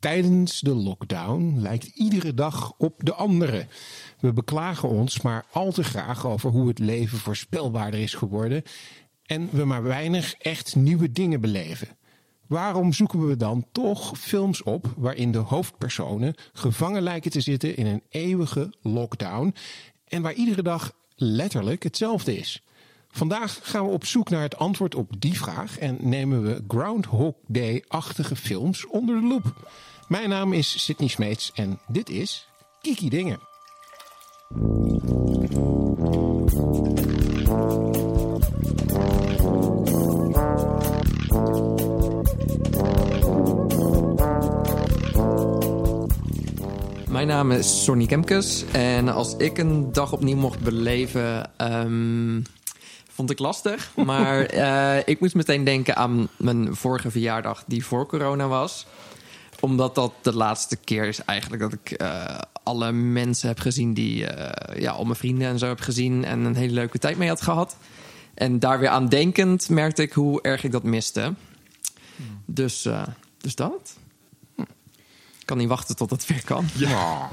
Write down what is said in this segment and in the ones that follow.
Tijdens de lockdown lijkt iedere dag op de andere. We beklagen ons maar al te graag over hoe het leven voorspelbaarder is geworden en we maar weinig echt nieuwe dingen beleven. Waarom zoeken we dan toch films op waarin de hoofdpersonen gevangen lijken te zitten in een eeuwige lockdown en waar iedere dag letterlijk hetzelfde is? Vandaag gaan we op zoek naar het antwoord op die vraag en nemen we Groundhog Day-achtige films onder de loep. Mijn naam is Sidney Smeets en dit is Kiki Dingen. Mijn naam is Sonny Kemkes en als ik een dag opnieuw mocht beleven, ehm, vond ik lastig. Maar eh, ik moest meteen denken aan mijn vorige verjaardag die voor corona was. Omdat dat de laatste keer is eigenlijk dat ik eh, alle mensen heb gezien die, eh, ja, al mijn vrienden en zo heb gezien en een hele leuke tijd mee had gehad. En daar weer aan denkend merkte ik hoe erg ik dat miste. Dus, eh, dus dat. Ik kan niet wachten tot het weer kan. Ja.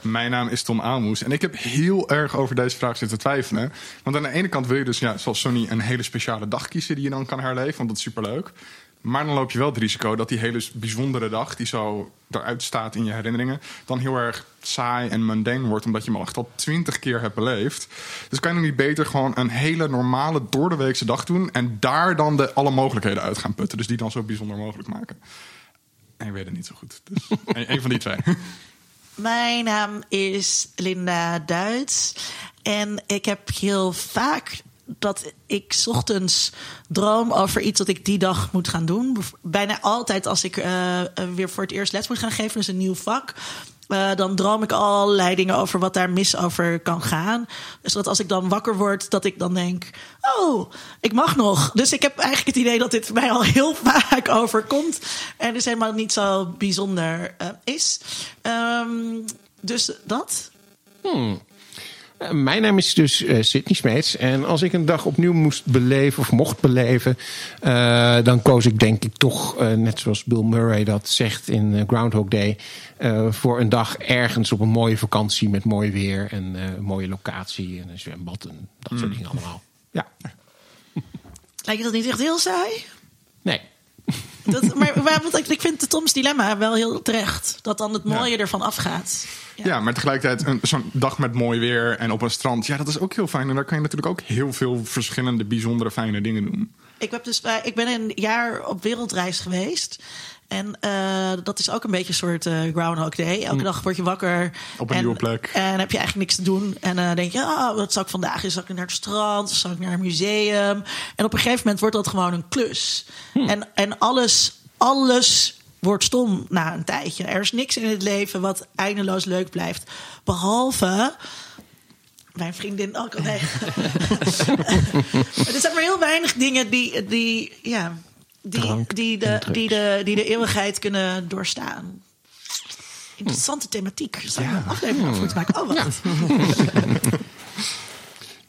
Mijn naam is Tom Aalmoes en ik heb heel erg over deze vraag zitten twijfelen. Want aan de ene kant wil je dus, ja, zoals Sony, een hele speciale dag kiezen die je dan kan herleven, want dat is superleuk. Maar dan loop je wel het risico dat die hele bijzondere dag, die zo eruit staat in je herinneringen, dan heel erg saai en mundane wordt, omdat je hem al echt al twintig keer hebt beleefd. Dus kan je nog niet beter gewoon een hele normale, door de weekse dag doen en daar dan de alle mogelijkheden uit gaan putten. Dus die dan zo bijzonder mogelijk maken. En ik weet het niet zo goed. Dus een van die twee. Mijn naam is Linda Duits. En ik heb heel vaak dat ik ochtends droom over iets dat ik die dag moet gaan doen. Bijna altijd als ik eh, eh, weer voor het eerst les moet gaan geven, dus een nieuw vak. eh, dan droom ik allerlei dingen over wat daar mis over kan gaan. Dus dat als ik dan wakker word, dat ik dan denk: Oh, ik mag nog. Dus ik heb eigenlijk het idee dat dit mij al heel vaak overkomt. En dus helemaal niet zo bijzonder is. Ehm, dus dat. Eh, Mijn naam is dus eh Sidney Smeets. En als ik een dag opnieuw moest beleven of mocht beleven, eh, dan koos ik denk ik toch, eh, net zoals Bill Murray dat zegt in eh, Groundhog Day, eh, voor een dag ergens op een mooie vakantie met mooi weer en eh, een mooie locatie en een zwembad en dat soort dingen allemaal. Ja, Lijkt je dat niet echt heel saai? nee. Dat, maar, maar want ik, ik vind de Toms dilemma wel heel terecht. Dat dan het mooie ervan afgaat. Ja, maar tegelijkertijd een- zo'n dag met mooi weer en op een strand. Ja, dat is ook heel fijn. En daar kan je natuurlijk ook heel veel verschillende, bijzondere, fijne dingen doen. Ik, heb dus, bij- ik ben een jaar op wereldreis geweest. En eh, dat is ook een beetje een soort eh, Groundhog Day. Elke dag word je wakker. Mm. Op een en, nieuwe plek. En heb je eigenlijk niks te doen. En dan denk je, ah, wat zal ik vandaag? Zal ik naar het strand? Zal ik naar een museum? En op een gegeven moment wordt dat gewoon een klus. Hm. En, en alles, alles wordt stom na een tijdje. Er is niks in het leven wat eindeloos leuk blijft. Behalve mijn vriendin ook. Nee. er zijn maar heel weinig dingen die, die, ja, die, Drank die, de, die, de, die de eeuwigheid kunnen doorstaan. Interessante thematiek. Zou ik een aflevering over moeten maken? Oh, wat.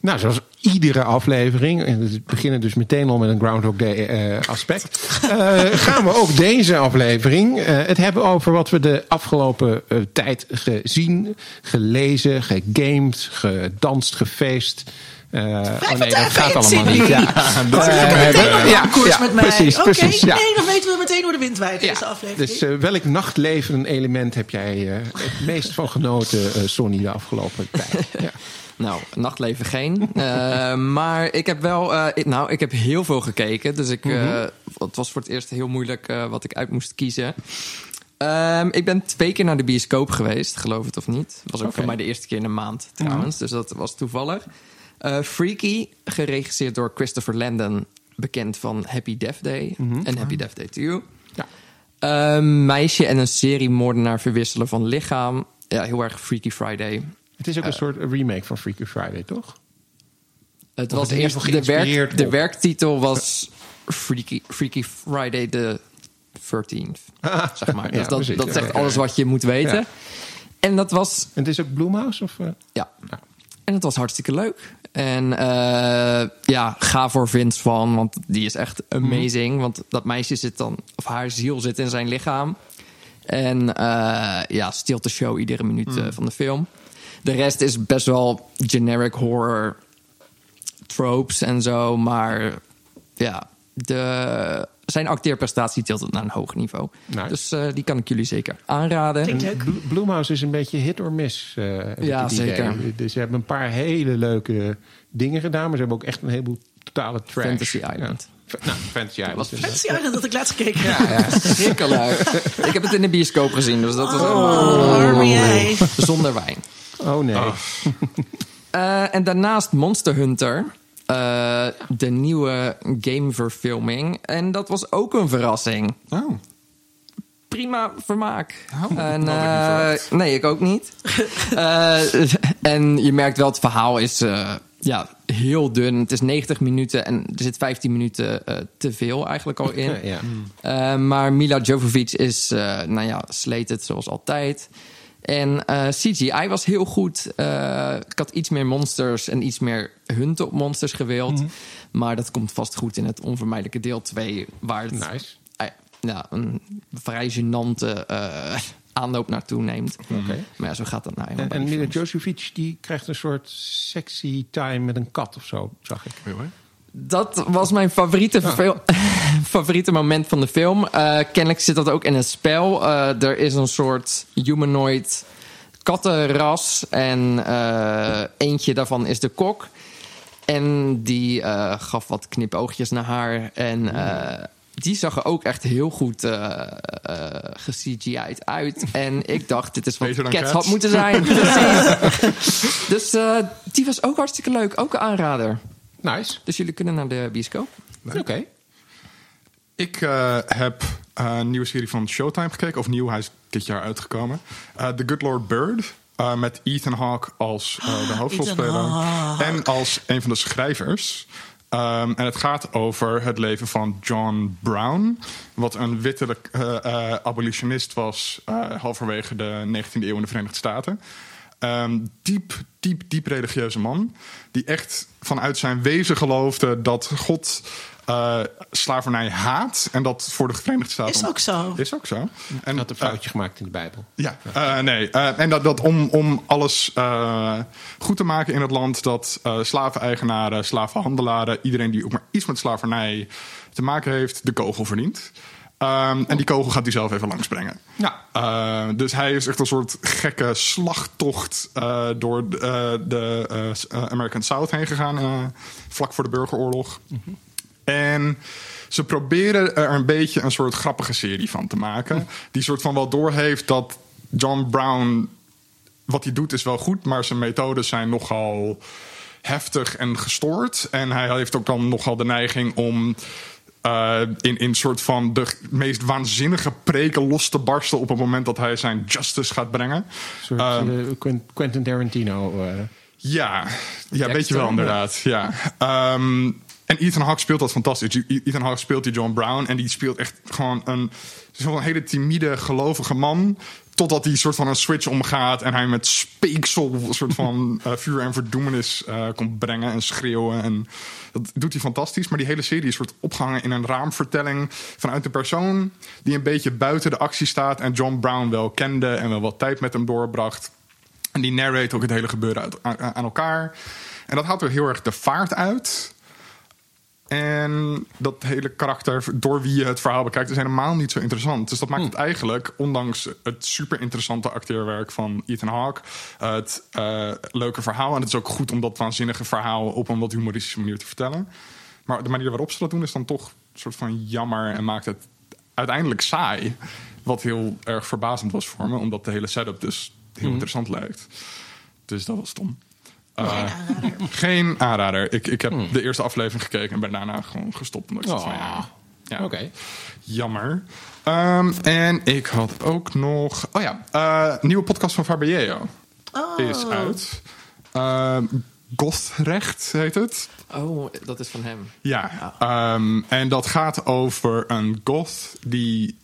Nou, zoals iedere aflevering, en we beginnen dus meteen al met een Groundhog Day eh, aspect, eh, gaan we ook deze aflevering eh, het hebben over wat we de afgelopen tijd gezien, gelezen, gegamed, gedanst, gefeest. Eh, oh nee, dat gaat allemaal niet. Ja, dat Eh, Ja, koers met mij. precies, Oké, precies. Ja. nee, dan weten we meteen hoe de wind waait deze aflevering. dus eh, welk nachtleven element heb jij het meest van genoten, Sonny, de afgelopen tijd? Ja. Nou, nachtleven geen. Maar ik heb wel, ik- nou, ik heb heel veel gekeken. Dus ik, eh, het was voor het eerst heel moeilijk wat ik uit moest kiezen. Ehm, ik ben twee keer naar de bioscoop geweest, geloof het of niet. Was ook voor mij de eerste keer in een maand trouwens. Dus dat was toevallig. Eh, Freaky, geregisseerd door Christopher Landon, bekend van Happy Death Day en Happy Death Day to You. Ja. Een meisje en een seriemoordenaar verwisselen van lichaam. Ja, heel erg Freaky Friday. Het is ook een soort remake van Freaky Friday, toch? Het was het eerst de, werk, de werktitel was Freaky, Freaky Friday the 13th. Zeg maar. Ja, Dus dat, precies. dat Ja, zegt ja, alles wat je moet weten. En dat was, En het is ook Bloomhouse? Of, eh? ja. Ja. En het was hartstikke leuk. En eh, ja, ga voor Vince van, want die is echt amazing. Want dat meisje zit dan, of haar ziel zit in zijn lichaam. En eh, ja, steelt de show iedere minuut eh, van de film. De rest is best wel generic horror tropes en zo. Maar ja, de, zijn acteerprestatie tilt het naar een hoog niveau. Nice. Dus eh, die kan ik jullie zeker aanraden. Klinkt leuk. Blo- Blumhouse is een beetje hit or miss. eh, heb Ja, zeker. Dus ze hebben een paar hele leuke dingen gedaan, maar ze hebben ook echt een heleboel totale trash. Fantasy Island. Ja. Nou, Fantasy Island. was is- Fancy Island dat ik laatst gekeken. Schrikkelijk. ik heb het in de bioscoop gezien, dus dat was Oh, arme jij. zonder wijn. Oh nee. Eh, en daarnaast Monster Hunter. Eh, de nieuwe gameverfilming. En dat was ook een verrassing. Oh. Prima vermaak. Oh, en, ik eh, nee, ik ook niet. Eh, en je merkt wel, het verhaal is ja, heel dun. Het is 90 minuten en er zit 15 minuten te veel eigenlijk al in. Ja. Maar Mila Jovovich is, nou ja, slated zoals altijd. En eh, CGI was heel goed. Eh, ik had iets meer monsters en iets meer hunten op monsters gewild. Maar dat komt vast goed in het onvermijdelijke deel 2. Waar het Nice. eh, ja, een vrij gênante eh, aanloop naartoe neemt. Oké. Maar ja, zo gaat dat nou En, en die Mila. Jovovich die krijgt een soort sexy time met een kat of zo, zag ik. Dat was mijn favoriete, fil- favoriete moment van de film. Eh, kennelijk zit dat ook in het spel. Eh, er is een soort humanoid kattenras. En eh, eentje daarvan is de kok. En die gaf wat knipoogjes naar haar. En die zag er ook echt heel goed eh eh ge-CGI'd uit. En ik dacht, dit is wat Cats Cats. had moeten zijn. Precies. dus die was ook hartstikke leuk. Ook een aanrader. Nice. Dus jullie kunnen naar de bioscoop. Oké. Ik eh, heb eh, een nieuwe serie van Showtime gekeken. Of nieuw, hij is dit jaar uitgekomen. Eh, The Good Lord Bird. eh, met Ethan Hawke als eh, de hoofdrolspeler. Hawke. En als een van de schrijvers. Ehm, en het gaat over het leven van John Brown. Wat een witte eh, eh, abolitionist was. eh, halverwege de 19e eeuw in de Verenigde Staten. Ehm, diep, diep, diep religieuze man. Die echt vanuit zijn wezen geloofde dat God eh, slavernij haat. En dat voor de Verenigde Staten. Is ook zo. Is ook zo. En had een foutje gemaakt in de Bijbel. ja, eh, nee. eh, en dat, dat om, om alles eh, goed te maken in het land, dat eh slaveneigenaren, slavenhandelaren, iedereen die ook maar iets met slavernij te maken heeft, de kogel verdient. Ehm, En die kogel gaat hij zelf even langsbrengen. Ja. Eh, dus hij is echt een soort gekke slagtocht eh, door de, eh, de eh, American South heen gegaan, vlak voor de burgeroorlog. En ze proberen er een beetje een soort grappige serie van te maken. Die soort van wel doorheeft dat John Brown. Wat hij doet is wel goed, maar zijn methodes zijn nogal heftig en gestoord. En hij heeft ook dan nogal de neiging om. Eh, in, in soort van de meest waanzinnige preken los te barsten op het moment dat hij zijn justice gaat brengen. Een soort Ehm, eh, Quent- Quentin Tarantino. eh. ja, ja weet je Dexter, wel inderdaad. Ja. Ehm, en Ethan Hawke speelt dat fantastisch. Ethan Hawke speelt die John Brown en die speelt echt gewoon een zo'n hele timide, gelovige man. Totdat hij soort van een switch omgaat en hij met speeksel een soort van eh, vuur en verdoemenis eh, komt brengen en schreeuwen. En dat doet hij fantastisch. Maar die hele serie is soort opgehangen in een raamvertelling vanuit de persoon die een beetje buiten de actie staat en John Brown wel kende en wel wat tijd met hem doorbracht. En die narrate ook het hele gebeuren uit, aan, aan elkaar. En dat haalt er heel erg de vaart uit. En dat hele karakter, door wie je het verhaal bekijkt, is helemaal niet zo interessant. Dus dat maakt het eigenlijk, ondanks het super interessante acteerwerk van Ethan Hawke, het eh, leuke verhaal. En het is ook goed om dat waanzinnige verhaal op een wat humoristische manier te vertellen. Maar de manier waarop ze dat doen is dan toch een soort van jammer en maakt het uiteindelijk saai. Wat heel erg verbazend was voor me, omdat de hele setup dus heel interessant lijkt. Dus dat was stom. Geen Eh, aanrader. geen aanrader. Ik, ik heb de eerste aflevering gekeken en ben daarna gewoon gestopt. Omdat ik van, ja, ja, Oké. jammer. Ehm, en ik had ook nog... Oh ja, eh, nieuwe podcast van Fabio Oh. is uit. Ehm Gothrecht heet het. Oh, dat is van hem. Ja, ehm, en dat gaat over een goth die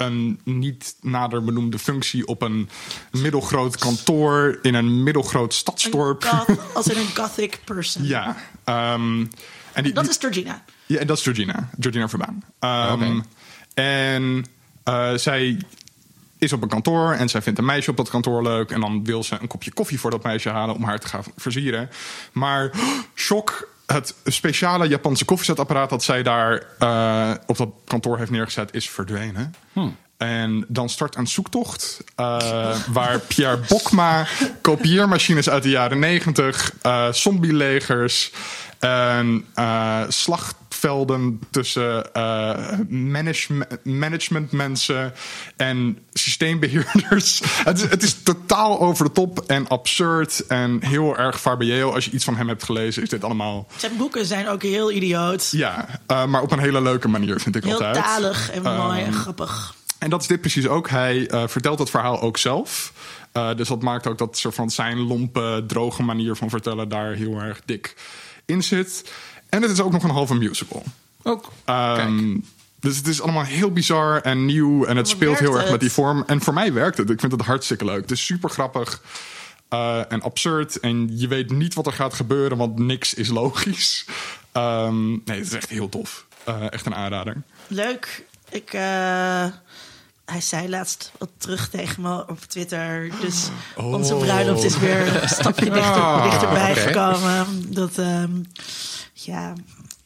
een niet nader benoemde functie op een middelgroot kantoor in een middelgroot Een stadsdorp. goth- als in een gothic person. Ja, ehm, en die, Dat is Georgina. ja, en dat is Georgina. Georgina Verbaan. Ehm. En eh, zij is op een kantoor en zij vindt een meisje op dat kantoor leuk. En dan wil ze een kopje koffie voor dat meisje halen om haar te gaan versieren. Maar shock, het speciale Japanse koffiezetapparaat dat zij daar eh, op dat kantoor heeft neergezet, is verdwenen. En dan start een zoektocht uh, waar Pierre Bokma kopieermachines uit de jaren negentig, uh, zombielegers en uh, slagvelden tussen manage managementmensen en systeembeheerders. het, is, het is totaal over de top en absurd en heel erg Fabieo. Als je iets van hem hebt gelezen, is dit allemaal. Zijn boeken zijn ook heel idioot. Ja, maar op een hele leuke manier vind ik heel altijd. Heel talig en mooi en grappig. En dat is dit precies ook. Hij uh, vertelt het verhaal ook zelf. Uh, dus dat maakt ook dat soort van zijn lompe, droge manier van vertellen daar heel erg dik in zit. En het is ook nog een halve musical. Ook. Um, dus het is allemaal heel bizar en nieuw. En het Wat speelt heel erg het? met die vorm. En voor mij werkt het. Ik vind het hartstikke leuk. Het is super grappig. Uh, en absurd. En je weet niet wat er gaat gebeuren, want niks is logisch. Um, nee, het is echt heel tof. Uh, echt een aanrader. Leuk. Ik, uh, hij zei laatst wat terug tegen me op Twitter. Dus Oh. onze bruiloft is weer een stapje dichter, Ah, dichterbij gekomen. Dat, um, ja...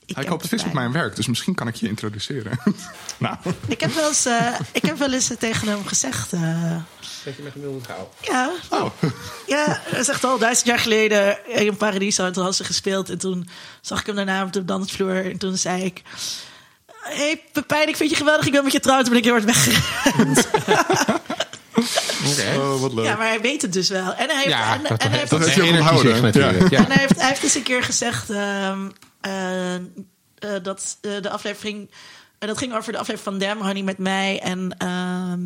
Ik Hij heb koopt het vis op mijn werk, dus misschien kan ik je introduceren. nou, Ik heb wel eens, uh, ik heb wel eens tegen hem gezegd... Uh, Dat je met een wilde vrouw. ja, oh. Ja, dat is echt al duizend jaar geleden in Paradiso. En toen had ze gespeeld. En toen zag ik hem daarna op de dansvloer. En toen zei ik... Hé, hey, Pepijn, ik vind je geweldig. Ik wil met je trouwen. Toen ben ik heel hard weggerend. Oh, wat leuk. ja, maar hij weet het dus wel. En hij heeft, Ja, en, dat, en hij heeft, dat heeft hij onthouden. natuurlijk. Ja. en hij heeft, hij heeft eens een keer gezegd... ehm, eh, eh, dat eh, de aflevering... eh, dat ging over de aflevering van Damn Honey met mij en... ehm,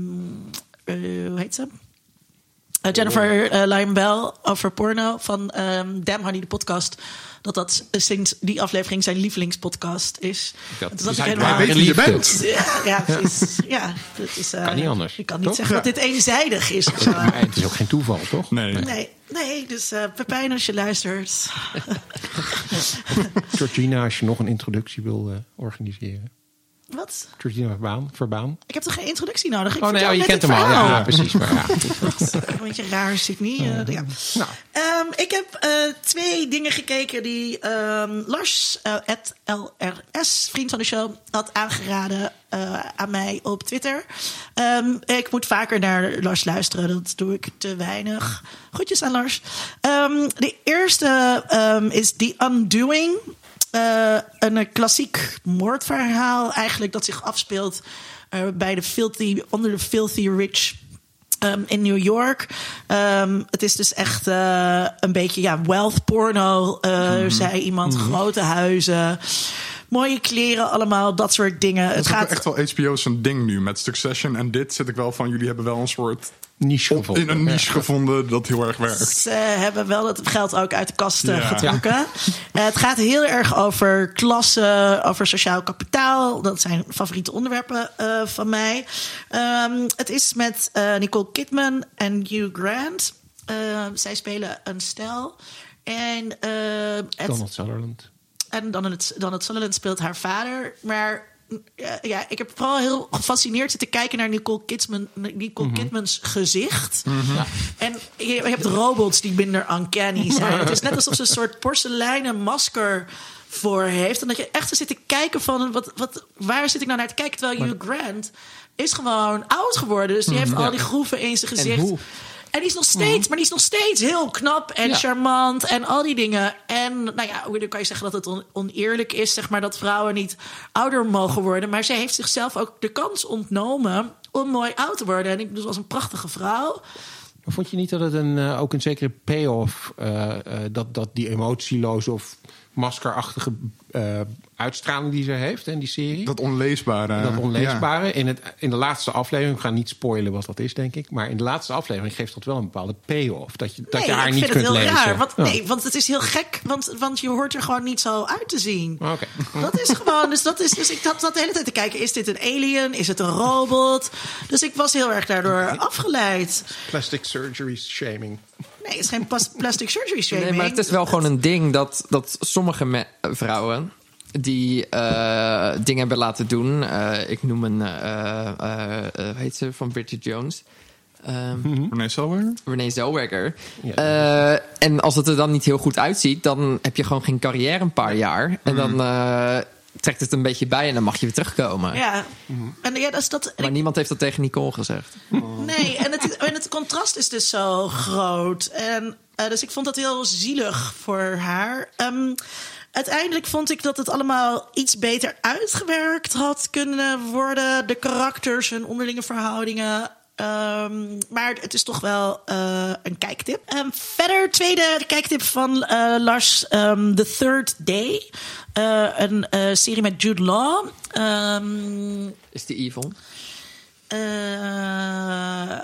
eh, hoe heet ze? Uh, Jennifer uh, Lyon Bell over porno van um, Damn Honey, de podcast. Dat dat uh, sinds die aflevering zijn lievelingspodcast is. Dat- toen dus ik hij- helemaal- weet wie je bent. Ja, ja, precies. ja, dat is, uh, Kan niet anders, Je kan niet toch? zeggen dat dit eenzijdig is of zo. Maar het is ook geen toeval, toch? Nee. Nee, nee, dus uh, Pepijn, als je luistert. Georgina, als je nog een introductie wil eh, organiseren. Wat? Georgina Verbaan. Verbaan. Ik heb toch geen introductie nodig? Ik Oh nee, oh, je kent hem al. Ja, precies. Maar ja. Een beetje raar niet. eh, ja. Nou, Ehm, ik heb eh, twee dingen gekeken die ehm, Lars, eh, LRS, vriend van de show, had aangeraden eh, aan mij op Twitter. Ehm, ik moet vaker naar Lars luisteren, dat doe ik te weinig. Groetjes aan Lars. De eerste is The Undoing. Eh, een klassiek moordverhaal eigenlijk dat zich afspeelt eh, bij de filthy, onder de Filthy Rich Um, in New York. Um, het is dus echt uh, een beetje ja, wealth porno, zei iemand. Grote huizen, mooie kleren, allemaal dat soort dingen. Het Het is ook gaat echt wel HBO zijn ding nu met Succession. En dit zit ik wel van, jullie hebben wel een soort... niche Op, gevonden. in een niche gevonden dat heel erg werkt. Ze hebben wel het geld ook uit de kasten Ja. getrokken. Uh, het gaat heel erg over klasse, over sociaal kapitaal. Dat zijn favoriete onderwerpen uh, van mij. Um, het is met uh, Nicole Kidman en Hugh Grant. Uh, zij spelen een stel. En, uh, het, Donald Sutherland. En Donald, Donald Sutherland speelt haar vader. Maar ja, ja, ik heb vooral heel gefascineerd zitten kijken naar Nicole, Kidman, Nicole Kidman's gezicht. Ja. En je, hebt robots die minder uncanny zijn. Het is net alsof ze een soort porseleinen masker voor heeft. En dat je echt zit te kijken van... Wat, wat, waar zit ik nou naar te kijken? Terwijl Hugh Grant is gewoon oud geworden. Dus die heeft al die groeven in zijn gezicht. hoe? En die is nog steeds, maar die is nog steeds heel knap en Ja. charmant en al die dingen. En nou ja, dan kan je zeggen dat het on- oneerlijk is, zeg maar, dat vrouwen niet ouder mogen worden. Maar zij heeft zichzelf ook de kans ontnomen om mooi oud te worden. En ik dus was een prachtige vrouw. Maar vond je niet dat het een, eh, ook een zekere payoff... eh, dat, dat die emotieloze of maskerachtige eh, uitstraling die ze heeft in die serie... Dat onleesbare. dat ja. onleesbare. In, het, in de laatste aflevering, ik ga niet spoilen wat dat is, denk ik. Maar in de laatste aflevering geeft dat wel een bepaalde payoff. Dat je, dat je haar ik niet vind kunt het heel lezen. raar. Want, Ja. Nee, want het is heel gek, want, want je hoort er gewoon niet zo uit te zien. Oké. Dat is gewoon, dus, dat is, dus ik had zat de hele tijd te kijken: is dit een alien? Is het een robot? Dus ik was heel erg daardoor afgeleid. Plastic surgery shaming. Nee, het is geen plastic surgery shaming. Nee, maar het is wel gewoon een ding dat, dat sommige me- vrouwen die eh, dingen hebben laten doen. Eh, ik noem een, eh eh, eh, hoe heet ze, van Bridget Jones. Ehm René Zellweger? Renee Zellweger. Ja. Eh, en als het er dan niet heel goed uitziet, dan heb je gewoon geen carrière een paar jaar. En dan eh, trekt het een beetje bij en dan mag je weer terugkomen. Ja, en ja, dat is dat. Maar niemand heeft dat tegen Nicole gezegd. Nee, en het, en het contrast is dus zo groot. En, eh, dus ik vond dat heel zielig voor haar. Ehm, uiteindelijk vond ik dat het allemaal iets beter uitgewerkt had kunnen worden. De karakters, hun onderlinge verhoudingen. Ehm, maar het is toch wel eh, een kijktip. Ehm, verder, tweede kijktip van eh, Lars, ehm, The Third Day. Eh, een serie met Jude Law. Is die eh,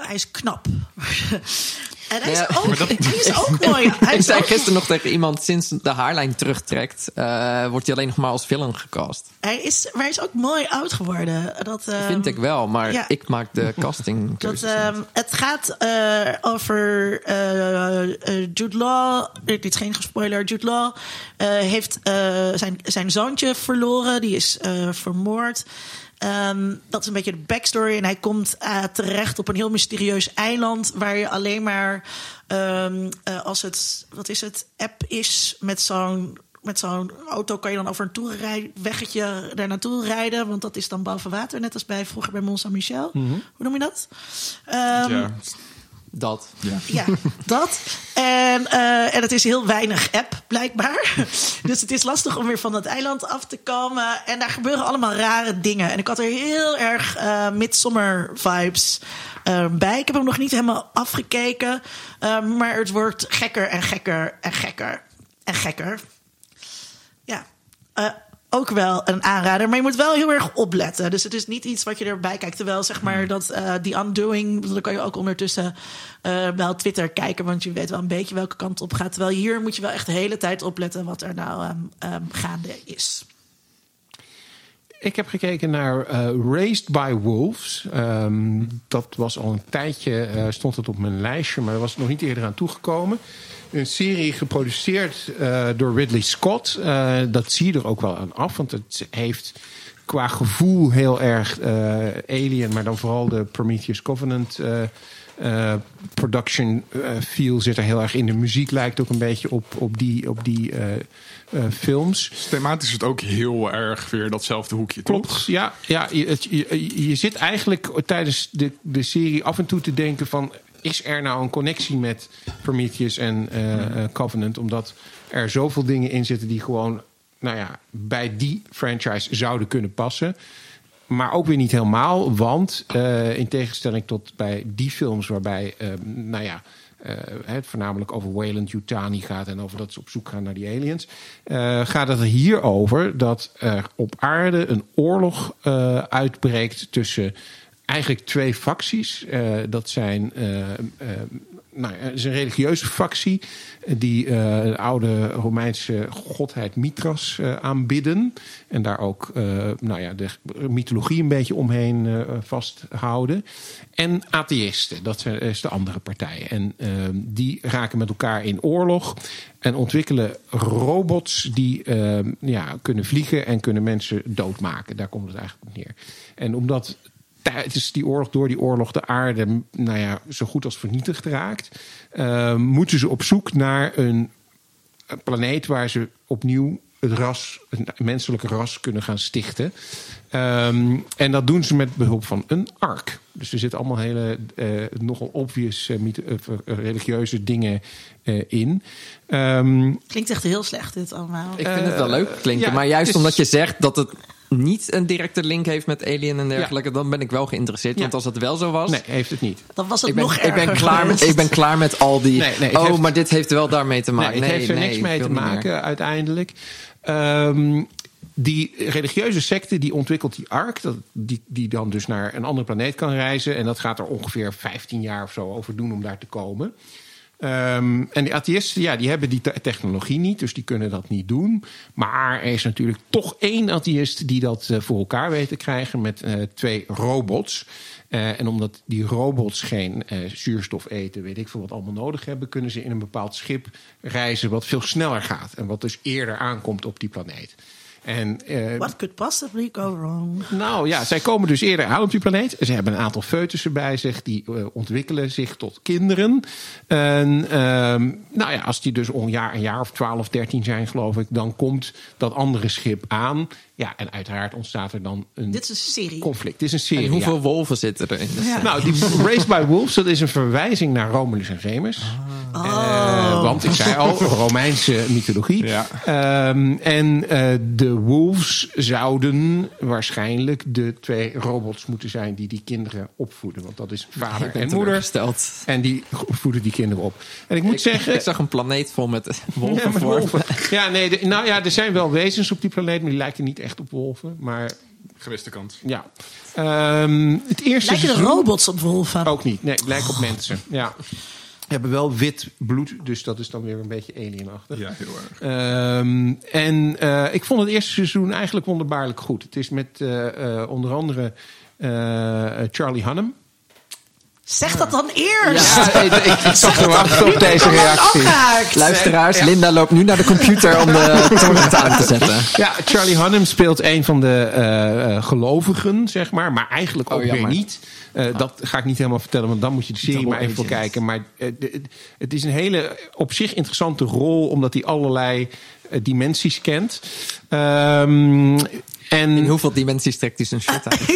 hij is knap. en hij is, Ja, ook, hij is ook mooi. Hij Ik zei ook, gisteren nog tegen iemand, sinds de haarlijn terugtrekt, eh, wordt hij alleen nog maar als villain gecast. hij, is, maar hij is ook mooi oud geworden. Dat, ehm, Vind ik wel, maar ja. ik maak de casting Dat, ehm, het gaat eh, over eh, Jude Law. Dit is geen spoiler. Jude Law heeft zijn, zijn zoontje verloren. Die is vermoord. Ehm, dat is een beetje de backstory. En hij komt eh, terecht op een heel mysterieus eiland. Waar je alleen maar ehm, eh, als het, wat is het, app is met zo'n. Met zo'n auto kan je dan over een toerweggetje daar naartoe rijden. Want dat is dan boven water. Net als bij vroeger bij Mont Saint-Michel. Hoe noem je dat? Ehm, ja. Dat. ja. ja, dat. En, eh, en het is heel weinig app, blijkbaar. Dus het is lastig om weer van dat eiland af te komen. En daar gebeuren allemaal rare dingen. En ik had er heel erg eh midsummer vibes eh, bij. Ik heb hem nog niet helemaal afgekeken. Eh, maar het wordt gekker en gekker en gekker en gekker. Ja, eh, ook wel een aanrader. Maar je moet wel heel erg opletten. Dus het is niet iets wat je erbij kijkt. Terwijl zeg maar dat eh die undoing... dan kan je ook ondertussen eh, wel Twitter kijken... want je weet wel een beetje welke kant op gaat. Terwijl hier moet je wel echt de hele tijd opletten... wat er nou ehm, ehm, gaande is. Ik heb gekeken naar eh, Raised by Wolves. Ehm, dat was al een tijdje, stond het op mijn lijstje, maar daar was nog niet eerder aan toegekomen. Een serie geproduceerd eh, door Ridley Scott. Eh, dat zie je er ook wel aan af, want het heeft qua gevoel heel erg eh, Alien, maar dan vooral de Prometheus Covenant production feel zit er heel erg in. De muziek lijkt ook een beetje op, op die, op die films. Dus thematisch is het ook heel erg weer datzelfde hoekje, toch? Klopt, ja. ja je, het- je, je zit eigenlijk tijdens de, de serie af en toe te denken van... is er nou een connectie met Prometheus en eh, eh, Covenant? Omdat er zoveel dingen in zitten die gewoon... nou ja, bij die franchise zouden kunnen passen. Maar ook weer niet helemaal, want eh, in tegenstelling tot bij die films... waarbij, eh, nou ja... het voornamelijk over Wayland Yutani gaat en over dat ze op zoek gaan naar die aliens. gaat het er hier over dat er op aarde een oorlog uitbreekt tussen eigenlijk twee facties. Eh, dat zijn eh, nou, het is een religieuze factie die een oude Romeinse godheid Mithras aanbidden. En daar ook nou ja, de mythologie een beetje omheen vasthouden. En atheïsten, dat is de andere partij. En eh, die raken met elkaar in oorlog en ontwikkelen robots die eh, ja, kunnen vliegen en kunnen mensen doodmaken. Daar komt het eigenlijk op neer. En omdat tijdens die oorlog, door die oorlog, de aarde nou ja, zo goed als vernietigd raakt, eh, moeten ze op zoek naar een, een planeet waar ze opnieuw het ras, het menselijke ras kunnen gaan stichten. Ehm, en dat doen ze met behulp van een ark. Dus er zitten allemaal hele eh, nogal obvious eh, mythe- religieuze dingen eh, in. Ehm, Klinkt echt heel slecht, dit allemaal. Ik vind het wel leuk klinken, ja, maar juist omdat je zegt dat het niet een directe link heeft met Alien en dergelijke, dan ben ik wel geïnteresseerd. Ja. Want als het wel zo was, nee, heeft het niet. Dan was het ik ben, nog ik, ben erger klaar met, ik ben klaar met al die. Nee, nee, oh, heeft- maar dit heeft wel daarmee te maken. Nee, het heeft er niks mee te meer. maken uiteindelijk. Ehm, die religieuze secte die ontwikkelt die ark, dat, die, die dan dus naar een andere planeet kan reizen. En dat gaat er ongeveer 15 jaar of zo over doen om daar te komen. Ehm, en die atheïsten, ja, die hebben die te- technologie niet, dus die kunnen dat niet doen. Maar er is natuurlijk toch één atheïst die dat eh, voor elkaar weet te krijgen met eh, twee robots. Eh, en omdat die robots geen zuurstof eten, weet ik veel wat allemaal nodig hebben, kunnen ze in een bepaald schip reizen wat veel sneller gaat. En wat dus eerder aankomt op die planeet. En eh, What could possibly go wrong? nou ja, zij komen dus eerder aan op die planeet. Ze hebben een aantal foetussen bij zich. Die eh, ontwikkelen zich tot kinderen. En ehm, nou ja, als die dus een jaar, een jaar of 12, 13 zijn, geloof ik, dan komt dat andere schip aan. Ja, en uiteraard ontstaat er dan een Dit is een serie. conflict. Het is een serie. En hoeveel ja. wolven zitten er in? Ja. Nou, die Raised by Wolves, dat is een verwijzing naar Romulus en Remus. Eh, want ik zei al, Romeinse mythologie. Ja. Ehm, en eh, de wolves zouden waarschijnlijk de twee robots moeten zijn die die kinderen opvoeden. Want dat is vader en moeder. teleurgesteld. En die voeden die kinderen op. En ik moet Ik, zeggen. ik zag een planeet vol met Ja, wolven met wolven. Ja, nee, de- nou ja, er zijn wel wezens op die planeet, maar die lijken niet echt op wolven. Maar Gewiste kant. ja. Ehm, het eerste Lijken de seizoen- robots op wolven? Ook niet. Nee, het lijkt op mensen. Ja. Hebben wel wit bloed, dus dat is dan weer een beetje alienachtig. Ja, heel erg. Ehm, en eh, ik vond het eerste seizoen eigenlijk wonderbaarlijk goed. Het is met eh, eh, onder andere eh, Charlie Hunnam. Zeg dat dan eerst! Ja, ik, ik, ik wachten op deze reactie. Luisteraars, Linda loopt nu naar de computer om de torrent aan te zetten. Ja, Charlie Hunnam speelt een van de eh, eh, gelovigen, zeg maar. Maar eigenlijk ook Oh, jammer. weer niet. Eh, Dat ga ik niet helemaal vertellen, want dan moet je de serie Double maar even voor kijken. Maar de- het is een hele op zich interessante rol, omdat hij allerlei dimensies kent. Ehm, en In hoeveel dimensies trekt hij zijn shirt uit?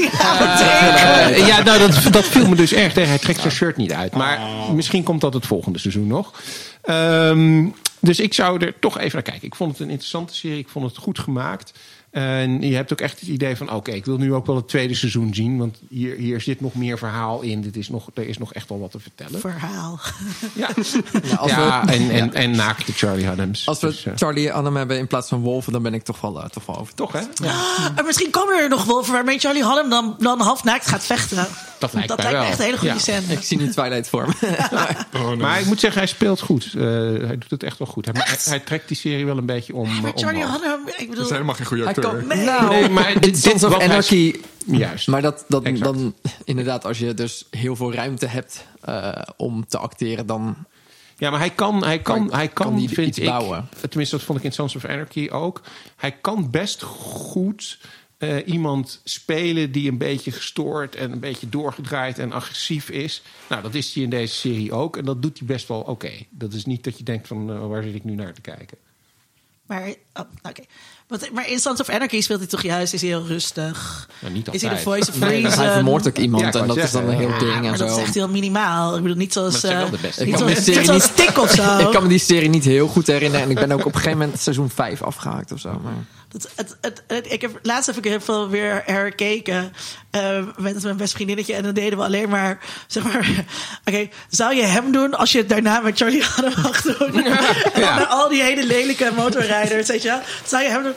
Eh, ja, nou, dat, dat viel me dus erg tegen. Hij trekt zijn shirt niet uit. Maar misschien komt dat het volgende seizoen nog. Ehm, dus ik zou er toch even naar kijken. Ik vond het een interessante serie. Ik vond het goed gemaakt. En je hebt ook echt het idee van... oké, ik wil nu ook wel het tweede seizoen zien. Want hier, hier zit nog meer verhaal in. Dit is nog, er is nog echt wel wat te vertellen. Verhaal. Ja, Ja, als ja we, en, en, en naakte Charlie Hunnams. als we Dus, eh, Charlie Annam hebben in plaats van wolven, dan ben ik toch wel, eh, toch wel over. toch, hè? En misschien komen er nog wolven waarmee Charlie Hunnam dan, dan half naakt gaat vechten. Dat lijkt mij lijkt me wel. echt een hele goede Ja. scène. Ik zie nu Twilight voor me. Maar ik moet zeggen, hij speelt goed. Eh, hij doet het echt wel goed. Hij, hij, hij trekt die serie wel een beetje om. Maar Charlie. Hunnam, ik Dat bedoel... is helemaal geen goede acteur. Nee. nou, Nee, maar dit- Sons of Anarchy... Juist. Maar dat, dat, Exact. dan inderdaad, als je dus heel veel ruimte hebt eh, om te acteren, dan Ja, maar hij kan, hij kan, Kan- hij kan, kan die vind iets ik, bouwen? tenminste dat vond ik in Sons of Anarchy ook. Hij kan best goed eh, iemand spelen die een beetje gestoord en een beetje doorgedraaid en agressief is. Nou, dat is hij in deze serie ook en dat doet hij best wel oké. Dat is niet dat je denkt van eh, waar zit ik nu naar te kijken. Maar, oh, oké. Maar in Sons of Anarchy speelt hij toch juist, is hij heel rustig. Nou, niet is hij de voice of Nee, reason? want hij vermoordt ook iemand Ja, en dat is dan een heel ja, ding en Maar dat zo. is echt heel minimaal. Ik bedoel, niet zoals... Dat eh, de beste. Niet Ik kan me zoals, die niet zoals of zo. Ik kan me die serie niet heel goed herinneren en ik ben ook op een gegeven moment seizoen 5 afgehaakt of zo. Maar... Dat, het, het, het- ik heb, laatst heb ik heel veel weer herkeken eh, met mijn best vriendinnetje. En dan deden we alleen maar, zeg maar... Oké, zou je hem doen als je het daarna met Charlie Hunnam mag doen? En dan met al die hele lelijke motorrijders, weet je wel. Zou je hem doen?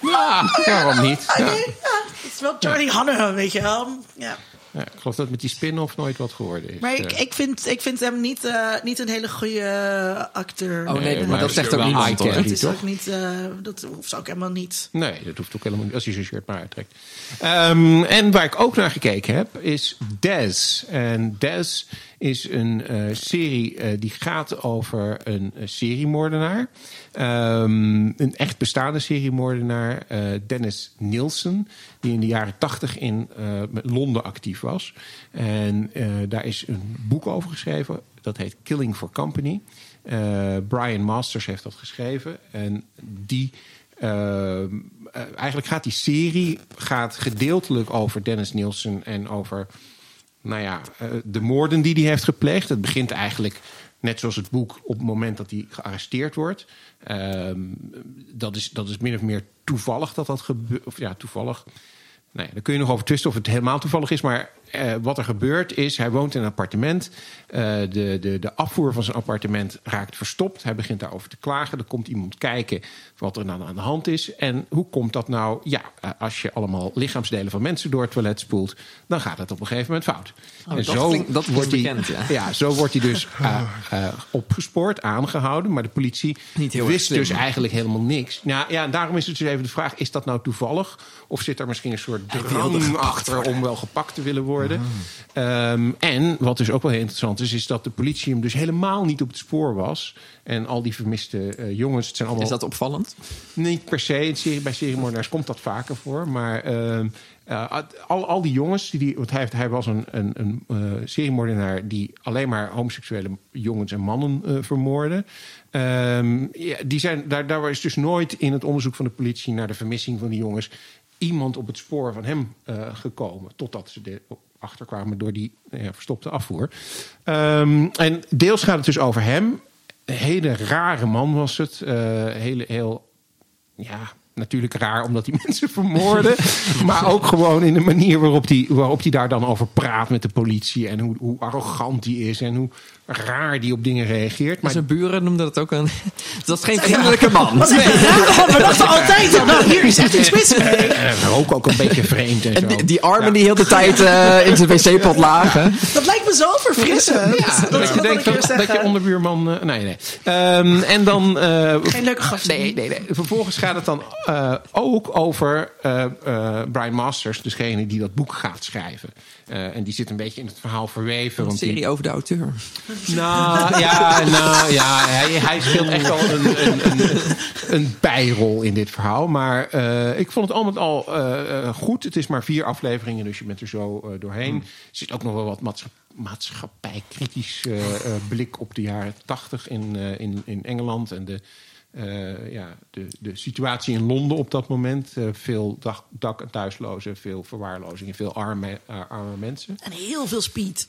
Oh, Ja, waarom niet? oké, Ja. ja, het is wel Charlie Hunnam, weet je wel. Ja. Ja, ik geloof dat met die spin-off nooit wat geworden is. Maar ik, Eh, ik, vind, ik vind hem niet, eh, niet een hele goede acteur. Oh nee, Nee, maar, maar dat zegt wel ook niemand eye hoor. Het is toch? ook niet, eh, dat zou ik helemaal niet. Nee, dat hoeft ook helemaal niet als hij zijn shirt maar uittrekt. Ehm, en waar ik ook naar gekeken heb, is Des. En Des is een eh, serie eh, die gaat over een uh, seriemoordenaar. Ehm, een echt bestaande seriemoordenaar, eh, Dennis Nielsen. Die in de jaren tachtig in eh, Londen actief was. En eh, daar is een boek over geschreven. Dat heet Killing for Company. Eh, Brian Masters heeft dat geschreven. En die... Uh, eigenlijk gaat die serie gaat gedeeltelijk over Dennis Nielsen en over nou ja, uh, de moorden die hij heeft gepleegd. Het begint eigenlijk net zoals het boek op het moment dat hij gearresteerd wordt. Uh, dat, is, dat is min of meer toevallig dat dat gebeurt. Of ja, toevallig. Nou ja, daar kun je nog over twisten of het helemaal toevallig is. Maar uh, wat er gebeurt is, hij woont in een appartement. Uh, de, de, de afvoer van zijn appartement raakt verstopt. Hij begint daarover te klagen. Er komt iemand kijken wat er nou aan de hand is. En hoe komt dat nou? Ja, uh, als je allemaal lichaamsdelen van mensen door het toilet spoelt... dan gaat het op een gegeven moment fout. Oh, en dat zo klinkt, dat wordt hij, bekend, ja. ja. zo wordt hij dus uh, opgespoord, aangehouden. Maar de politie wist dus eigenlijk helemaal niks. Nou, ja, daarom is het dus even de vraag... is dat nou toevallig? Of zit er misschien een soort drang achter om wel gepakt te willen worden? Ehm, en wat dus ook wel heel interessant is, is dat de politie hem dus helemaal niet op het spoor was. En al die vermiste eh, jongens, het zijn allemaal Is dat opvallend? niet per se. Serie, bij seriemoordenaars komt dat vaker voor. Maar ehm, eh, al, al die jongens, die, want hij, heeft, hij was een, een, een eh, seriemoordenaar die alleen maar homoseksuele jongens en mannen eh, vermoordde. Ehm, ja, die zijn, daar, daar is dus nooit in het onderzoek van de politie naar de vermissing van die jongens iemand op het spoor van hem gekomen. Totdat ze er achter kwamen door die ja, verstopte afvoer. Ehm, en deels gaat het dus over hem. Een hele rare man was het. Eh, hele, heel, ja, natuurlijk raar omdat hij mensen vermoordde. maar ook gewoon in de manier waarop hij waarop die daar dan over praat met de politie. En hoe, hoe arrogant hij is. En hoe raar die op dingen reageert. Maar Zijn buren noemden dat ook een... Dat is geen vriendelijke man. Is? We dachten altijd al, nou hier is echt iets mis mee. ook, ook een beetje vreemd en zo. die, die armen die heel de tijd eh, in zijn wc-pot lagen. Dat lijkt me zo verfrissend. Ja, dat je denkt dat, dat je onderbuurman... eh, nee, nee. Ehm, en dan... eh, Geen leuke gast. Nee, nee, nee. Vervolgens gaat het dan eh, ook over eh, eh, Brian Masters, degene die dat boek gaat schrijven. Eh, en die zit een beetje in het verhaal verweven. Een die- serie over de auteur. Nou, ja, nou, ja hij, hij speelt echt wel een, een, een, een bijrol in dit verhaal. Maar eh, ik vond het al met al eh, goed. Het is maar vier afleveringen, dus je bent er zo doorheen. Er zit ook nog wel wat maatscha- maatschappijkritisch blik op de jaren tachtig in, in, in Engeland. En de, eh, ja, de, de situatie in Londen op dat moment. Eh, veel dak, dak- en thuislozen, veel verwaarlozingen, veel arme, eh, arme mensen. En heel veel speed.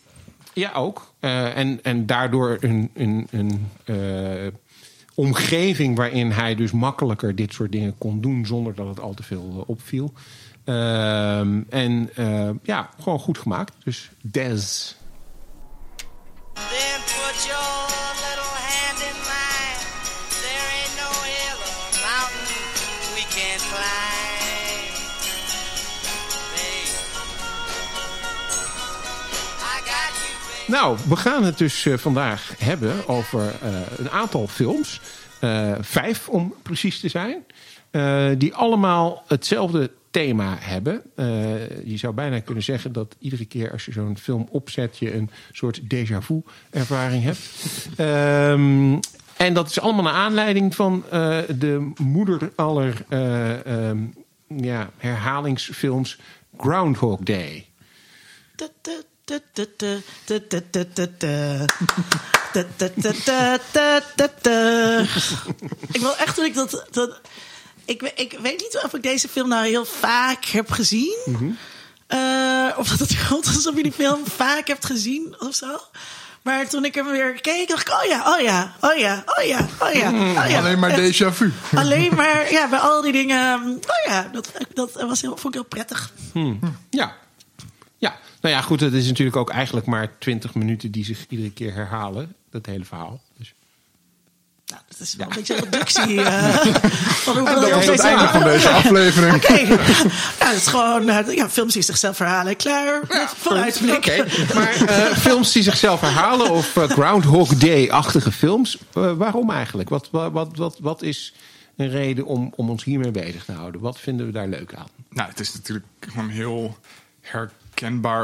Ja, ook. Eh, en, en daardoor een, een, een eh, omgeving waarin hij dus makkelijker dit soort dingen kon doen zonder dat het al te veel opviel. Ehm, en eh, ja, gewoon goed gemaakt. Dus Des. Then put your Nou, we gaan het dus eh, vandaag hebben over eh, een aantal films. Eh, vijf om precies te zijn. die allemaal hetzelfde thema hebben. Je zou bijna kunnen zeggen dat iedere keer als je zo'n film opzet... je een soort déjà vu ervaring hebt. Ehm, en dat is allemaal naar aanleiding van de moeder aller eh, ehm, ja, herhalingsfilms Groundhog Day. Ik wil echt dat ik dat. dat ik, ik weet niet of ik deze film nou heel vaak heb gezien. Eh, of dat het komt alsof je die film vaak hebt gezien of zo. Maar toen ik hem weer keek, dacht ik: oh ja, oh ja, oh ja, oh ja, oh ja. Oh ja. Alleen maar Echt. déjà vu. Alleen maar, ja, bij al die dingen. Oh ja, dat, dat was heel, vond ik heel prettig. Ja. Ja, nou ja, goed, het is natuurlijk ook eigenlijk maar 20 minuten die zich iedere keer herhalen. Dat hele verhaal. Dus. Nou, dat is wel een beetje een reductie eh, van hoeveel Dat was het einde van deze aflevering. Oké. Ja, het is gewoon eh, ja, films die zichzelf verhalen. Klaar. Vooruitblik. Oké, maar eh, films die zichzelf herhalen of eh, Groundhog Day-achtige films, waarom eigenlijk? Wat, wat, wat, wat, wat is een reden om, om ons hiermee bezig te houden? Wat vinden we daar leuk aan? Nou, het is natuurlijk gewoon heel herkenbaar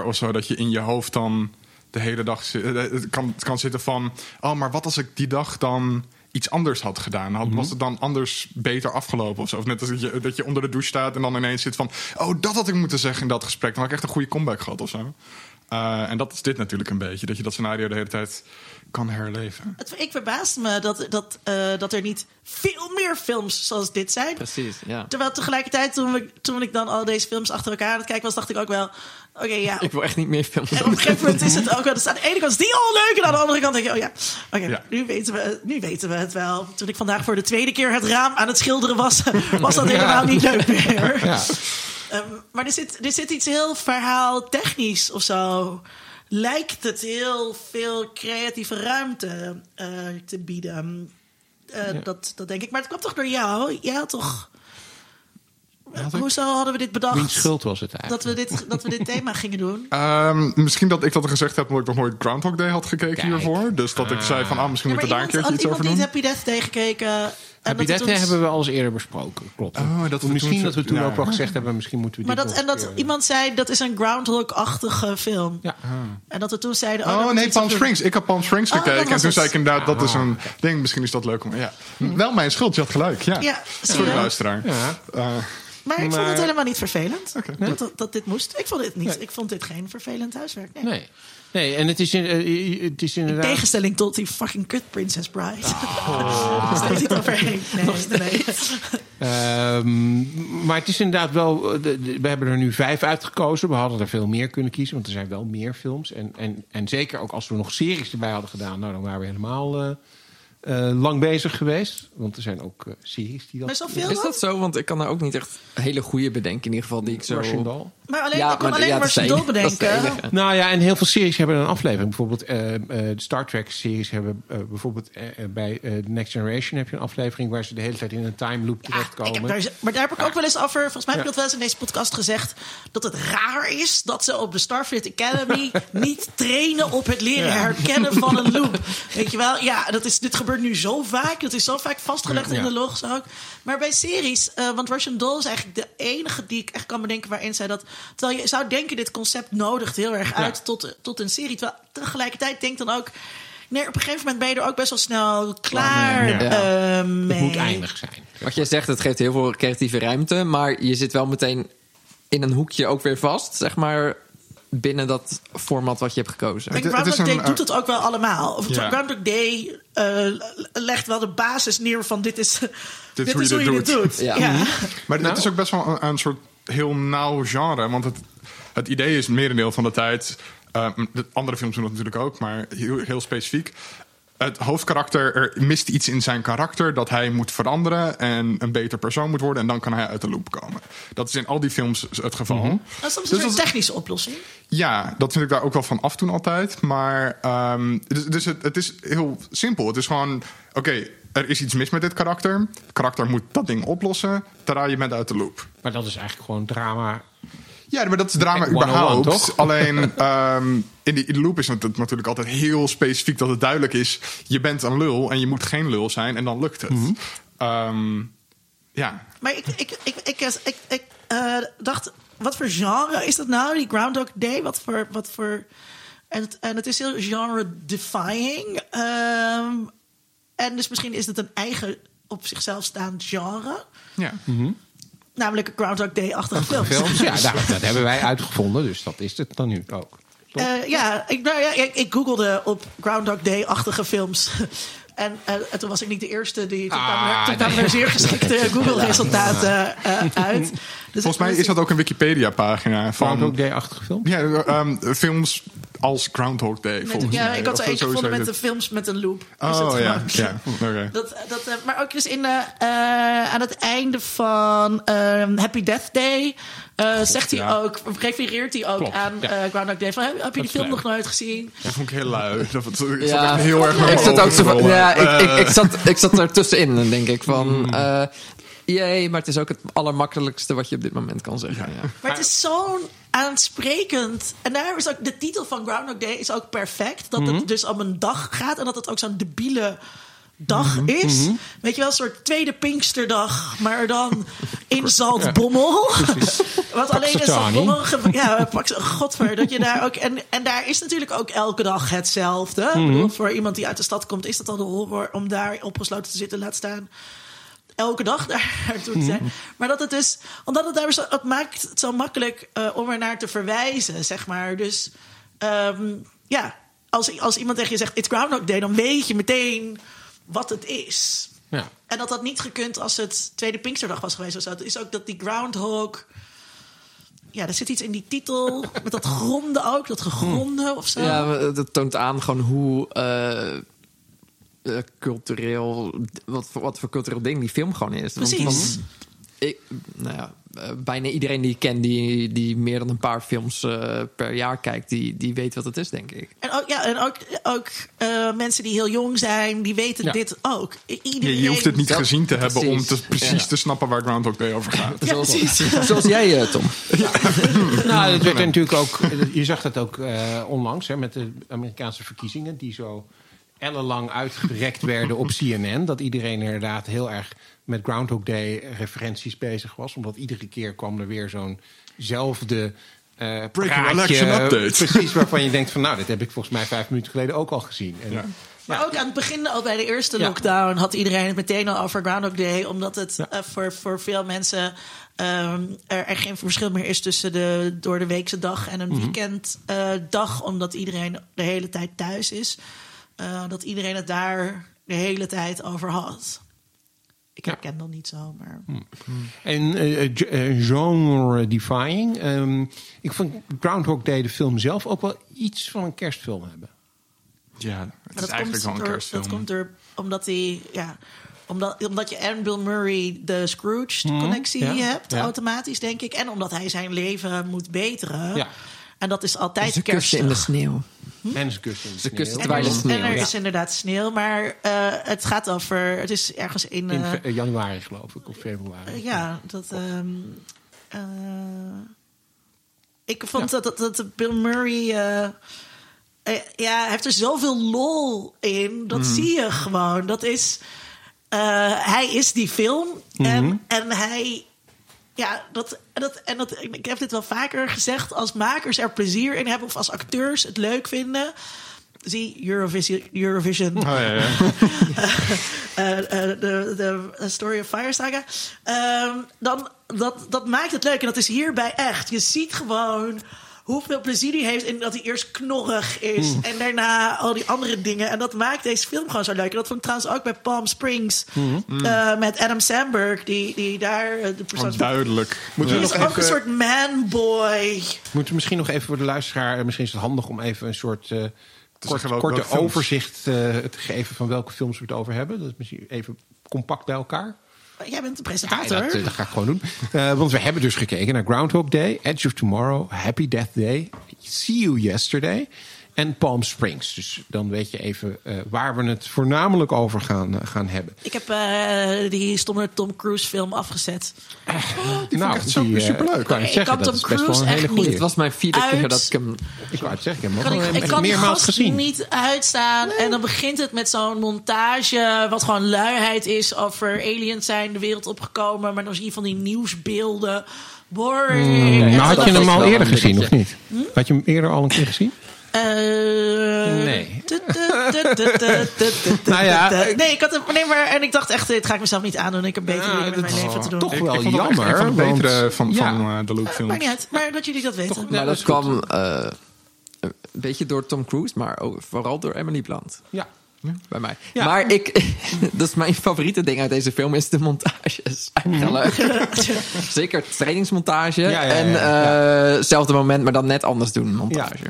of zo dat je in je hoofd dan de hele dag zi- eh, het kan, het kan zitten van, oh, maar wat als ik die dag dan iets anders had gedaan? Had, Was het dan anders beter afgelopen of zo? Of net als dat je, dat je onder de douche staat en dan ineens zit van, oh, dat had ik moeten zeggen in dat gesprek. Dan had ik echt een goede comeback gehad of zo. Eh, en dat is dit natuurlijk een beetje, dat je dat scenario de hele tijd kan herleven. Het, ik verbaasde me dat, dat, eh, dat er niet veel meer films zoals dit zijn. Precies, ja. Terwijl tegelijkertijd, toen, we, toen ik dan al deze films achter elkaar aan het kijken was, dacht ik ook wel: oké, ja. Ik wil echt niet meer films. En op een gegeven moment is het ook wel. Dus aan de ene kant is die al leuk. En aan de andere kant denk je: oh ja, oké, Ja. nu, weten we, nu weten we het wel. Toen ik vandaag voor de tweede keer het raam aan het schilderen was, was dat helemaal niet leuk meer. Ja. Ehm, maar er zit, er zit iets heel verhaaltechnisch of zo. Lijkt het heel veel creatieve ruimte eh, te bieden. Eh, dat, dat denk ik. Maar het kwam toch door jou? Jij had toch. Hoezo hadden we dit bedacht? Wiens schuld was het Dat eigenlijk? we, dit, dat we dit thema gingen doen. Ehm, misschien dat ik dat gezegd heb omdat ik nog nooit Groundhog Day had gekeken Kijk. hiervoor. Dus dat ik zei van, ah, misschien Ja, moeten we daar een iemand, keertje had iets over iemand doen. niet Happy Death Day gekeken. En Happy dat Death Day hebben we al eens eerder besproken. Klopt. Oh, dat we misschien toen- dat we toen ja. ook al gezegd hebben, misschien moeten we Maar dit dat, en dat keer- iemand zei, dat is een Groundhog-achtige film. Ja. En dat we toen zeiden... Oh, Oh nee, Palm. Springs. Ik heb Palm Springs Oh, dat gekeken. en toen het. zei ik inderdaad, dat is een ding. Misschien is dat leuk om... Ja. Wel mijn schuld, je had gelijk. Ja, Sorry luisteraar. Ja. Maar ik vond het helemaal niet vervelend. Dat, dat, dat dit moest. Ik vond dit, niet, ik vond dit geen vervelend huiswerk. Nee. Nee. Nee, en het is, in, eh, het is In inderdaad... tegenstelling tot die fucking kut Princess Bride. Oh. Steeds niet overheen. Nee, nee, nee. Ehm, maar het is inderdaad wel. eh, de- de- we hebben er nu vijf uitgekozen. We hadden er veel meer kunnen kiezen, want er zijn wel meer films. En, en, en zeker ook als we nog series erbij hadden gedaan, nou, dan waren we helemaal eh, eh, lang bezig geweest. Want er zijn ook eh, series die dat. Maar zoveel Is dan? dat zo? Want ik kan daar ook niet echt hele goede bedenken. In ieder geval die ik zo... Russian Doll. Maar alleen, Ja, ik maar- alleen ja, maar dat is Russian Doll dat is bedenken. Nou ja, en heel veel series hebben een aflevering. Bijvoorbeeld eh, eh, de Star Trek series hebben bijvoorbeeld bij eh, The Next Generation heb je een aflevering waar ze de hele tijd in een time loop Ja, terechtkomen. ik heb daar, maar daar heb ik ook wel eens over. Volgens mij heb ik dat wel eens in deze podcast gezegd. Dat het raar is dat ze op de Starfleet Academy niet trainen op het leren herkennen van een loop. Weet je wel? Ja, dat is, dit gebeurt nu zo vaak. Dat is zo vaak vastgelegd in Ja. de logs ook. Maar bij series, eh, want Russian Doll is eigenlijk de enige die ik echt kan bedenken waarin zij dat. Terwijl je zou denken, dit concept nodigt heel erg uit tot, tot een serie. Terwijl tegelijkertijd denk dan ook. Nee, op een gegeven moment ben je er ook best wel snel klaar Ja. eh, mee. het moet eindig zijn. Wat jij zegt, het geeft heel veel creatieve ruimte. Maar je zit wel meteen in een hoekje ook weer vast. Zeg maar binnen dat format wat je hebt gekozen. Het is Groundhog Day een, doet eh, het ook wel allemaal. Of Ja. Groundhog Day eh, legt wel de basis neer van dit is, dit is hoe is je hoe dit je dit doet. doet. Ja. Ja. Maar Nou. het is ook best wel een, een soort heel nauw genre. Want het, het idee is merendeel van de tijd... eh, de andere films doen dat natuurlijk ook, maar heel, heel specifiek. Het hoofdkarakter, er mist iets in zijn karakter dat hij moet veranderen en een beter persoon moet worden. En dan kan hij uit de loop komen. Dat is in al die films het geval. Dat is soms Dus een is- technische oplossing. Ja, dat vind ik daar ook wel van af toen altijd. Maar ehm, dus, dus het, het is heel simpel. Het is gewoon, oké, er is iets mis met dit karakter. Het karakter moet dat ding oplossen. Tada, je bent uit de loop. Maar dat is eigenlijk gewoon drama. Ja, maar dat is drama 101, überhaupt. toch? Alleen ehm, in, die, in de loop is het natuurlijk altijd heel specifiek dat het duidelijk is. Je bent een lul en je moet geen lul zijn en dan lukt het. Mhm. Ehm, ja, Maar ik, ik, ik, ik, ik, ik, eh, dacht, wat voor genre is dat nou, die Groundhog Day? Wat voor... Wat voor en, het, en het is heel genre-defying. Ehm, en dus misschien is het een eigen op zichzelf staand genre. ja. Namelijk een Groundhog Day-achtige films. Films, ja, nou, dat hebben wij uitgevonden, dus dat is het dan nu ook. Eh, ja, ik, nou ja, ik, ik googelde op Groundhog Day-achtige films. En, eh, en toen was ik niet de eerste die. Toen kwamen er- Ah, toen kwamen er zeer geschikte Google-resultaten eh, uit. Dus Volgens mij is dat ook een Wikipedia-pagina Van ook Day-achtige film? ja, ehm, films als Groundhog Day. Volgens ja, mij. ik had er Of eentje gevonden met de films met een loop. Oh ja, ja. oké. Dat, dat, eh, maar ook dus in, eh, eh, aan het einde van ehm, Happy Death Day eh, zegt hij ja. ook, refereert hij ook Klopt, aan ja. eh, Groundhog Day. Van, heb je die film nog nooit gezien? Dat vond ik heel lui. Dat, dat, ik Ja. heel erg ik zat ook zo van, ja, ik, ik, ik, Eh, zat, ik zat er tussenin, denk ik van. eh jee, maar het is ook het allermakkelijkste wat je op dit moment kan zeggen. Ja. Maar het is zo'n aansprekend. En daar is ook de titel van Groundhog Day is ook perfect. Dat Mhm. het dus om een dag gaat en dat het ook zo'n debiele dag is. Weet je wel, een soort tweede Pinksterdag, maar dan in Zaltbommel. Wat alleen Satani. Zaltbommel... ge- Ja, pak ze- godver, dat je daar ook... En, en daar is natuurlijk ook elke dag hetzelfde. Ik bedoel, voor iemand die uit de stad komt, is dat al de horror om daar opgesloten te zitten, laat staan elke dag daar toe te zijn. Maar dat het dus, omdat het daar zo, het maakt het zo makkelijk eh, om er naar te verwijzen, zeg maar. Dus ehm, ja, als, als iemand tegen je zegt: It's Groundhog Day, dan weet je meteen wat het is. Ja. En dat had niet gekund als het Tweede Pinksterdag was geweest. of zo. Het is ook dat die Groundhog. Ja, er zit iets in die titel. Met dat gronde ook, dat gegronde of zo. Ja, maar dat toont aan gewoon hoe eh, eh, cultureel, wat voor, wat voor cultureel ding die film gewoon is. Want Precies. ik, nou ja, eh, bijna iedereen die ik ken die, die meer dan een paar films eh, per jaar kijkt, die, die weet wat het is, denk ik. En ook, ja, en ook, ook eh, mensen die heel jong zijn, die weten Ja. dit ook. Je, Iedereen, je hoeft het niet Dat- gezien te hebben om precies. te, precies Ja. te snappen waar Groundhog Day over gaat. Ja, precies. Zoals jij, Tom. Nou, het werd natuurlijk ook, je zag dat ook eh, onlangs hè, met de Amerikaanse verkiezingen, die zo ellenlang uitgerekt werden op CNN. Dat iedereen inderdaad heel erg met Groundhog Day referenties bezig was. Omdat iedere keer kwam er weer zo'nzelfde. eh Breaking praatje, election update. Precies, waarvan je denkt van nou, dit heb ik volgens mij vijf minuten geleden ook al gezien. En, Ja. Maar ook aan het begin, al bij de eerste Ja. lockdown, had iedereen het meteen al over Groundhog Day. Omdat het Ja. eh, voor, voor veel mensen ehm, er, er geen verschil meer is tussen de door de weekse dag en een Mhm. weekenddag. omdat iedereen de hele tijd thuis is. Eh, dat iedereen het daar de hele tijd over had. Ik Ja. herken dat niet zo, maar... En eh, ge- eh, genre-defying. Ehm, ik vond Groundhog Day, de film zelf, ook wel iets van een kerstfilm hebben. Ja, het Maar is eigenlijk wel een door, kerstfilm. Dat komt er omdat hij, ja, omdat, omdat je en Bill Murray de Scrooge-connectie Mhm, ja, hebt, ja. automatisch denk ik. En omdat hij zijn leven moet beteren. Ja. En dat is altijd Ze kusten in de kerstig. Sneeuw. En in de En er, het is, sneeuw en er ja. is inderdaad sneeuw, maar eh, het gaat over. Het is ergens in. In eh, eh, januari, geloof ik, of februari. ja, dat. ehm, eh, ik vond dat, dat, dat Bill Murray. ja, hij heeft er zoveel lol in. Dat zie je gewoon. Dat is. eh, hij is die film. En, en hij. Ja, dat, dat, en dat, ik heb dit wel vaker gezegd. Als makers er plezier in hebben of als acteurs het leuk vinden. Zie Eurovision. Eurovision Oh, ja, ja. eh, eh, de, de Story of Fire saga. Ehm, dan, dat, dat maakt het leuk. En dat is hierbij echt. Je ziet gewoon hoeveel plezier hij heeft. En dat hij eerst knorrig is. En daarna al die andere dingen. En dat maakt deze film gewoon zo leuk. En dat vond ik trouwens ook bij Palm Springs. eh, met Adam Sandberg. Die, die daar eh, de persoon... Oh, duidelijk. Moeten we Die nog is ook een soort manboy. moeten we misschien nog even voor de luisteraar... eh, Misschien is het handig om even een soort... eh, kort, korte overzicht eh, te geven van welke films we het over hebben. Dat is misschien even compact bij elkaar. Jij bent de Ja, presentator. dat, eh, dat ga ik gewoon doen. Eh, want we hebben dus gekeken naar Groundhog Day, Edge of Tomorrow, Happy Death Day, See You Yesterday en Palm Springs. Dus dan weet je even eh, waar we het voornamelijk over gaan, eh, gaan hebben. Ik heb eh, die stomme Tom Cruise film afgezet. nou, echt zo- die, eh, superleuk. Ik kan het Ik zeggen, kan dat Tom is best wel Cruise een hele echt goede. niet. Het was mijn vierde keer dat ik hem... Ik wou het zeggen, ik heb kan hem ik, ook ik wel kan meermaals gast gezien. niet uitstaan. En dan begint het met zo'n montage... wat gewoon luiheid is over aliens zijn de wereld opgekomen. Maar dan zie je van die nieuwsbeelden. Boring. Nou, En had dan- je hem al eerder gezien, of niet? Had je hem eerder al een keer gezien? Eh, Nee. Nou ja, Nee, ik had nee, maar en ik dacht echt, dit ga ik mezelf niet aandoen. Ik heb betere Ja, dingen met mijn leven te doen. toch wel jammer, een van de betere van, eh, de Luke films. Niet uit, maar dat jullie dat weten. Nou, dat dat kwam eh, een beetje door Tom Cruise, maar ook vooral door Emily Blunt. Ja. Bij mij. Ja. Maar ik, dat is mijn favoriete ding uit deze film, is de montages. Eigenlijk. Zeker het trainingsmontage. Ja, ja, ja, en ja. eh, hetzelfde moment, maar dan net anders doen, montage.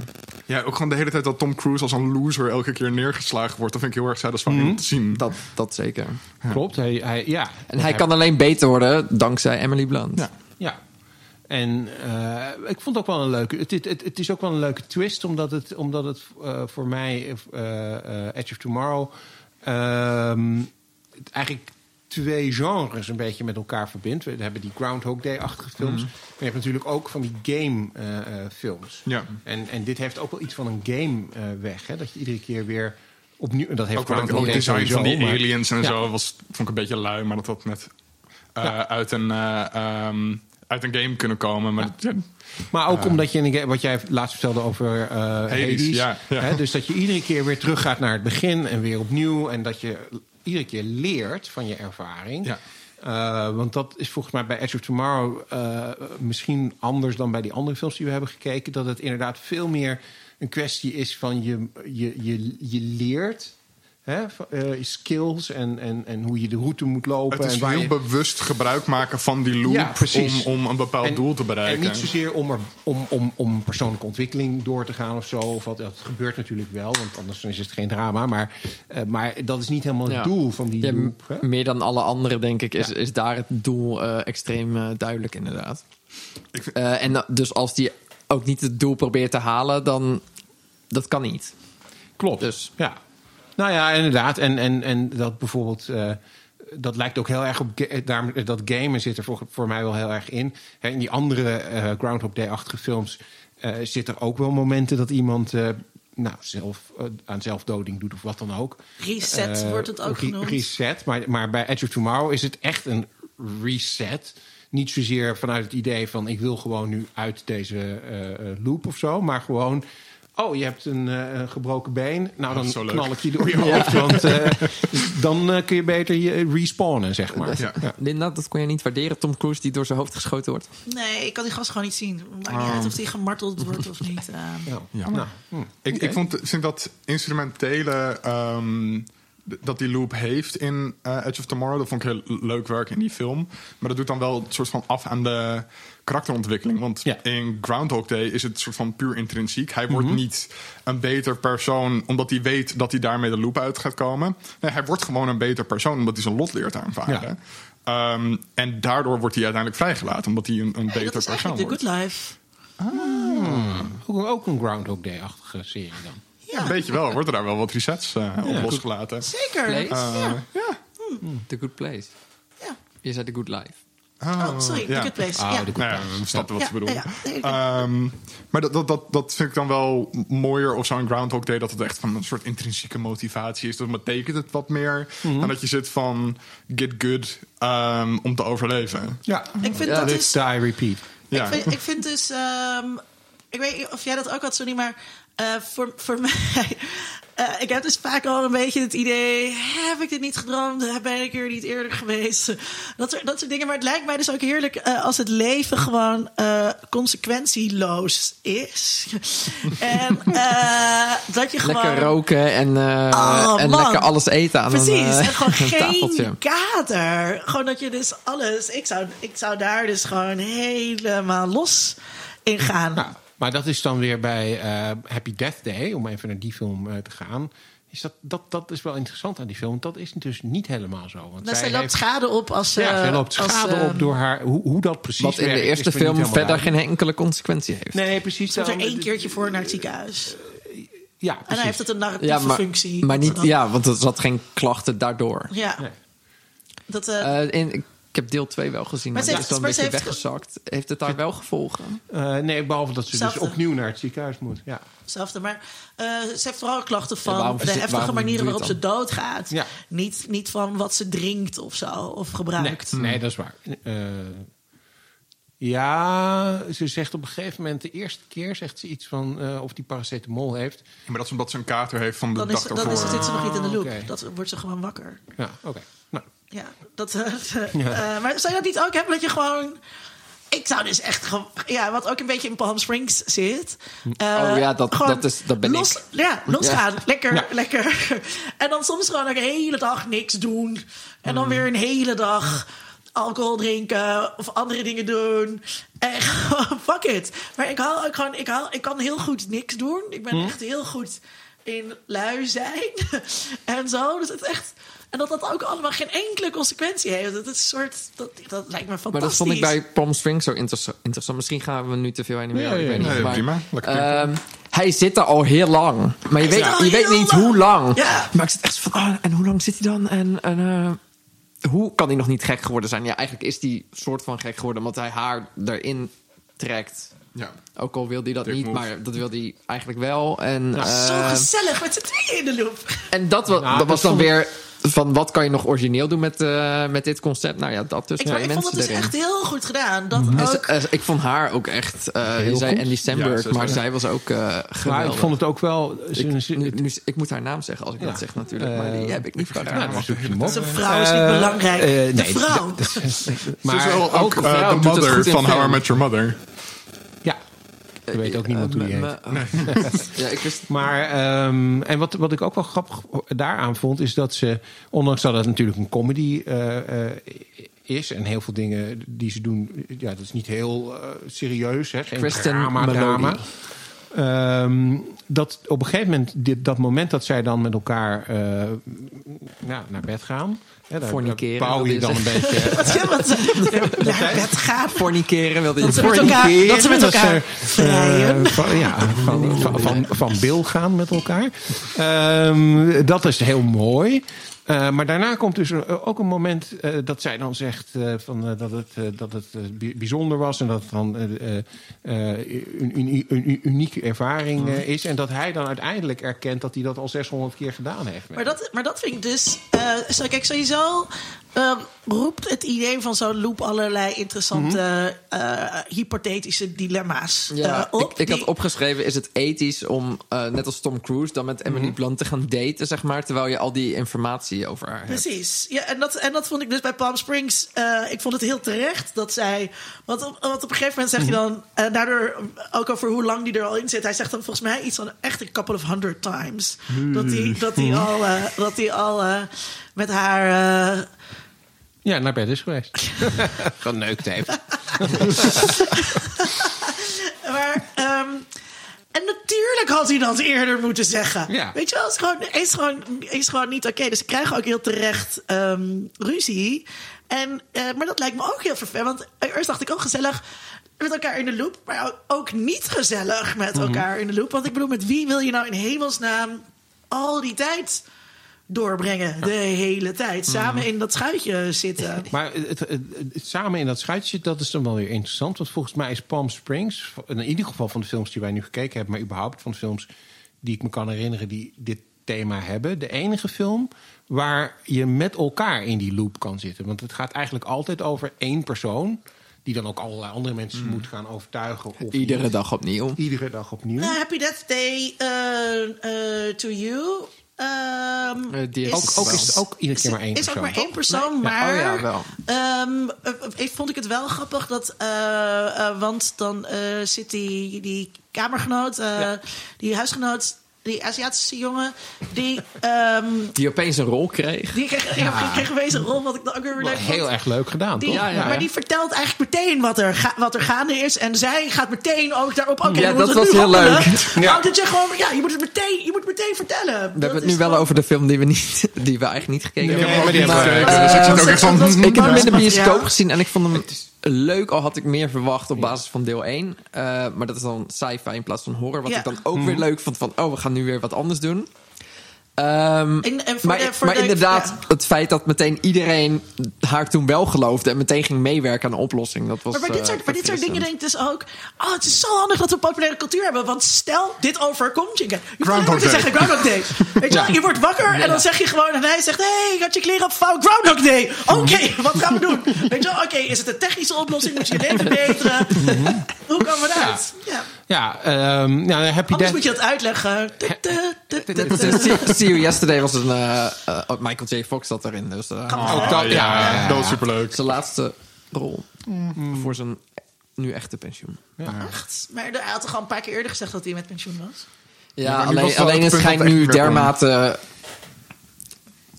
Ja, ook gewoon de hele tijd dat Tom Cruise als een loser elke keer neergeslagen wordt. Dat vind ik heel erg satisfying om te zien. Dat, dat zeker. Klopt. Hij, hij, ja. En hij kan alleen beter worden dankzij Emily Blunt. Ja. Ja. En eh, ik vond het ook wel een leuke. Het, het, het, het is ook wel een leuke twist, omdat het, omdat het eh, voor mij, eh, eh, Edge of Tomorrow, ehm, eigenlijk twee genres een beetje met elkaar verbindt. We hebben die Groundhog Day-achtige films. Maar je hebt natuurlijk ook van die game-films. Ja. en, en dit heeft ook wel iets van een game eh, weg. Hè? Dat je iedere keer weer opnieuw. Dat heeft Ook wel het Day design van die maar- aliens en Ja. zo was, vond ik een beetje lui. Maar dat had net eh, Ja. uit, een, eh, ehm, uit een game kunnen komen. Maar ja, Maar ook omdat je, in een wat jij laatst vertelde over eh Hades. ja, ja. Hè, dus dat je iedere keer weer teruggaat naar het begin en weer opnieuw. En dat je iedere keer leert van je ervaring. Ja. Eh, want dat is volgens mij bij Edge of Tomorrow eh, misschien anders dan bij die andere films die we hebben gekeken. Dat het inderdaad veel meer een kwestie is van je, je, je, je leert hè, eh, skills en, en, en hoe je de route moet lopen. Het is en waar heel je, bewust gebruik maken van die loop Ja, om, om een bepaald en- doel te bereiken. En niet zozeer om, er, om, om, om persoonlijke ontwikkeling door te gaan of zo. Of wat, dat gebeurt natuurlijk wel, want anders is het geen drama. Maar, eh, maar dat is niet helemaal het Ja. doel van die Ja, loop. hè? meer dan alle anderen, denk ik, is, Ja. is daar het doel eh, extreem duidelijk, inderdaad. Ik vind- Eh, en dus als die ook niet het doel probeert te halen, dan dat kan niet. Klopt. Dus- ja. Nou ja, inderdaad. En, en, en dat bijvoorbeeld. eh, dat lijkt ook heel erg op. eh, Daarom, dat gamen zit er voor, voor mij wel heel erg in. Hè, in die andere eh, Groundhog Day-achtige films. eh zit er ook wel momenten dat iemand. nou, zelf, aan zelfdoding doet of wat dan ook. Reset wordt het ook re- genoemd. Reset. Maar, maar bij Edge of Tomorrow is het echt een reset. Niet zozeer vanuit het idee van ik wil gewoon nu uit deze loop of zo. Maar gewoon. Oh, je hebt een eh, een gebroken been. Nou, Dat is dan leuk. knal ik je door je hoofd. Want eh, dan eh, kun je beter je respawnen, zeg maar. Ja. Ja. Linda, dat kon je niet waarderen. Tom Cruise die door zijn hoofd geschoten wordt. Nee, ik kan die gast gewoon niet zien. Maakt niet Oh. uit of die gemarteld wordt of niet. Ja. Ja. Nou, hm. Ik, ik vond, vind dat instrumentele ehm, dat die loop heeft in Edge of Tomorrow, dat vond ik heel leuk werk in die film. Maar dat doet dan wel een soort van af aan de karakterontwikkeling. Want Ja. in Groundhog Day is het soort van puur intrinsiek. Hij wordt niet een beter persoon omdat hij weet dat hij daarmee de loop uit gaat komen. Nee, hij wordt gewoon een beter persoon omdat hij zijn lot leert aanvaarden. Ehm, en daardoor wordt hij uiteindelijk vrijgelaten, omdat hij een, een Hey, beter dat is persoon wordt. Good Life. Ook, ook een Groundhog Day-achtige serie dan. Ja, een beetje wel. Worden daar wel wat resets eh, op losgelaten. Zeker. Is- ja. ja. The Good Place. Ja. Je zei The Good Life. Oh, sorry. The ja. Good Place. Ah, ja. The Good ja, we snapten wat Ja, ze bedoelen. Ehm, maar dat, dat, dat, dat vind ik dan wel mooier of zo in Groundhog Day... dat het echt van een soort intrinsieke motivatie is. Dat betekent het wat meer Mhm. dan dat je zit van get good ehm, om te overleven. Ja, Ik vind dat live, dus... die, repeat. Ja. Ik, vind, ik vind dus. ehm, ik weet niet of jij dat ook had, Sonny, maar eh, voor, voor mij. eh, ik heb dus vaak al een beetje het idee. Heb ik dit niet gedroomd? Ben ik hier niet eerder geweest? Dat, soort- dat soort dingen. Maar het lijkt mij dus ook heerlijk eh, als het leven gewoon eh, consequentieloos is. en eh, dat je gewoon. Lekker roken en, eh, Oh, en lekker alles eten aan Precies, een, en gewoon een tafeltje. geen kater. Gewoon dat je dus alles... Ik zou, ik zou daar dus gewoon helemaal los in gaan. Nou, maar dat is dan weer bij eh, Happy Death Day, om even naar die film eh, te gaan. Is dat, dat, dat is wel interessant aan die film. Dat is dus niet helemaal zo. Want zij loopt heeft- schade op als ze... ja, zij loopt als, schade eh, op door haar. Hoe, hoe dat precies Wat in werkt, de eerste film verder geen enkele consequentie heeft. Nee, precies. Soms er één keertje voor naar het ziekenhuis. Ja, En dan precies. heeft het een narratieve Ja, maar, functie. maar ze niet, dan- ja, want er zat geen klachten daardoor. Ja. Nee. Dat, eh, Eh, in, ik heb deel 2 wel gezien, maar, Maar is wel een beetje heeft- weggezakt. Heeft het daar wel gevolgen? Eh, nee, behalve dat ze dus opnieuw naar het ziekenhuis moet. Ja. Hetzelfde. Maar eh, ze heeft vooral klachten van de heftige manieren waarop ze doodgaat. Ja. Niet, niet van wat ze drinkt of zo. Of gebruikt. nee, dat is waar. Eh, ja, ze zegt op een gegeven moment, de eerste keer zegt ze iets van eh, of die paracetamol heeft. Ja, maar dat is omdat ze een kater heeft van de Dan, dag is, dan ervoor. is, zit ze nog niet in de loop. Dat wordt ze gewoon wakker. Ja, oké. Nou, Ja, dat, eh, eh, maar zou je dat niet ook hebben dat je gewoon... Ik zou dus echt gewoon... Ja, wat ook een beetje in Palm Springs zit. eh, Oh ja, dat- dat is- dat ben los, ik. Ja, losgaan. Lekker, Ja. lekker. En dan soms gewoon een hele dag niks doen. En Mm. dan weer een hele dag alcohol drinken of andere dingen doen. En gewoon, fuck it. Maar ik, haal ook gewoon, ik, haal, ik kan heel goed niks doen. Ik Mm. ben echt heel goed in lui zijn. en zo. Dus het is echt... En dat dat ook allemaal geen enkele consequentie heeft. Dat, is een soort, dat, dat lijkt me fantastisch. Maar dat vond ik bij Palm Springs zo interessa- interessant. Misschien gaan we nu te veel heen en weer. Nee, ik weet nee, niet. nee, maar, prima. Lekker ehm, hij zit er al heel lang. Maar je weet, je weet niet lang. hoe lang. Ja. Maar ik zit echt van, ah, en hoe lang zit hij dan? En, en eh, hoe kan hij nog niet gek geworden zijn? Ja, eigenlijk is hij soort van gek geworden. Omdat hij haar erin trekt. Ja. Ook al wil hij dat Dick niet, move. maar dat wil hij eigenlijk wel. En, Zo eh, gezellig met z'n tweeën in de loop. en dat, wa- Nou, dat was dat dan vond weer van wat kan je nog origineel doen met, eh, met dit concept? Nou ja, dat dus Ik, twee maar ik vond het dus erin. echt heel goed gedaan. Dat En ze- ook... eh, ik vond haar ook echt. eh je Heel zei. Andy Samberg, maar zij was ook eh maar geweldig. ik vond het ook wel... Ik, nu, nu- ik moet haar naam zeggen als ik Ja. dat zeg natuurlijk, maar die heb ik niet op. Zijn vrouw is niet belangrijk. eh, de nee, vrouw. Ze maar is wel ook ook de mother van How I. Met Your Mother. Er weet ook niemand hoe die Eh, heet. me- ja, ik wist... Maar, ehm, en wat, wat ik ook wel grappig daaraan vond, is dat ze, ondanks dat het natuurlijk een comedy eh, eh, is en heel veel dingen die ze doen, ja, dat is niet heel eh, serieus, hè, geen Kristen drama, Melody. drama. Ehm, dat op een gegeven moment, dit, dat moment dat zij dan met elkaar eh, ja, naar bed gaan. Hè, daar, Forniceren, bouw je dan een beetje. Wat, ja, wat, naar bed gaan. Forniceren wilde je Dat ze elkaar, dat ze met elkaar ze, vrijen. eh, van, ja, van, van, van, van Bill gaan met elkaar. Ehm, dat is heel mooi. Eh, maar daarna komt dus eh, ook een moment eh, dat zij dan zegt van, dat het, dat het bi- bijzonder was en dat het dan een, een, unieke ervaring is. En dat hij dan uiteindelijk erkent dat hij dat al 600 keer gedaan heeft. Maar dat, maar dat vind ik dus. kijk, sowieso eh, roept het idee van zo'n loop allerlei interessante, eh, hypothetische dilemma's Ja, eh, op. ik, ik had die- opgeschreven, is het ethisch om, eh, net als Tom Cruise, dan met Emily Blunt te gaan daten, zeg maar, terwijl je al die informatie over haar hebt. Precies. Ja, en, dat, en dat vond ik dus bij Palm Springs. eh, ik vond het heel terecht dat zij. Want op, want op een gegeven moment zegt hij dan. eh, daardoor ook over hoe lang die er al in zit. Hij zegt dan volgens mij iets van echt een couple of hundred times. Dat hij, dat hij al, eh, dat hij al eh, met haar. Ja, naar bed is geweest. Geneukt heeft. Maar, ehm, en natuurlijk had hij dat eerder moeten zeggen. Ja. Weet je wel, het is gewoon, is gewoon, is gewoon niet oké. Dus ze krijgen ook heel terecht ehm, ruzie. En, eh, maar dat lijkt me ook heel vervelend. Want eerst dacht ik ook gezellig met elkaar in de loop. Maar ook niet gezellig met Mhm. elkaar in de loop. Want ik bedoel, met wie wil je nou in hemelsnaam al die tijd doorbrengen? De hele tijd. Mhm. Samen in dat schuitje zitten. Maar het, het- het- samen in dat schuitje, dat is dan wel weer interessant. Want volgens mij is Palm Springs, in ieder geval van de films die wij nu gekeken hebben, maar überhaupt van de films die ik me kan herinneren die dit thema hebben, de enige film waar je met elkaar in die loop kan zitten. Want het gaat eigenlijk altijd over één persoon, die dan ook allerlei andere mensen moet gaan overtuigen. Of Hmm. Iedere niet. dag opnieuw. Iedere dag opnieuw. Nou, Happy Death Day eh, eh, to you. Die is ook, ook is ook iedere keer maar één is persoon. ook maar één persoon, Ja, maar oh ja, wel. eh, eh, vond ik het wel grappig dat, eh, eh, want dan eh, zit die, die kamergenoot, eh, die huisgenoot, die Aziatische jongen, die, ehm, Die opeens een rol kreeg. die kreeg, ja. kreeg opeens een rol wat ik dan ook weer leuk vond. Heel erg leuk gedaan, Die, toch? Ja, ja, maar die vertelt eigenlijk meteen wat er, ga- wat er gaande is. En zij gaat meteen ook daarop. Oké, Ja, dat was heel handelen. leuk. Ja. Dat je gewoon, ja, je moet het meteen, je moet meteen vertellen. We hebben het nu wel over de film die we, niet, die we eigenlijk niet gekeken Nee, hebben. maar die hebben we Maar, gekeken, dus ik zit ook echt van, dat is- Ik heb hem in de bioscoop gezien en ik vond hem leuk. Al had ik meer verwacht op basis van deel 1. Eh, maar dat is dan sci-fi in plaats van horror. Wat Ja. ik dan ook weer leuk vond van... Oh, we gaan nu weer wat anders doen. Ehm, En- en voor maar de- voor maar de- inderdaad, ja. het feit dat meteen iedereen haar toen wel geloofde... en meteen ging meewerken aan de oplossing. Dat was Maar bij dit, eh, soort, bij dit soort dingen denk ik dus ook... Oh, het is zo handig dat we populaire cultuur hebben. Want stel, dit overkomt je. Je Groundhog Day. zeggen Groundhog Day. Weet je wel, je wordt wakker en dan zeg je gewoon... En hij zegt, hé, hey, ik had je kleren op fout. Groundhog Day. Oké, wat gaan we doen? Weet je wel, oké, is het een technische oplossing? Moet je je leven verbeteren? Hoe komen we eruit? Ja. Ja, ehm ja, Happy Anders Death. moet je het uitleggen. See- You Yesterday was een... eh, eh, Michael J. Fox zat erin. Dus eh, Ook dat, ja, ja, ja. dat was superleuk. zijn laatste rol voor zijn nu echte pensioen. Echt? Maar hij had toch al een paar keer eerder gezegd dat hij met pensioen was? Ja, was alleen, het wel alleen het schijnt dat nu dermate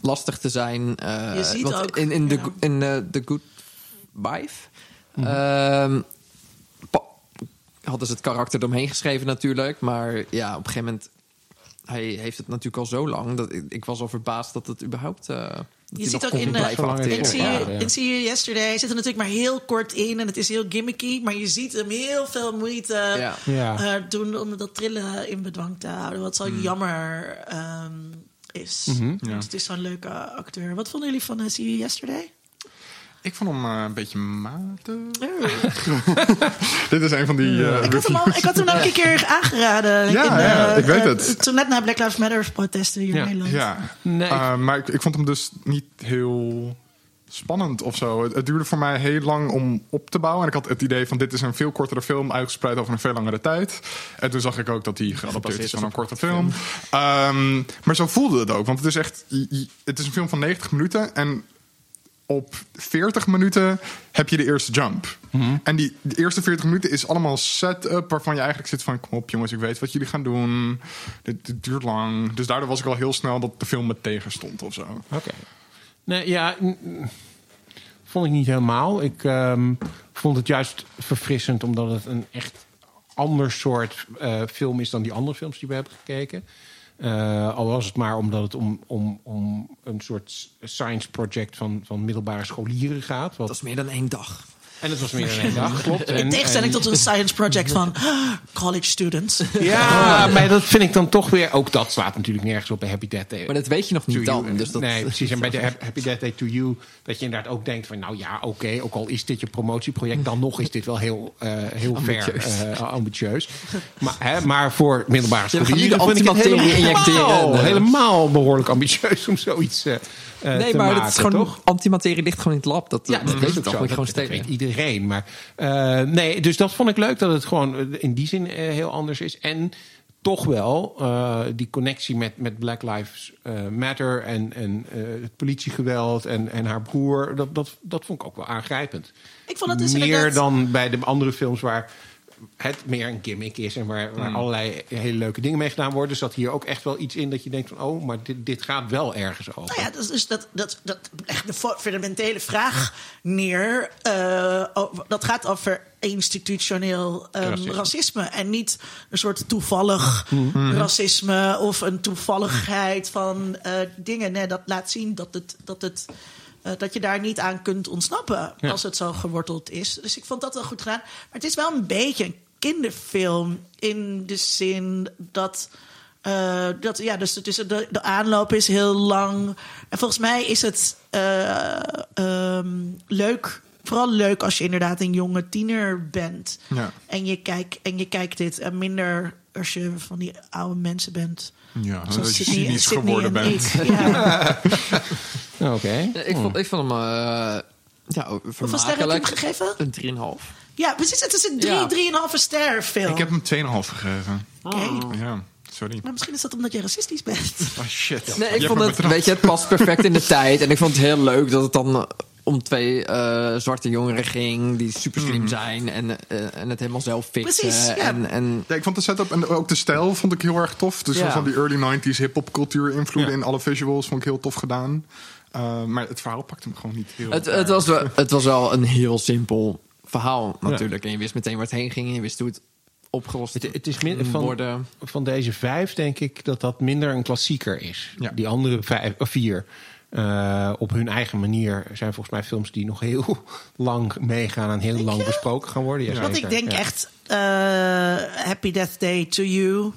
lastig te zijn. eh, Je ziet want ook, in, in, ja. de, in The Good Wife ehm, pa- hadden ze het karakter eromheen geschreven natuurlijk. Maar ja, op een gegeven moment... Hij heeft het natuurlijk al zo lang. Dat ik, ik was al verbaasd dat het überhaupt... eh, hij ziet ook in, acteren. In See, you, ja. in See You Yesterday zit er natuurlijk maar heel kort in en het is heel gimmicky, maar je ziet hem heel veel moeite Ja. Ja. eh, doen om dat trillen in bedwang te houden, wat zo jammer ehm, is. Want Het is zo'n leuke acteur. Wat vonden jullie van eh, See You Yesterday? Ik vond hem eh, een beetje matig. Dit is een van die... eh, ik, had hem al, ik had hem namelijk een keer aangeraden. Ja, in, ja, eh, ik weet het. Toen net na Black Lives Matter protesten hier Ja. in Nederland. Ja, Nee, ik- Eh, maar ik, ik vond hem dus niet heel spannend of zo. Het, het duurde voor mij heel lang om op te bouwen. En ik had het idee van dit is een veel kortere film uitgespreid over een veel langere tijd. En toen zag ik ook dat die geadapteerd is van een korte film. Ehm, maar zo voelde het ook. Want het is echt, het is een film van 90 minuten en op 40 minuten heb je de eerste jump. En die de eerste 40 minuten is allemaal set-up waarvan je eigenlijk zit van... kom op jongens, ik weet wat jullie gaan doen. Dit, dit duurt lang. Dus daardoor was ik al heel snel dat de film me tegenstond of zo. Oké. Nee, ja, vond ik niet helemaal. Ik ehm, vond het juist verfrissend omdat het een echt ander soort eh, film is dan die andere films die we hebben gekeken. Eh, al was het maar omdat het om, om, om een soort science project van, van middelbare scholieren gaat. Dat is meer dan één dag. En het was meer dan één dag, klopt. En, In tegenstelling en- tot een science project van college students. Ja, maar dat vind ik dan toch weer... Ook dat slaat natuurlijk nergens op bij Happy Death Day. Maar dat weet je nog niet dan. You. Dus dat, nee, precies. En bij de Hap- Happy Death Day to You... dat je inderdaad ook denkt van... nou ja, oké, ook al is dit je promotieproject... dan nog is dit wel heel, eh, heel ver Ambitieus. eh, ambitieus. Maar, hè, maar voor middelbare Ja, vind ik het helemaal, injecteren. helemaal behoorlijk ambitieus om zoiets eh, eh, nee, te maar maken, het is gewoon toch? antimaterie ligt gewoon in het lab. Dat, Ja, dat, dat weet. Moet je Dat, gewoon dat weet iedereen. Maar eh, nee, dus dat vond ik leuk dat het gewoon eh, in die zin eh, heel anders is. En toch wel eh, die connectie met, met Black Lives eh, Matter en, en eh, het politiegeweld en, en haar broer. Dat, dat, dat vond ik ook wel aangrijpend. Ik vond het dus meer inderdaad- dan bij de andere films waar het meer een gimmick is en waar, waar allerlei hele leuke dingen mee gedaan worden. Zat hier ook echt wel iets in dat je denkt van oh, maar dit, dit gaat wel ergens over. Nou ja, dat, is dus dat, dat, dat legt de fundamentele vraag neer. eh, over- dat gaat over institutioneel ehm, Racisme. racisme. En niet een soort toevallig racisme of een toevalligheid van eh, dingen. Nee, dat laat zien dat, het, dat, het, eh, dat je daar niet aan kunt ontsnappen Ja. als het zo geworteld is. Dus ik vond dat wel goed gedaan. Maar het is wel een beetje een kinderfilm in de zin dat. eh, dat, ja, dus is, de, de aanloop is heel lang. En volgens mij is het eh, ehm, leuk. Vooral leuk als je inderdaad een jonge tiener bent. Ja. En, je kijkt, en je kijkt dit. En minder als je van die oude mensen bent. Ja, Zoals dat je Sydney- cynisch Sydney geworden en bent. Ja. Oké. Ja, ik, vond, ik vond hem... eh ja, Hoeveel sterren heb je hem gegeven? Een 3,5. Ja, precies. Het is een 3, Ja. 3,5 ster film. Ik heb hem 2,5 gegeven. Oké. Ja, sorry. Maar misschien is dat omdat je racistisch bent. Oh shit. Nee, ik vond het, weet je, het past perfect in de tijd. En ik vond het heel leuk dat het dan om twee eh, zwarte jongeren ging die super slim zijn en, eh, en het helemaal zelf fixen. Precies, ja. En, en Ja, ik vond de setup en ook de stijl vond ik heel erg tof. Dus Ja. van die early 90s hip-hop cultuur invloeden Ja. in alle visuals vond ik heel tof gedaan. Uh, maar het verhaal pakte me gewoon niet heel het, erg. het, was wel, het was wel een heel simpel verhaal natuurlijk. En je wist meteen waar het heen ging en je wist hoe het opgelost Het, het is min, kon van, worden. van deze vijf denk ik dat dat minder een klassieker is. Ja. Die andere vijf, of vier eh, op hun eigen manier zijn volgens mij films die nog heel lang meegaan en heel lang besproken gaan worden. Ja, Want ik denk Ja. echt eh, Happy Death Day to you.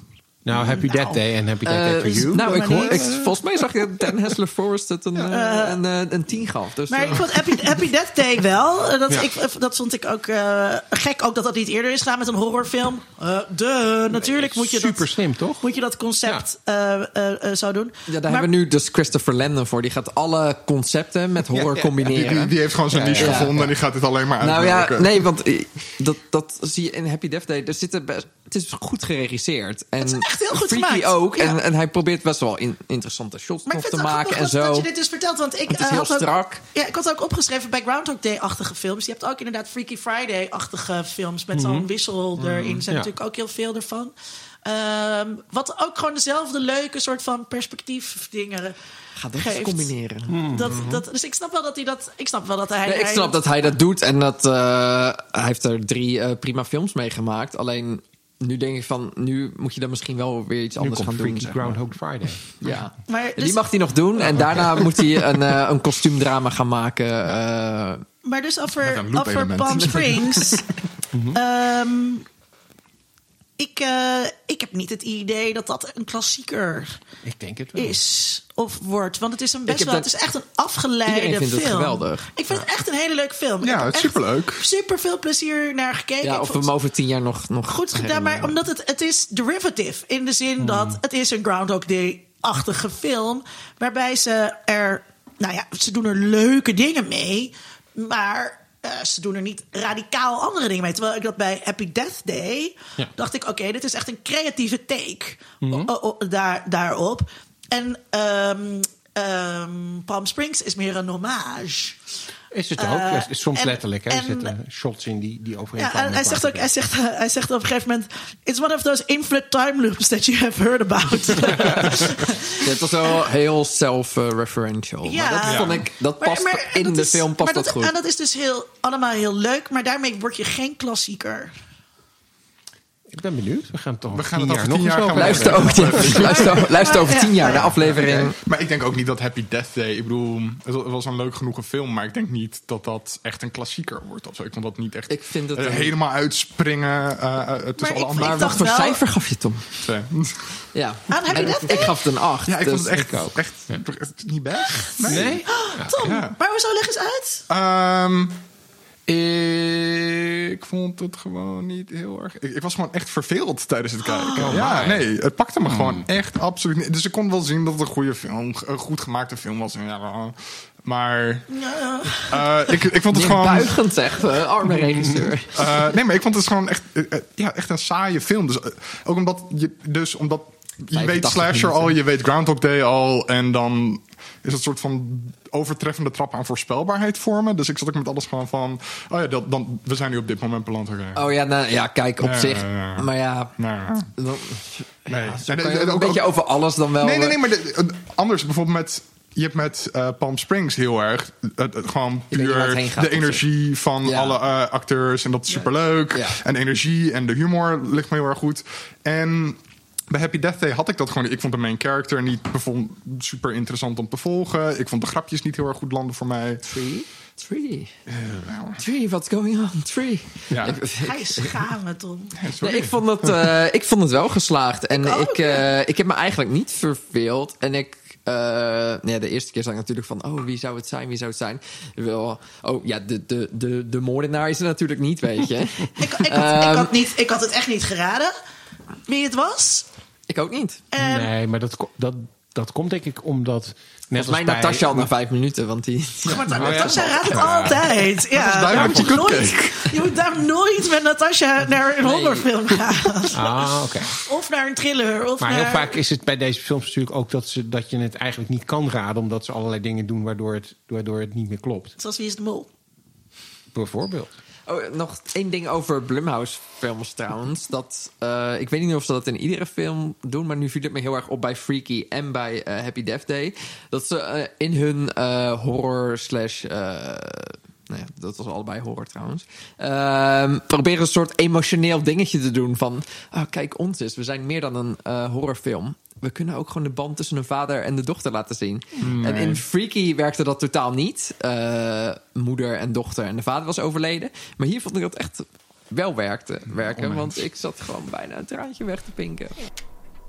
Nou, Happy Nou. Death Day en Happy Death Day Eh, for You. nou, ik Maar hoor, ik, volgens mij zag je Dan Hessler Forrest het een, eh, een, eh, een 10 gaf. Dus, Maar eh, ik vond Happy, Happy Death Day wel. Eh, Dat, Ja. ik, dat vond ik ook eh, gek. Ook dat dat niet eerder is gedaan met een horrorfilm. Eh de, natuurlijk moet je Super dat, slim, toch? moet je dat concept eh, eh, eh, zo doen. ja, daar Maar- hebben we nu dus Christopher Landon voor. Die gaat alle concepten met horror ja. combineren. Die, die, die heeft gewoon zijn niche ja, gevonden ja. en die gaat dit alleen maar Nou ja, nee, want eh, dat, dat zie je in Happy Death Day. Er zitten best, het is goed geregisseerd. En is echt heel goed freaky gemaakt. ook. Ja. En, en hij probeert best wel in, interessante shots Maar ik nog vind te maken en zo. dat je dit dus vertelt. Want ik Het is eh, heel had ook- strak. ja, ik had ook opgeschreven bij Groundhog Day-achtige films. Je hebt ook inderdaad Freaky Friday-achtige films met Mhm. zo'n wissel erin. Er zijn ja. natuurlijk ook heel veel ervan. Ehm, wat ook gewoon dezelfde leuke soort van perspectief dingen Ga geeft. eens combineren. Dat, dat, dus ik snap wel dat hij dat. Ik snap wel dat hij. Mhm. Nee, ik hij- snap dat hij dat doet en dat eh, hij heeft er drie eh, prima films mee gemaakt. Alleen nu denk ik van, nu moet je dan misschien wel weer iets Nu anders komt gaan doen. Freaky zeg maar. Groundhog Friday. Ja. Maar En dus- die mag hij nog doen en daarna moet hij een, eh, een kostuumdrama gaan maken. eh, Maar dus Met over, over. Palm Springs. Mhm. Ik, eh, ik heb niet het idee dat dat een klassieker Ik denk het wel. is of wordt. Want het is een best wel. dat- Het is echt een afgeleide Iedereen vindt film. het geweldig. Ik vind het echt een hele leuke film. Ja, het is superleuk. Super veel plezier naar gekeken. ja, of we hem over tien jaar nog, nog goed gedaan, maar omdat het, het is derivative. In de zin Hmm. dat het is een Groundhog Day-achtige film. Waarbij ze er... Nou ja, ze doen er leuke dingen mee. Maar eh, ze doen er niet radicaal andere dingen mee. Terwijl ik dat bij Happy Death Day... Ja. dacht ik, oké, dit is echt een creatieve take o- o- daar, daarop. En... ehm, ehm, Palm Springs is meer een hommage. Is het ook? Ja, soms en- letterlijk. Hè? Er en- zitten shots in die, die Ja, overeenkomen. en hij zegt ook, hij zegt, eh, hij zegt op een gegeven moment: It's one of those infinite time loops that you have heard about. Ja, het was wel heel self-referential. Ja. Maar dat Ja. vond ik, dat past maar in dat de is- film past maar dat, goed. En dat is dus heel, allemaal heel leuk, maar daarmee word je geen klassieker. Ik ben benieuwd. We gaan het toch We over gaan tien het jaar over nog tien jaar over gaan. Luister, ook, luister, luister over Ja, tien jaar ja, de ja. aflevering. Maar ik denk ook niet dat Happy Death Day. Ik bedoel, het was een leuk genoeg film, maar ik denk niet dat dat echt een klassieker wordt. Of zo. Ik vond dat niet echt Ik vind het eh, een- helemaal uitspringen eh, eh, tussen Maar alle andere. Maar ik wat voor cijfer gaf je Tom? twee. Ja. Aan Happy Death Day? Ik gaf het een 8. Ja, ik vond het echt, ook. echt, echt niet best. Nee? Tom, Ja. maar hoezo leg eens uit? Ik vond het gewoon niet heel erg. Ik, ik was gewoon echt verveeld tijdens het kijken. ja, my. nee, het pakte me gewoon echt absoluut niet. Dus ik kon wel zien dat het een goede film, een goed gemaakte film was. En Ja, maar eh, ik, ik vond het gewoon. Buigend zegt, eh, arme regisseur. Eh, nee, maar ik vond het gewoon echt, eh, ja, echt een saaie film. Dus, ook omdat je, dus omdat je 85 weet Slasher minuten. al, je weet Groundhog Day al. En dan is het een soort van overtreffende trap aan voorspelbaarheid vormen. Dus ik zat ook met alles gewoon van... Oh ja, dat, dan, we zijn nu op dit moment beland. Oh ja, nou, ja, kijk, op Ja, zich. ja, ja. Maar ja, Nou, dan, nee. je nee, ook een beetje ook- over alles dan wel... Nee, nee, eh, nee, maar de- eh, anders bijvoorbeeld met... Je hebt met eh, Palm Springs heel erg eh, gewoon het puur de energie van Ja. alle acteurs. En dat is superleuk. Ja. En energie en de humor ligt me heel erg goed. En bij Happy Death Day had ik dat gewoon. Ik vond de main character niet bevond, super interessant om te volgen. Ik vond de grapjes niet heel erg goed landen voor mij. Three? Three? Three, what's going on? Three. Ja. Ik- Ga je schamen, Tom. Sorry. Nee, ik, vond het, eh, ik vond het wel geslaagd. En ook, ik, eh, ik heb me eigenlijk niet verveeld. En ik... eh, ja, de eerste keer zag ik natuurlijk van... Oh, wie zou het zijn? Wie zou het zijn? Wel, oh, ja, de, de, de, de moordenaar is er natuurlijk niet, weet je. Ik, ik, had, ik, Ehm. had niet, ik had het echt niet geraden wie het was. Ik ook niet. En Nee, maar dat, dat, dat komt denk ik omdat... Net Volgens mij als bij- Natasja al na vijf minuten, want die... Maar Oh, ja. Natasja raadt het altijd. Ja, daarom moet je, nooit, je moet daar nooit met Natasja naar een Nee. horrorfilm gaan. Ah, oké. Of naar een thriller. Of Maar naar... heel vaak is het bij deze films natuurlijk ook dat, ze, dat je het eigenlijk niet kan raden... omdat ze allerlei dingen doen waardoor het, waardoor het niet meer klopt. Zoals Wie is de Mol? Bijvoorbeeld. Oh, nog één ding over Blumhouse films trouwens. Dat, eh, ik weet niet of ze dat in iedere film doen, maar nu viel het me heel erg op bij Freaky en bij eh, Happy Death Day. Dat ze eh, in hun horror slash... nou ja, dat was allebei horror trouwens. Ehm, proberen een soort emotioneel dingetje te doen van... ah, kijk ons eens, we zijn meer dan een horrorfilm. We kunnen ook gewoon de band tussen een vader en de dochter laten zien. En in Freaky werkte dat totaal niet. Eh, moeder en dochter en de vader was overleden. Maar hier vond ik dat echt wel werkte, werken. Want ik zat gewoon bijna een traantje weg te pinken.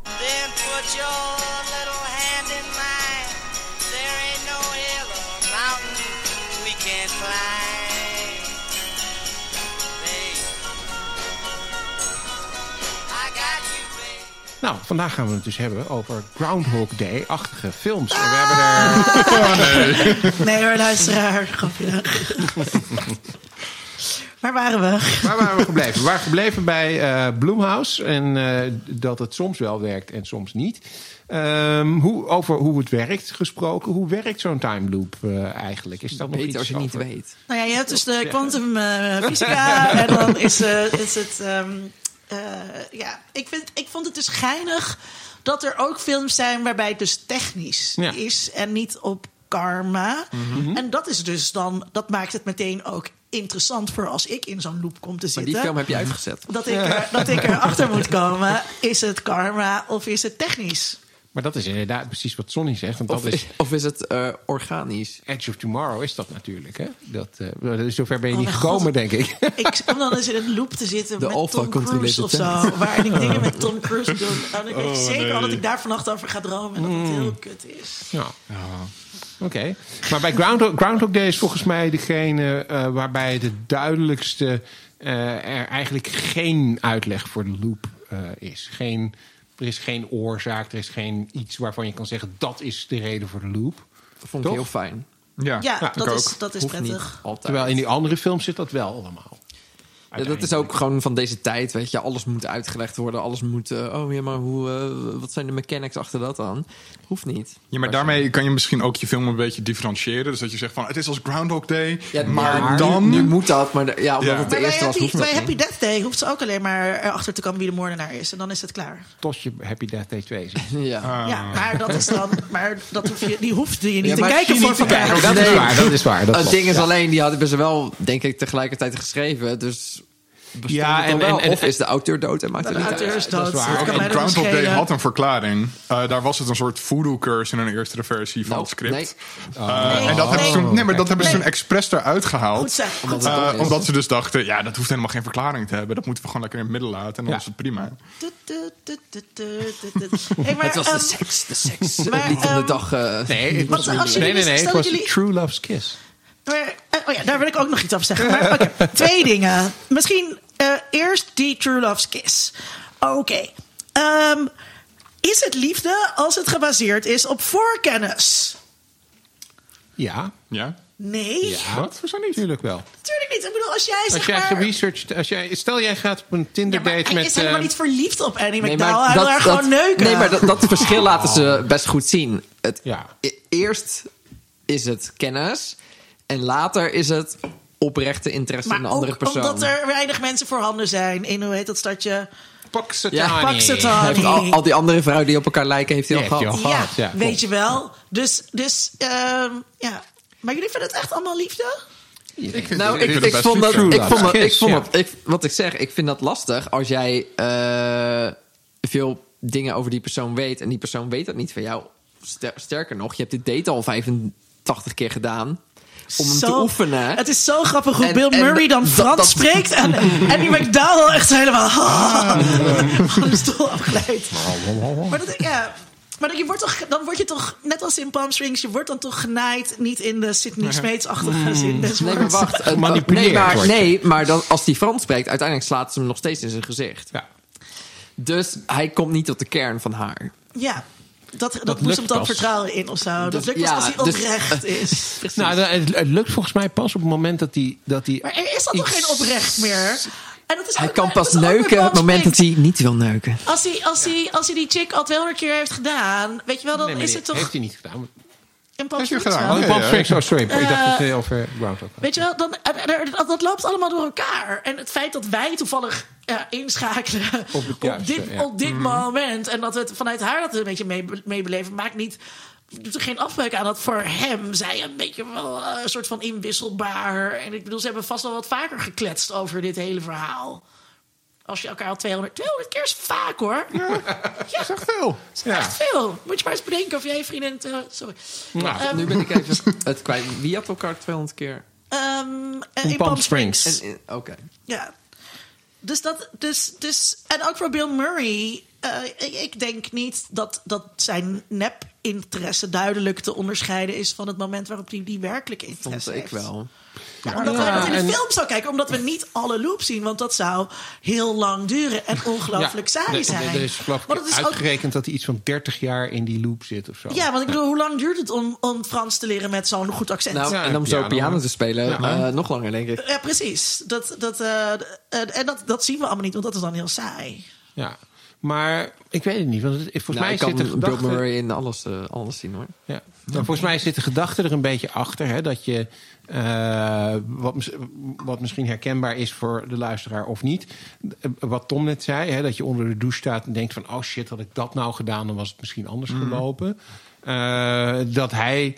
Then put your Nou, vandaag gaan we het dus hebben over Groundhog Day-achtige films. En we hebben er... Nee hoor, luisteraar. Grapje. Waar waren we? Waar waren we gebleven? We waren gebleven bij eh Bloomhouse. En eh, dat het soms wel werkt en soms niet. Ehm, hoe, over hoe het werkt gesproken. Hoe werkt zo'n time loop eh, eigenlijk? Is dat nog Beter iets als je niet weet. Nou ja, je hebt dus de quantum eh, fysica en dan is, eh, is het... ehm, eh, ja, ik, vind, ik vond het dus geinig dat er ook films zijn waarbij het dus technisch Ja. is en niet op karma. En dat is dus dan, dat maakt het meteen ook interessant voor als ik in zo'n loop kom te Maar zitten. die film heb je uitgezet. dat, ik er, dat ik erachter moet komen, is het karma of is het technisch? Maar dat is inderdaad precies wat Sonny zegt. Want Of, dat is of is het eh, organisch? Edge of Tomorrow is dat natuurlijk. Hè? Dat, eh, zover ben je Oh, niet gekomen, God. denk ik. Ik kom dan eens in een loop te zitten De met Alpha Tom Cruise of zo. Waar ik dingen met Tom Cruise doe. En ik weet Oh, zeker al dat ik daar vannacht over ga dromen. En dat het heel kut is. Ja. Oké. Maar bij Groundhog, Groundhog Day is volgens mij degene eh, waarbij de duidelijkste eh, er eigenlijk geen uitleg voor de loop eh, is. Geen, er is geen oorzaak, er is geen iets waarvan je kan zeggen dat is de reden voor de loop. Dat vond ik Toch? heel fijn. Ja, Ja, dat, is, dat is Hoeft prettig. altijd. Terwijl in die andere films zit dat wel allemaal. Ja, dat is ook gewoon van deze tijd, weet je. Alles moet uitgelegd worden. Alles moet... eh, oh ja, maar hoe, eh, wat zijn de mechanics achter dat dan? Hoeft niet. Ja, maar daarmee kan je misschien ook je film een beetje differentiëren. Dus dat je zegt van, het is als Groundhog Day, Ja, maar dan... Nu, moet dat, maar de- ja, omdat Ja. het de Maar bij eerste was, Happy, hoeft dat bij Happy niet. Death Day hoeft ze ook alleen maar erachter te komen wie de moordenaar is. En dan is het klaar. Tot je Happy Death Day 2 ziet. Ja. Ah. Ja, maar dat is dan. Maar dat hoef je, die hoefde je niet Ja, te kijken voor niet te kijken. dat is waar, dat is waar. Dat het ding is alleen, die hadden ze wel, denk ik, tegelijkertijd geschreven. Dus Ja, en- wel? en- en- of is de auteur dood en maakt De het niet auteur uit? is dat is dood. Groundhog Day had een verklaring. Eh, daar was het een soort voodoo curse in een eerdere versie van Nou, het script. nee. Eh, en dat hebben ze toen, nee, maar dat hebben ze Nee. toen expres eruit gehaald. Goed. Goed Eh, omdat ze dus dachten, ja, dat hoeft helemaal geen verklaring te hebben. Dat moeten we gewoon lekker in het midden laten. En dan Ja. is het prima. Hey, maar, Het was de ehm, seks, de seks. maar, niet om de ehm, dag. Nee, het was, nee, nee, nee. Het was True Love's Kiss. Maar, eh, oh ja, daar wil ik ook nog iets over zeggen. Maar oké, twee dingen. Misschien eh, eerst die True Love's Kiss. Oké. Ehm, is het liefde als het gebaseerd is op voorkennis? Ja. Ja? Nee, Ja. Wat? Hoezo niet? Natuurlijk wel. natuurlijk niet. Ik bedoel, als jij Als zeg jij maar... geresearched, als jij, stel jij gaat op een Ja, Tinder maar date hij met. is helemaal eh, niet verliefd op Annie Nee, McDowell. Hij wil haar dat- gewoon neuken. Nee, maar dat, dat verschil laten ze best goed zien. Het, Ja. e- Eerst is het kennis en later is het oprechte interesse in een andere ook persoon. omdat er weinig mensen voorhanden zijn in, hoe heet dat stadje? Punxsutawney. Ja, heeft al, al die andere vrouwen die op elkaar lijken, heeft hij al gehad. ja, weet klopt. je wel. Dus, dus ehm, ja. Maar jullie vinden het echt allemaal liefde? Ik vind Nou, het- ik, ik, het vond dat, ik vond dat, ik vond ja. dat, ik, wat ik zeg, ik vind dat lastig als jij eh, veel dingen over die persoon weet en die persoon weet dat niet van jou. Ster- sterker nog, je hebt dit date al 85 keer gedaan om hem te oefenen. Het is zo grappig hoe En- Bill en Murray dan dat- Frans dat- spreekt. En, en die McDowell echt helemaal van de stoel afgeleid. Maar, dat, ja, maar dat- je wordt toch, dan word je toch, net als in Palm Springs, je wordt dan toch genaaid. Niet in de Sydney Smeets-achtige zin des Nee, maar wacht. Gemanipuleerd nee, maar, nee, maar dan, als die Frans spreekt, uiteindelijk slaat ze hem nog steeds in zijn gezicht. Ja. Dus hij komt niet tot de kern van haar. Ja, dat, dat, lukt boezemt dan pas. vertrouwen in of zo. Dat Dus- lukt pas ja, als hij dus- oprecht is. Nou, dat- het, het lukt volgens mij pas op het moment dat hij. Dat hij Maar er is dan toch geen oprecht meer? En dat is Hij ook kan pas dat neuken op het moment dat hij niet wil neuken. Als hij, als, hij, als hij die chick al 200 keer heeft gedaan, weet je wel, dan Nee, maar is die het toch heeft hij niet gedaan. In gedaan? wel? Oh, Ja, in ja. Springs. Oh, sorry. ik dacht Eh, dat het over Groundhog. Weet je wel, dan, er- er- dat, dat loopt allemaal door elkaar. En het feit dat wij toevallig ja, inschakelen Op dit, ja. op dit moment... en dat we het vanuit haar dat een beetje mee- meebeleven... maakt niet doet er geen afbreuk aan dat voor hem zij een beetje wel eh, een soort van inwisselbaar. En ik bedoel, ze hebben vast wel wat vaker gekletst over dit hele verhaal. Als je elkaar al 200, 200 keer is vaak hoor. Ja, Dat is echt veel. echt veel. Moet je maar eens bedenken of jij je vriendin. eh, sorry. Nou, Ehm, Nu ben ik even het kwijt. Wie had elkaar 200 keer? ehm, eh, in Palm Springs. In- Oké. Ja. Dus dat, dus, dus, en ook voor Bill Murray. Eh, ik, ik denk niet dat, dat zijn nep-interesse duidelijk te onderscheiden is van het moment waarop hij die werkelijke Vond interesse ik heeft. wel. Ja, omdat Ja, wij dat in de en- film zou kijken, omdat we niet alle loops zien, want dat zou heel lang duren en ongelooflijk saai zijn. Er is ik Maar dat is ook uitgerekend dat hij iets van 30 jaar in die loop zit of zo. ja, want ik bedoel, hoe lang duurt het om, om Frans te leren met zo'n goed accent? Nou, Ja, en om zo piano. piano te spelen, eh, nog langer denk ik. ja, precies. Dat, dat, eh, en dat, dat zien we allemaal niet, want dat is dan heel saai. Ja. Maar ik weet het niet. Want het, volgens Nou, mij ik zit de Bill gedachte... Murray in alles, eh, alles zien hoor. Ja. Nou, volgens mij zit de gedachte er een beetje achter. Hè, dat je, eh, wat, wat misschien herkenbaar is voor de luisteraar of niet. eh, Wat Tom net zei. Hè, dat je onder de douche staat en denkt van... oh shit, had ik dat nou gedaan, dan was het misschien anders gelopen. Eh, dat hij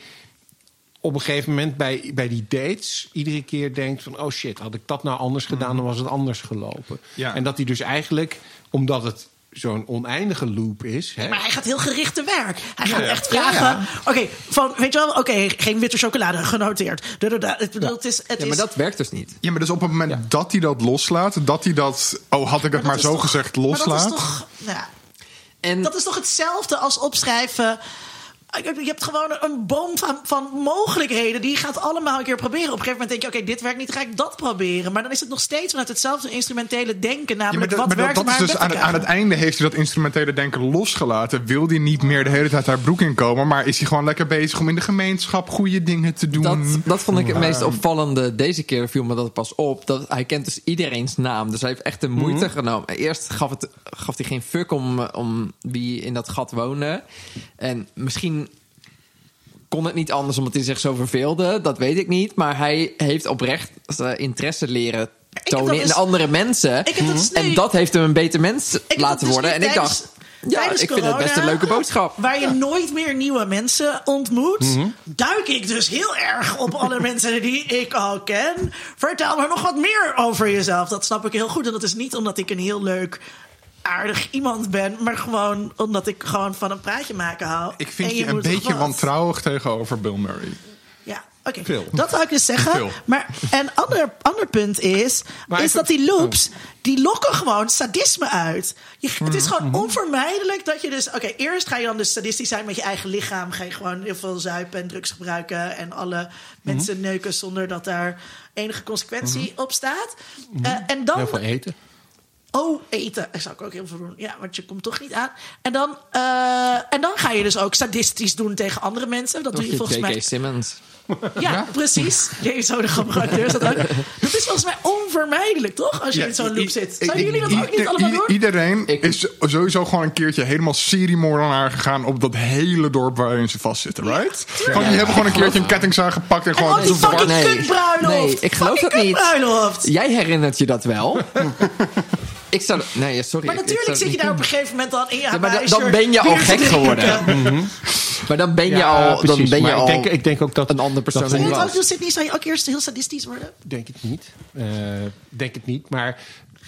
op een gegeven moment bij, bij die dates... iedere keer denkt van... oh shit, had ik dat nou anders gedaan, dan was het anders gelopen. Ja. En dat hij dus eigenlijk, omdat het zo'n oneindige loop is... Hè, Maar hij gaat heel gericht te werk. Hij gaat Ja. echt vragen. Oké, van weet je wel, oké, geen witte chocolade genoteerd. Het is, het Ja, maar is, dat werkt dus niet. Ja, maar dus op het moment dat hij dat loslaat, dat hij dat, oh had ik het maar is zo toch- gezegd, maar dat is loslaat. toch, ja, En dat is toch hetzelfde als opschrijven. Je hebt gewoon een boom van, van mogelijkheden. Die gaat allemaal een keer proberen. Op een gegeven moment denk je, oké, dit werkt niet, ga ik dat proberen. Maar dan is het nog steeds vanuit hetzelfde instrumentele denken. Ja, maar Namelijk, dat, wat maar dat, werkt dat is haar dus aan het, aan het krijgen? einde heeft hij dat instrumentele denken losgelaten. Wil hij niet meer de hele tijd haar broek inkomen, maar is hij gewoon lekker bezig om in de gemeenschap goede dingen te doen. Dat, dat vond ik het meest opvallende. Deze keer viel me dat pas op. Dat hij kent dus iedereen's naam. Dus hij heeft echt de moeite Mhm. genomen. Eerst gaf, het, gaf hij geen fuck om, om wie in dat gat woonde. En misschien kon het niet anders omdat hij zich zo verveelde. Dat weet ik niet. Maar hij heeft oprecht interesse leren tonen in dus- andere mensen. Ik heb dat dus en dat heeft hem een beter mens laten dus worden. En ik dacht, ja, tijdens ik vind het best een leuke boodschap. Waar je nooit meer nieuwe mensen ontmoet, duik ik dus heel erg op alle mensen die ik al ken. Vertel me nog wat meer over jezelf. Dat snap ik heel goed. En dat is niet omdat ik een heel leuk, aardig iemand ben, maar gewoon omdat ik gewoon van een praatje maken hou. Ik vind je, een beetje wantrouwig tegenover Bill Murray. Ja, oké. Dat zou ik dus zeggen. Veel. Maar een ander, ander punt is, Maar is dat die loops, die lokken gewoon sadisme uit. Je, het is Mhm, gewoon onvermijdelijk dat je dus... Oké, eerst ga je dan dus sadistisch zijn met je eigen lichaam. Ga je gewoon heel veel zuipen en drugs gebruiken... en alle mensen Mhm. neuken zonder dat daar enige consequentie op staat. Eh, en dan Heel veel eten. Oh, eten. Dat zou ik ook heel veel doen. Ja, want je komt toch niet aan. En dan, eh, en dan ga je dus ook sadistisch doen tegen andere mensen. Dat doe je volgens mij. Simmons. Ja, precies. Je zo de is dat ook. Dat is volgens mij onvermijdelijk, toch? Als je in zo'n loop zit. Zouden jullie dat ook niet allemaal doen? Iedereen Ik- is sowieso gewoon een keertje helemaal seriemoordenaar gegaan op dat hele dorp waarin ze vastzitten, right? Gewoon, die hebben gewoon een keertje een kettingzaag gepakt en En gewoon... ook die fucking Nee. kutbruiloft. Nee, ik geloof dat niet. Jij herinnert je dat wel? ik zou... Nee, ja, sorry. Maar ik- ik natuurlijk zou zit je daar op een gegeven moment dan in je Ja, maar dan- ben je al gek geworden. doen. Maar dan ben je Ja, al, dan ben je al ik denk, ik denk ook dat een ander persoon dat- ook was. Sydney? Zou je ook eerst heel sadistisch worden? Denk het niet. Eh, denk het niet. Maar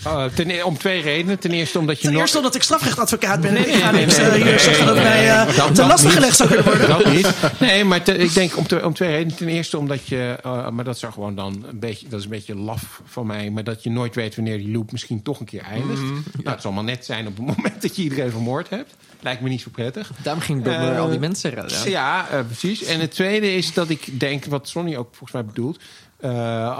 eh, ten, e- om twee redenen. Ten eerste omdat je Ten nog- eerste omdat ik strafrechtadvocaat ben. Nee, en ik nee, ga nee, eh, nee, hier nee, zeggen dat nee, mij nee, eh, dat- ten dat laste niet. gelegd zou kunnen worden. Dat niet. Nee, maar te- ik denk om, te- om twee redenen. Ten eerste omdat je, eh, maar dat zou gewoon dan een beetje, dat is een beetje laf van mij, maar dat je nooit weet wanneer die loop misschien toch een keer eindigt. Nou, het zal maar net zijn op het moment dat je iedereen vermoord hebt. Lijkt me niet zo prettig. Daarom ging Eh, al die mensen redden. Ja, precies. En het tweede is dat ik denk, wat Sonny ook volgens mij bedoelt. Eh,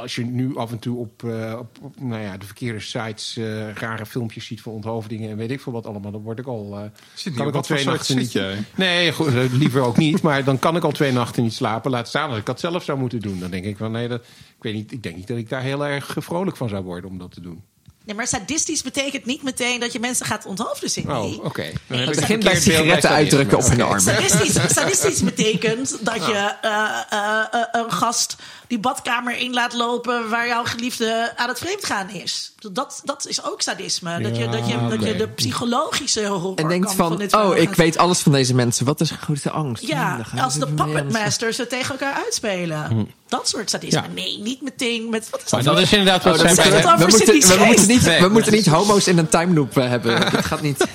als je nu af en toe op, eh, op, op, nou ja, de verkeerde sites eh, rare filmpjes ziet van onthoofdingen en weet ik veel wat allemaal, dan word ik al. eh, Zit kan ik al wat voor twee nachten niet. jij? Nee, goed, liever ook niet. Maar dan kan ik al twee nachten niet slapen. Laat staan dat ik dat zelf zou moeten doen. Dan denk ik van nee, dat, ik weet niet. Ik denk niet dat ik daar heel erg vrolijk van zou worden om dat te doen. Nee, maar sadistisch betekent niet meteen dat je mensen gaat onthoofden, Sydney. Oh, oké. Dan heb bij sigaretten uitdrukken op hun armen. Sadistisch, sadistisch betekent dat je eh, eh, een gast die badkamer in laat lopen waar jouw geliefde aan het vreemdgaan is. Dat, dat is ook sadisme. dat, je, dat, je, dat je de psychologische horror En denkt van, dit oh, ik gaan- weet alles van deze mensen. Wat is hun grootste angst? Ja, gaan als de ermee puppet aan de slag. masters het tegen elkaar uitspelen. Dat soort sadisme. Ja. Nee, niet meteen met... Wat is Maar dat? dat is inderdaad wat Oh, dat we, moeten, we, moeten niet, Nee, we moeten dat niet homo's in een time loop eh, hebben. Dat gaat niet.